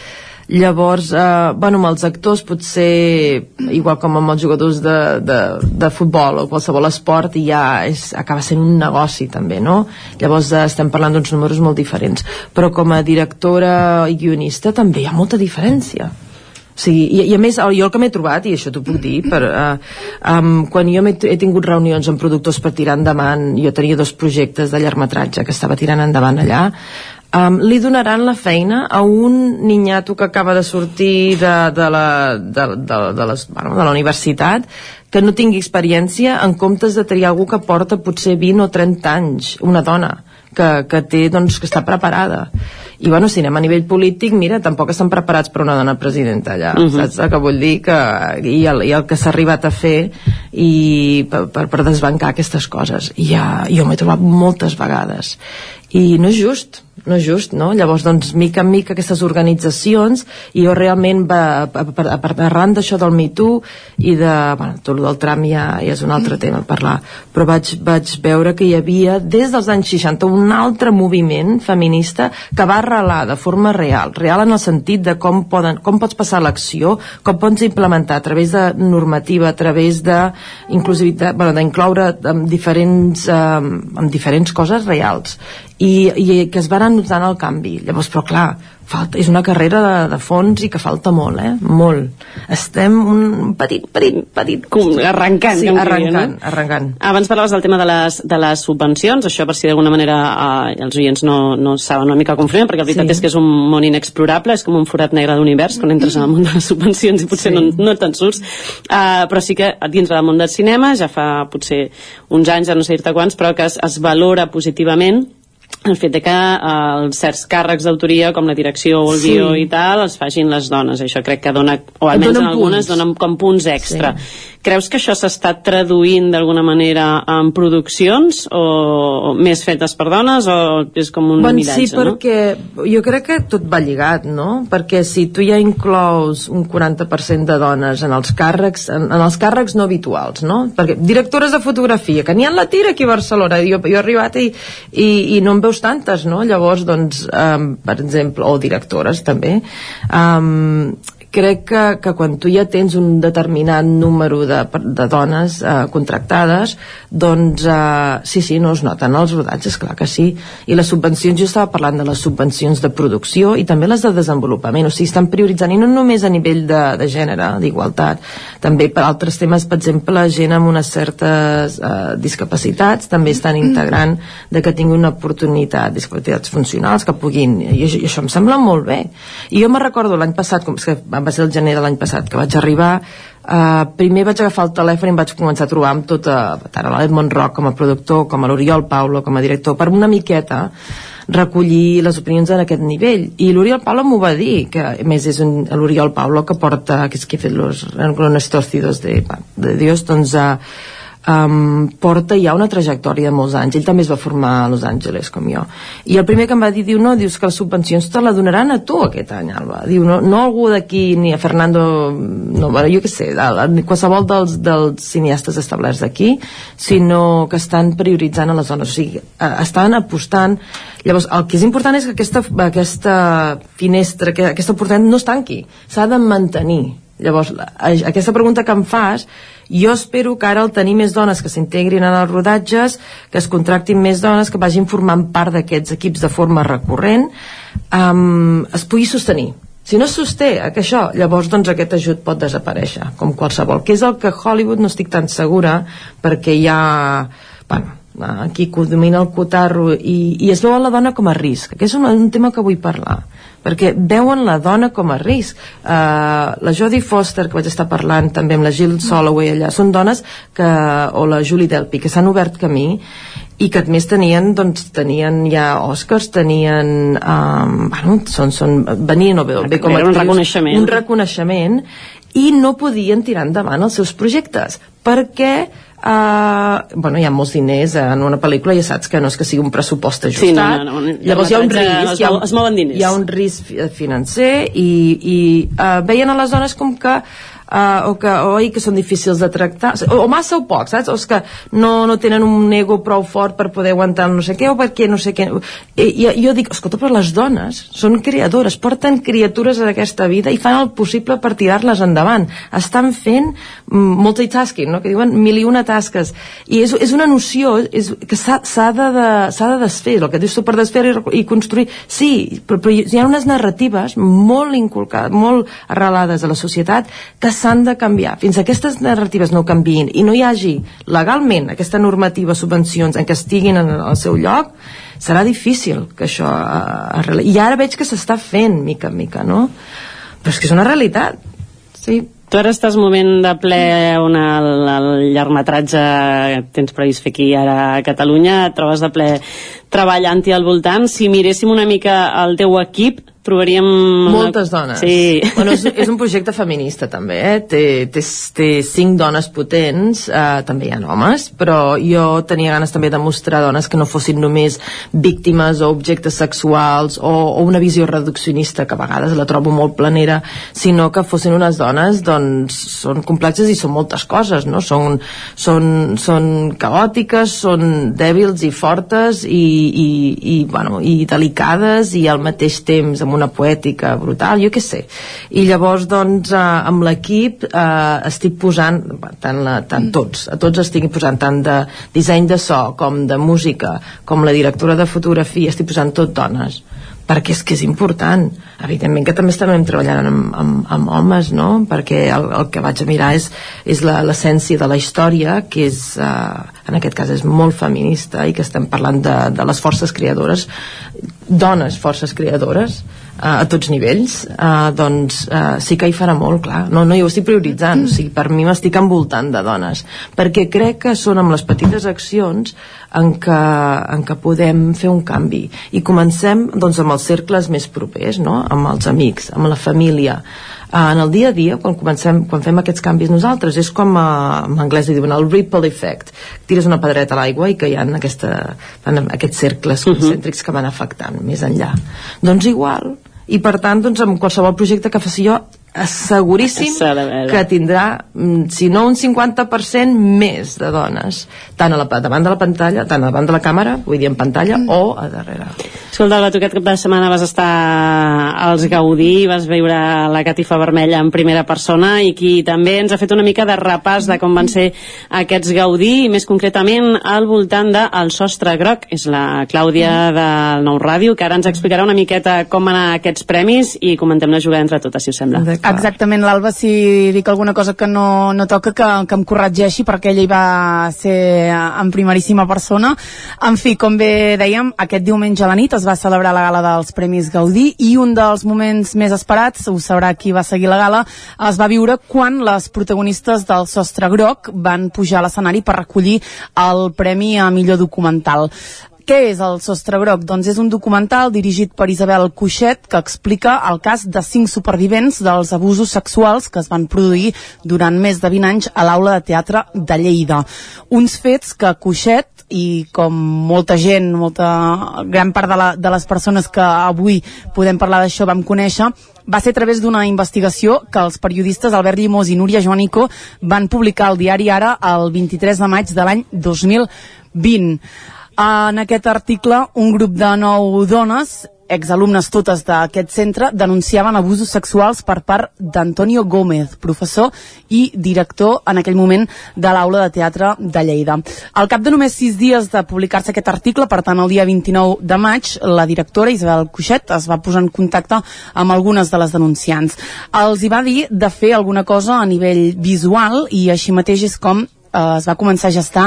llavors, eh, bueno, amb els actors potser, igual com amb els jugadors de, de, de futbol o qualsevol esport, ja és, acaba sent un negoci també, no? Llavors eh, estem parlant d'uns números molt diferents. Però com a directora i guionista també hi ha molta diferència. O sigui, i, i a més, jo el que m'he trobat, i això t'ho puc dir, per, uh, um, quan jo he tingut reunions amb productors per tirar endavant, jo tenia dos projectes de llargmetratge que estava tirant endavant allà, um, li donaran la feina a un ninyato que acaba de sortir de, de, la, de, de, de, les, bueno, de la universitat que no tingui experiència en comptes de triar algú que porta potser 20 o 30 anys, una dona que, que té, doncs, que està preparada. I bueno, si anem a nivell polític mira, tampoc estan preparats per una dona presidenta allà, uh -huh. saps el que vull dir? Que, i, el, i el que s'ha arribat a fer i per, per, per desbancar aquestes coses. I ja, jo m'he trobat moltes vegades. I no és just no és just, no? Llavors, doncs, mica en mica aquestes organitzacions, i jo realment, va, per, per, per, arran d'això del Me Too i de, bueno, tot del tram ja, ja és un altre tema a parlar, però vaig, vaig veure que hi havia, des dels anys 60, un altre moviment feminista que va arrelar de forma real, real en el sentit de com, poden, com pots passar l'acció, com pots implementar a través de normativa, a través de inclusivitat, bueno, d'incloure amb diferents, eh, amb diferents coses reals i, i que es van notant el canvi llavors però clar falta, és una carrera de, de fons i que falta molt, eh? Molt. Estem un petit, petit, petit... Com, arrencant, sí, arrencant, diria, no? arrencant. Abans parlaves del tema de les, de les subvencions, això per si d'alguna manera eh, els oients no, no saben una mica com funciona, perquè la veritat Sí. és que és un món inexplorable, és com un forat negre d'univers, quan entres en el món de les subvencions i potser Sí. no, no te'n surts. Uh, però sí que dins del món del cinema, ja fa potser uns anys, ja no sé dir-te quants, però que es, es valora positivament el fet de que eh, els certs càrrecs d'autoria com la direcció o el Sí. guió i tal els facin les dones, això crec que dona o almenys Donen en algunes punts. donen com punts extra creus que això s'està traduint d'alguna manera en produccions o més fetes per dones o és com un Bueno, miratge, sí, perquè jo crec que tot va lligat, no? Perquè si tu ja inclous un 40% de dones en els càrrecs, en, en els càrrecs no habituals, no? Perquè directores de fotografia, que n'hi ha la tira aquí a Barcelona, jo, jo he arribat i, i, i no en veus tantes, no? Llavors, doncs, um, per exemple, o directores també, um, crec que, que quan tu ja tens un determinat número de, de dones eh, contractades doncs eh, sí, sí, no es noten els rodatges, clar que sí. I les subvencions, jo estava parlant de les subvencions de producció i també les de desenvolupament. O sigui, estan prioritzant, i no només a nivell de, de gènere, d'igualtat. També per altres temes, per exemple, gent amb unes certes eh, discapacitats també estan integrant de que tingui una oportunitat, discapacitats funcionals que puguin, i això, i això em sembla molt bé. I jo me recordo l'any passat com que va ser el gener de l'any passat que vaig arribar. Uh, primer vaig agafar el telèfon i em vaig començar a trobar amb tota, tant a l'Edmond Rock com a productor, com a l'Oriol Paulo com a director, per una miqueta recollir les opinions en aquest nivell. I l'Oriol Paulo m'ho va dir que a més és l'Oriol Paulo que porta que és qui ha fet los Renglones Torcidos de, de Dios doncs uh, um, porta ja una trajectòria de molts anys. Ell també es va formar a Los Angeles com jo. I el primer que em va dir, diu no, dius que les subvencions te la donaran a tu aquest any Alba. Diu no, no algú d'aquí ni a Fernando no, bueno, jo què sé, a, a, qualsevol dels, dels cineastes establerts d'aquí sinó que estan prioritzant a les dones o sigui, eh, estan apostant. Llavors el que és important és que aquesta, aquesta finestra, que aquesta oportunitat no es tanqui, s'ha de mantenir Llavors, aquesta pregunta que em fas, jo espero que ara al tenir més dones que s'integrin en els rodatges, que es contractin més dones, que vagin formant part d'aquests equips de forma recurrent, um, es pugui sostenir. Si no es sosté que això, llavors doncs aquest ajut pot desaparèixer, com qualsevol, que és el que Hollywood no estic tan segura, perquè hi ha... Bueno, aquí domina el cotarro i, i es veu a la dona com a risc que és un, un tema que vull parlar perquè veuen la dona com a risc uh, la Jodie Foster que vaig estar parlant també amb la Jill Soloway allà són dones que, o la Julie Delpy que s'han obert camí i que a més tenien, doncs, tenien ja Oscars, tenien um, bueno, són, són, venien o bé, bé com a un reconeixement. un reconeixement i no podien tirar endavant els seus projectes perquè Uh, bueno, hi ha molts diners en una pel·lícula ja saps que no és que sigui un pressupost ajustat Sí, no, no, no, llavors hi ha un risc hi ha, es mouen diners. hi ha un risc fi- financer i, i uh, veien a les dones com que uh, o que, oi, que són difícils de tractar. O, o massa o poc, saps? o és que no, no tenen un ego prou fort per poder aguantar no sé què o perquè no sé què. I, i jo dic, escolta, però les dones són creadores, porten criatures a aquesta vida i fan el possible per tirar-les endavant. Estan fent mm, multitasking, no? que diuen mil i una tasques. I és, és una noció és, que s'ha de, de, de desfer el que dius tu per desfer i, i construir. Sí, però, però hi ha unes narratives molt inculcades, molt arrelades a la societat que s'han de canviar. Fins que aquestes narratives no canviïn i no hi hagi legalment aquesta normativa subvencions en què estiguin en el seu lloc serà difícil que això eh, i ara veig que s'està fent mica en mica no? però és que és una realitat. Sí. Tu ara estàs movent de ple on el, el llargmetratge que tens previst fer aquí ara a Catalunya, et trobes de ple treballant-hi al voltant. Si miréssim una mica el teu equip, trobaríem... Moltes dones. Sí. Bueno, és, és un projecte feminista també, eh? té, té, té cinc dones potents, eh, també hi ha homes, però jo tenia ganes també de mostrar dones que no fossin només víctimes o objectes sexuals o, o una visió reduccionista que a vegades la trobo molt planera, sinó que fossin unes dones, doncs, són complexes i són moltes coses, no? Són, són, són caòtiques, són dèbils i fortes i, i, i, bueno, i delicades i al mateix temps amb una poètica brutal, jo què sé. I llavors doncs eh, amb l'equip eh, estic posant tant, la, tant tots, a tots estic posant tant de disseny de so com de música com la directora de fotografia estic posant tot dones perquè és que és important evidentment que també estem treballant amb, amb, amb homes no? perquè el, el que vaig a mirar és, és l'essència de la història que és, eh, en aquest cas és molt feminista i que estem parlant de, de les forces creadores dones forces creadores a tots nivells uh, doncs uh, sí que hi farà molt clar no, no, jo ho estic prioritzant o sigui, per mi m'estic envoltant de dones perquè crec que són amb les petites accions en què, en què podem fer un canvi i comencem doncs, amb els cercles més propers no? amb els amics, amb la família en el dia a dia, quan, comencem, quan fem aquests canvis nosaltres, és com uh, en anglès diuen el ripple effect tires una pedreta a l'aigua i que hi ha aquesta, aquests cercles uh -huh. concèntrics que van afectant més enllà doncs igual, i per tant doncs, amb qualsevol projecte que faci jo asseguríssim que tindrà, mm, si no un 50% més de dones, tant a la, davant de la pantalla, tant a davant de la càmera, vull dir en pantalla, mm. o a darrere. Escolta, Alba, tu aquest cap de setmana vas estar als Gaudí, vas veure la catifa vermella en primera persona i qui també ens ha fet una mica de repàs de com van ser aquests Gaudí, i més concretament al voltant del de sostre groc. És la Clàudia del Nou Ràdio, que ara ens explicarà una miqueta com anar aquests premis i comentem la jugada entre totes, si us sembla. Exactament, l'Alba, si dic alguna cosa que no, no toca, que, que em corregeixi, perquè ella hi va ser en primeríssima persona. En fi, com bé dèiem, aquest diumenge a la nit es va celebrar la gala dels Premis Gaudí i un dels moments més esperats, ho sabrà qui va seguir la gala, es va viure quan les protagonistes del Sostre Groc van pujar a l'escenari per recollir el Premi a millor documental. Què és el Sostre Groc? Doncs és un documental dirigit per Isabel Cuixet que explica el cas de cinc supervivents dels abusos sexuals que es van produir durant més de 20 anys a l'aula de teatre de Lleida. Uns fets que Cuixet i com molta gent, molta gran part de, la, de les persones que avui podem parlar d'això vam conèixer, va ser a través d'una investigació que els periodistes Albert Llimós i Núria Joanico van publicar al diari Ara el 23 de maig de l'any 2020. En aquest article, un grup de nou dones exalumnes totes d'aquest centre denunciaven abusos sexuals per part d'Antonio Gómez, professor i director en aquell moment de l'aula de teatre de Lleida. Al cap de només sis dies de publicar-se aquest article, per tant el dia 29 de maig, la directora Isabel Cuixet es va posar en contacte amb algunes de les denunciants. Els hi va dir de fer alguna cosa a nivell visual i així mateix és com eh, es va començar a gestar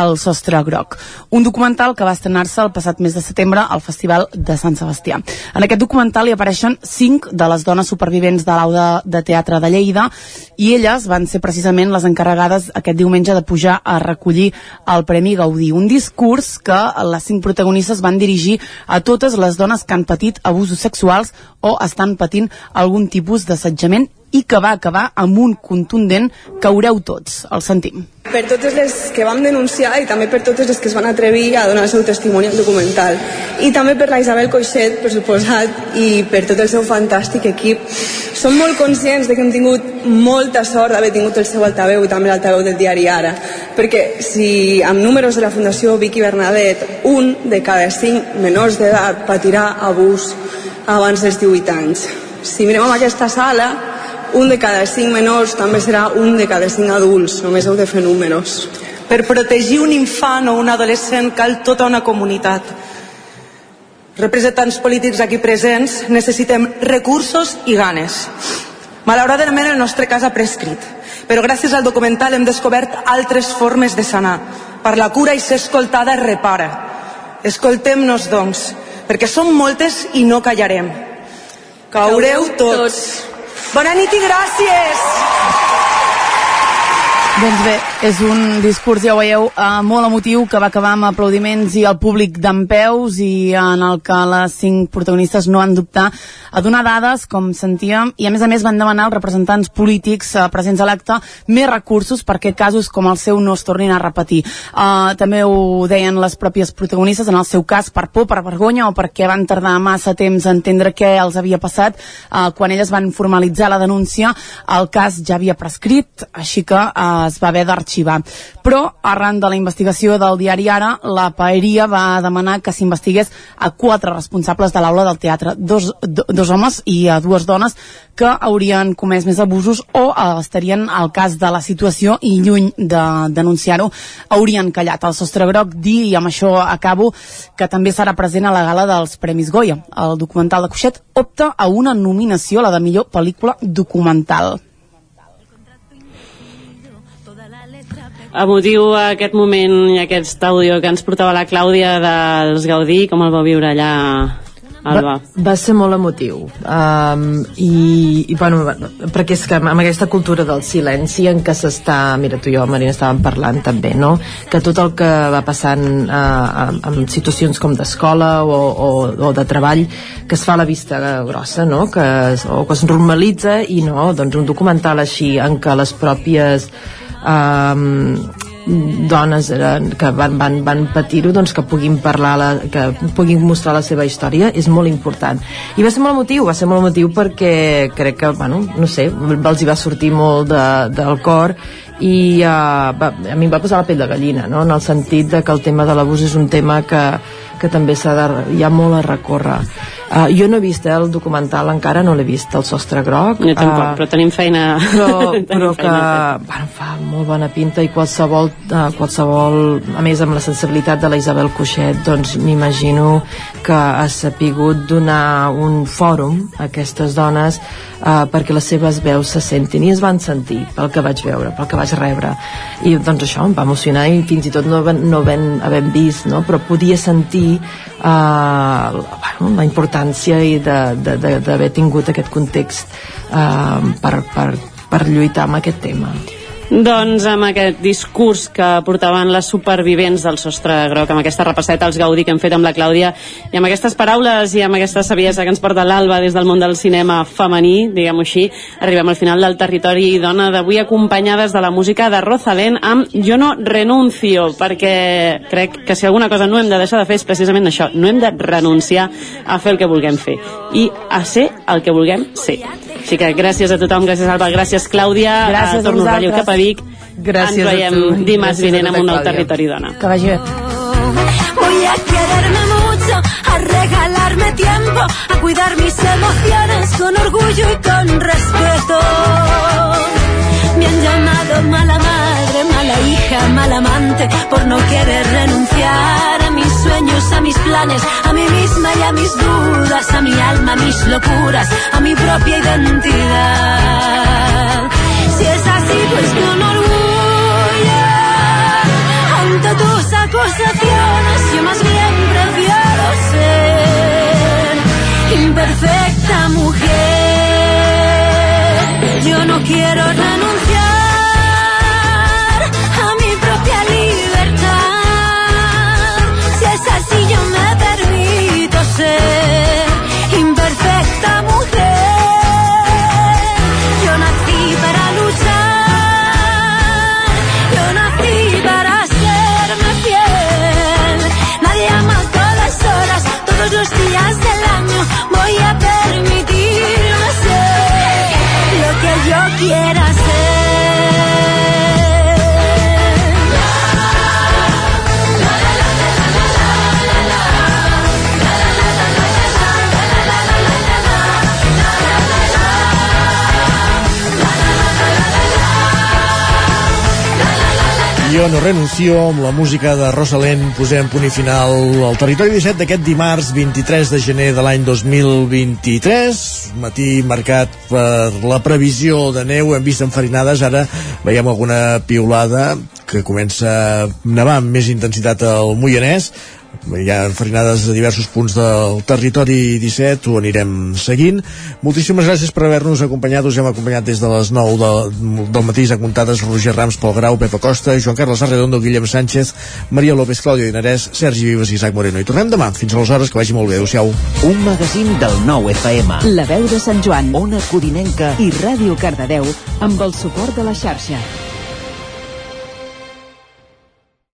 el Sostre Groc, un documental que va estrenar-se el passat mes de setembre al Festival de Sant Sebastià. En aquest documental hi apareixen cinc de les dones supervivents de l'Auda de Teatre de Lleida i elles van ser precisament les encarregades aquest diumenge de pujar a recollir el Premi Gaudí, un discurs que les cinc protagonistes van dirigir a totes les dones que han patit abusos sexuals o estan patint algun tipus d'assetjament i que va acabar amb un contundent caureu tots. El sentim. Per totes les que vam denunciar i també per totes les que es van atrevir a donar el seu testimoni al documental. I també per la Isabel Coixet, per suposat, i per tot el seu fantàstic equip. Som molt conscients de que hem tingut molta sort d'haver tingut el seu altaveu i també l'altaveu del diari Ara, perquè si amb números de la Fundació Vicky Bernadet, un de cada cinc menors d'edat patirà abús abans dels 18 anys. Si mirem en aquesta sala, un de cada cinc menors també serà un de cada cinc adults, només heu de fer números. Per protegir un infant o un adolescent cal tota una comunitat. Representants polítics aquí presents necessitem recursos i ganes. Malauradament el nostre cas ha prescrit, però gràcies al documental hem descobert altres formes de sanar. Per la cura i ser escoltada repara. Escoltem-nos, doncs, perquè som moltes i no callarem. Caureu tots. Bona nit i gràcies! Doncs bé, és un discurs, ja ho veieu, eh, molt emotiu que va acabar amb aplaudiments i el públic d'en peus i en el que les cinc protagonistes no han dubtar a donar dades, com sentíem, i a més a més van demanar als representants polítics eh, presents a l'acte més recursos perquè casos com el seu no es tornin a repetir. Eh, també ho deien les pròpies protagonistes, en el seu cas per por, per vergonya o perquè van tardar massa temps a entendre què els havia passat eh, quan elles van formalitzar la denúncia el cas ja havia prescrit, així que eh, es va haver d'arxivar. Però, arran de la investigació del diari Ara, la Paeria va demanar que s'investigués a quatre responsables de l'aula del teatre, dos, do, dos homes i a dues dones que haurien comès més abusos o estarien al cas de la situació i lluny de denunciar-ho haurien callat. El sostre groc dir, i amb això acabo, que també serà present a la gala dels Premis Goya. El documental de Cuixet opta a una nominació, la de millor pel·lícula documental. Emotiu aquest moment i aquest àudio que ens portava la Clàudia dels Gaudí, com el va viure allà Alba. Va, va ser molt emotiu um, i, i bueno, perquè és que amb aquesta cultura del silenci en què s'està, mira tu i jo Marina estàvem parlant també, no? que tot el que va passant uh, en situacions com d'escola o, o, o de treball que es fa a la vista grossa no? que, es, o que es normalitza i no, doncs un documental així en què les pròpies um, dones que van, van, van patir-ho doncs que puguin parlar la, que puguin mostrar la seva història és molt important. I va ser molt emotiu, va ser molt emotiu perquè crec que, bueno, no sé els hi va sortir molt de, del cor i uh, va, a mi em va posar la pell de gallina no? en el sentit de que el tema de l'abús és un tema que, que també s'ha de, hi ha molt a recórrer Uh, jo no he vist eh, el documental encara, no l'he vist, el sostre groc. Jo tampoc, uh, però tenim feina... (laughs) Però, però que bueno, fa molt bona pinta i qualsevol, uh, qualsevol, a més amb la sensibilitat de la Isabel Cuixet, doncs m'imagino que ha sapigut donar un fòrum a aquestes dones uh, perquè les seves veus se sentin. I es van sentir pel que vaig veure, pel que vaig rebre. I doncs això em va emocionar i fins i tot no, no ben, havent vist no? però podia sentir bueno, la importància i d'haver tingut aquest context uh, per, per, per lluitar amb aquest tema doncs amb aquest discurs que portaven les supervivents del sostre groc, amb aquesta repasseta als Gaudí que hem fet amb la Clàudia, i amb aquestes paraules i amb aquesta saviesa que ens porta l'Alba des del món del cinema femení, diguem-ho així, arribem al final del territori i dona d'avui acompanyades de la música de Rosalén amb Jo no renuncio, perquè crec que si alguna cosa no hem de deixar de fer és precisament això, no hem de renunciar a fer el que vulguem fer i a ser el que vulguem ser. Així que gràcies a tothom, gràcies Alba, gràcies Clàudia, gràcies a torno a cap a Vic. Gràcies Ens veiem a tu. dimarts Gràcies vinent amb un nou territori dona. Que vagi bé. Voy a quererme mucho, a regalarme tiempo, a cuidar mis emociones con orgullo y con respeto. Me han llamado mala madre, mala hija, mala amante, por no querer renunciar a mis sueños, a mis planes, a mí misma y a mis dudas, a mi alma, a mis locuras, a mi propia identidad. Si es así, pues con orgullo ante tus acusaciones yo más bien prefiero ser imperfecta mujer yo no quiero say Jo no renuncio, amb la música de Rosalén posem punt i final al territori 17 d'aquest dimarts 23 de gener de l'any 2023 matí marcat per la previsió de neu hem vist enfarinades, ara veiem alguna piulada que comença a nevar amb més intensitat al Moianès hi ha enfarinades a diversos punts del territori 17, ho anirem seguint. Moltíssimes gràcies per haver-nos acompanyat, us hem acompanyat des de les 9 de, del matí, a comptades Roger Rams, Pol Grau, Pepa Costa, Joan Carles Arredondo, Guillem Sánchez, Maria López, Clàudia Dinarès, Sergi Vives i Isaac Moreno. I tornem demà. Fins aleshores, que vagi molt bé. Adéu-siau. Un magazín del nou FM. La veu de Sant Joan, Ona Codinenca i Ràdio Cardedeu amb el suport de la xarxa.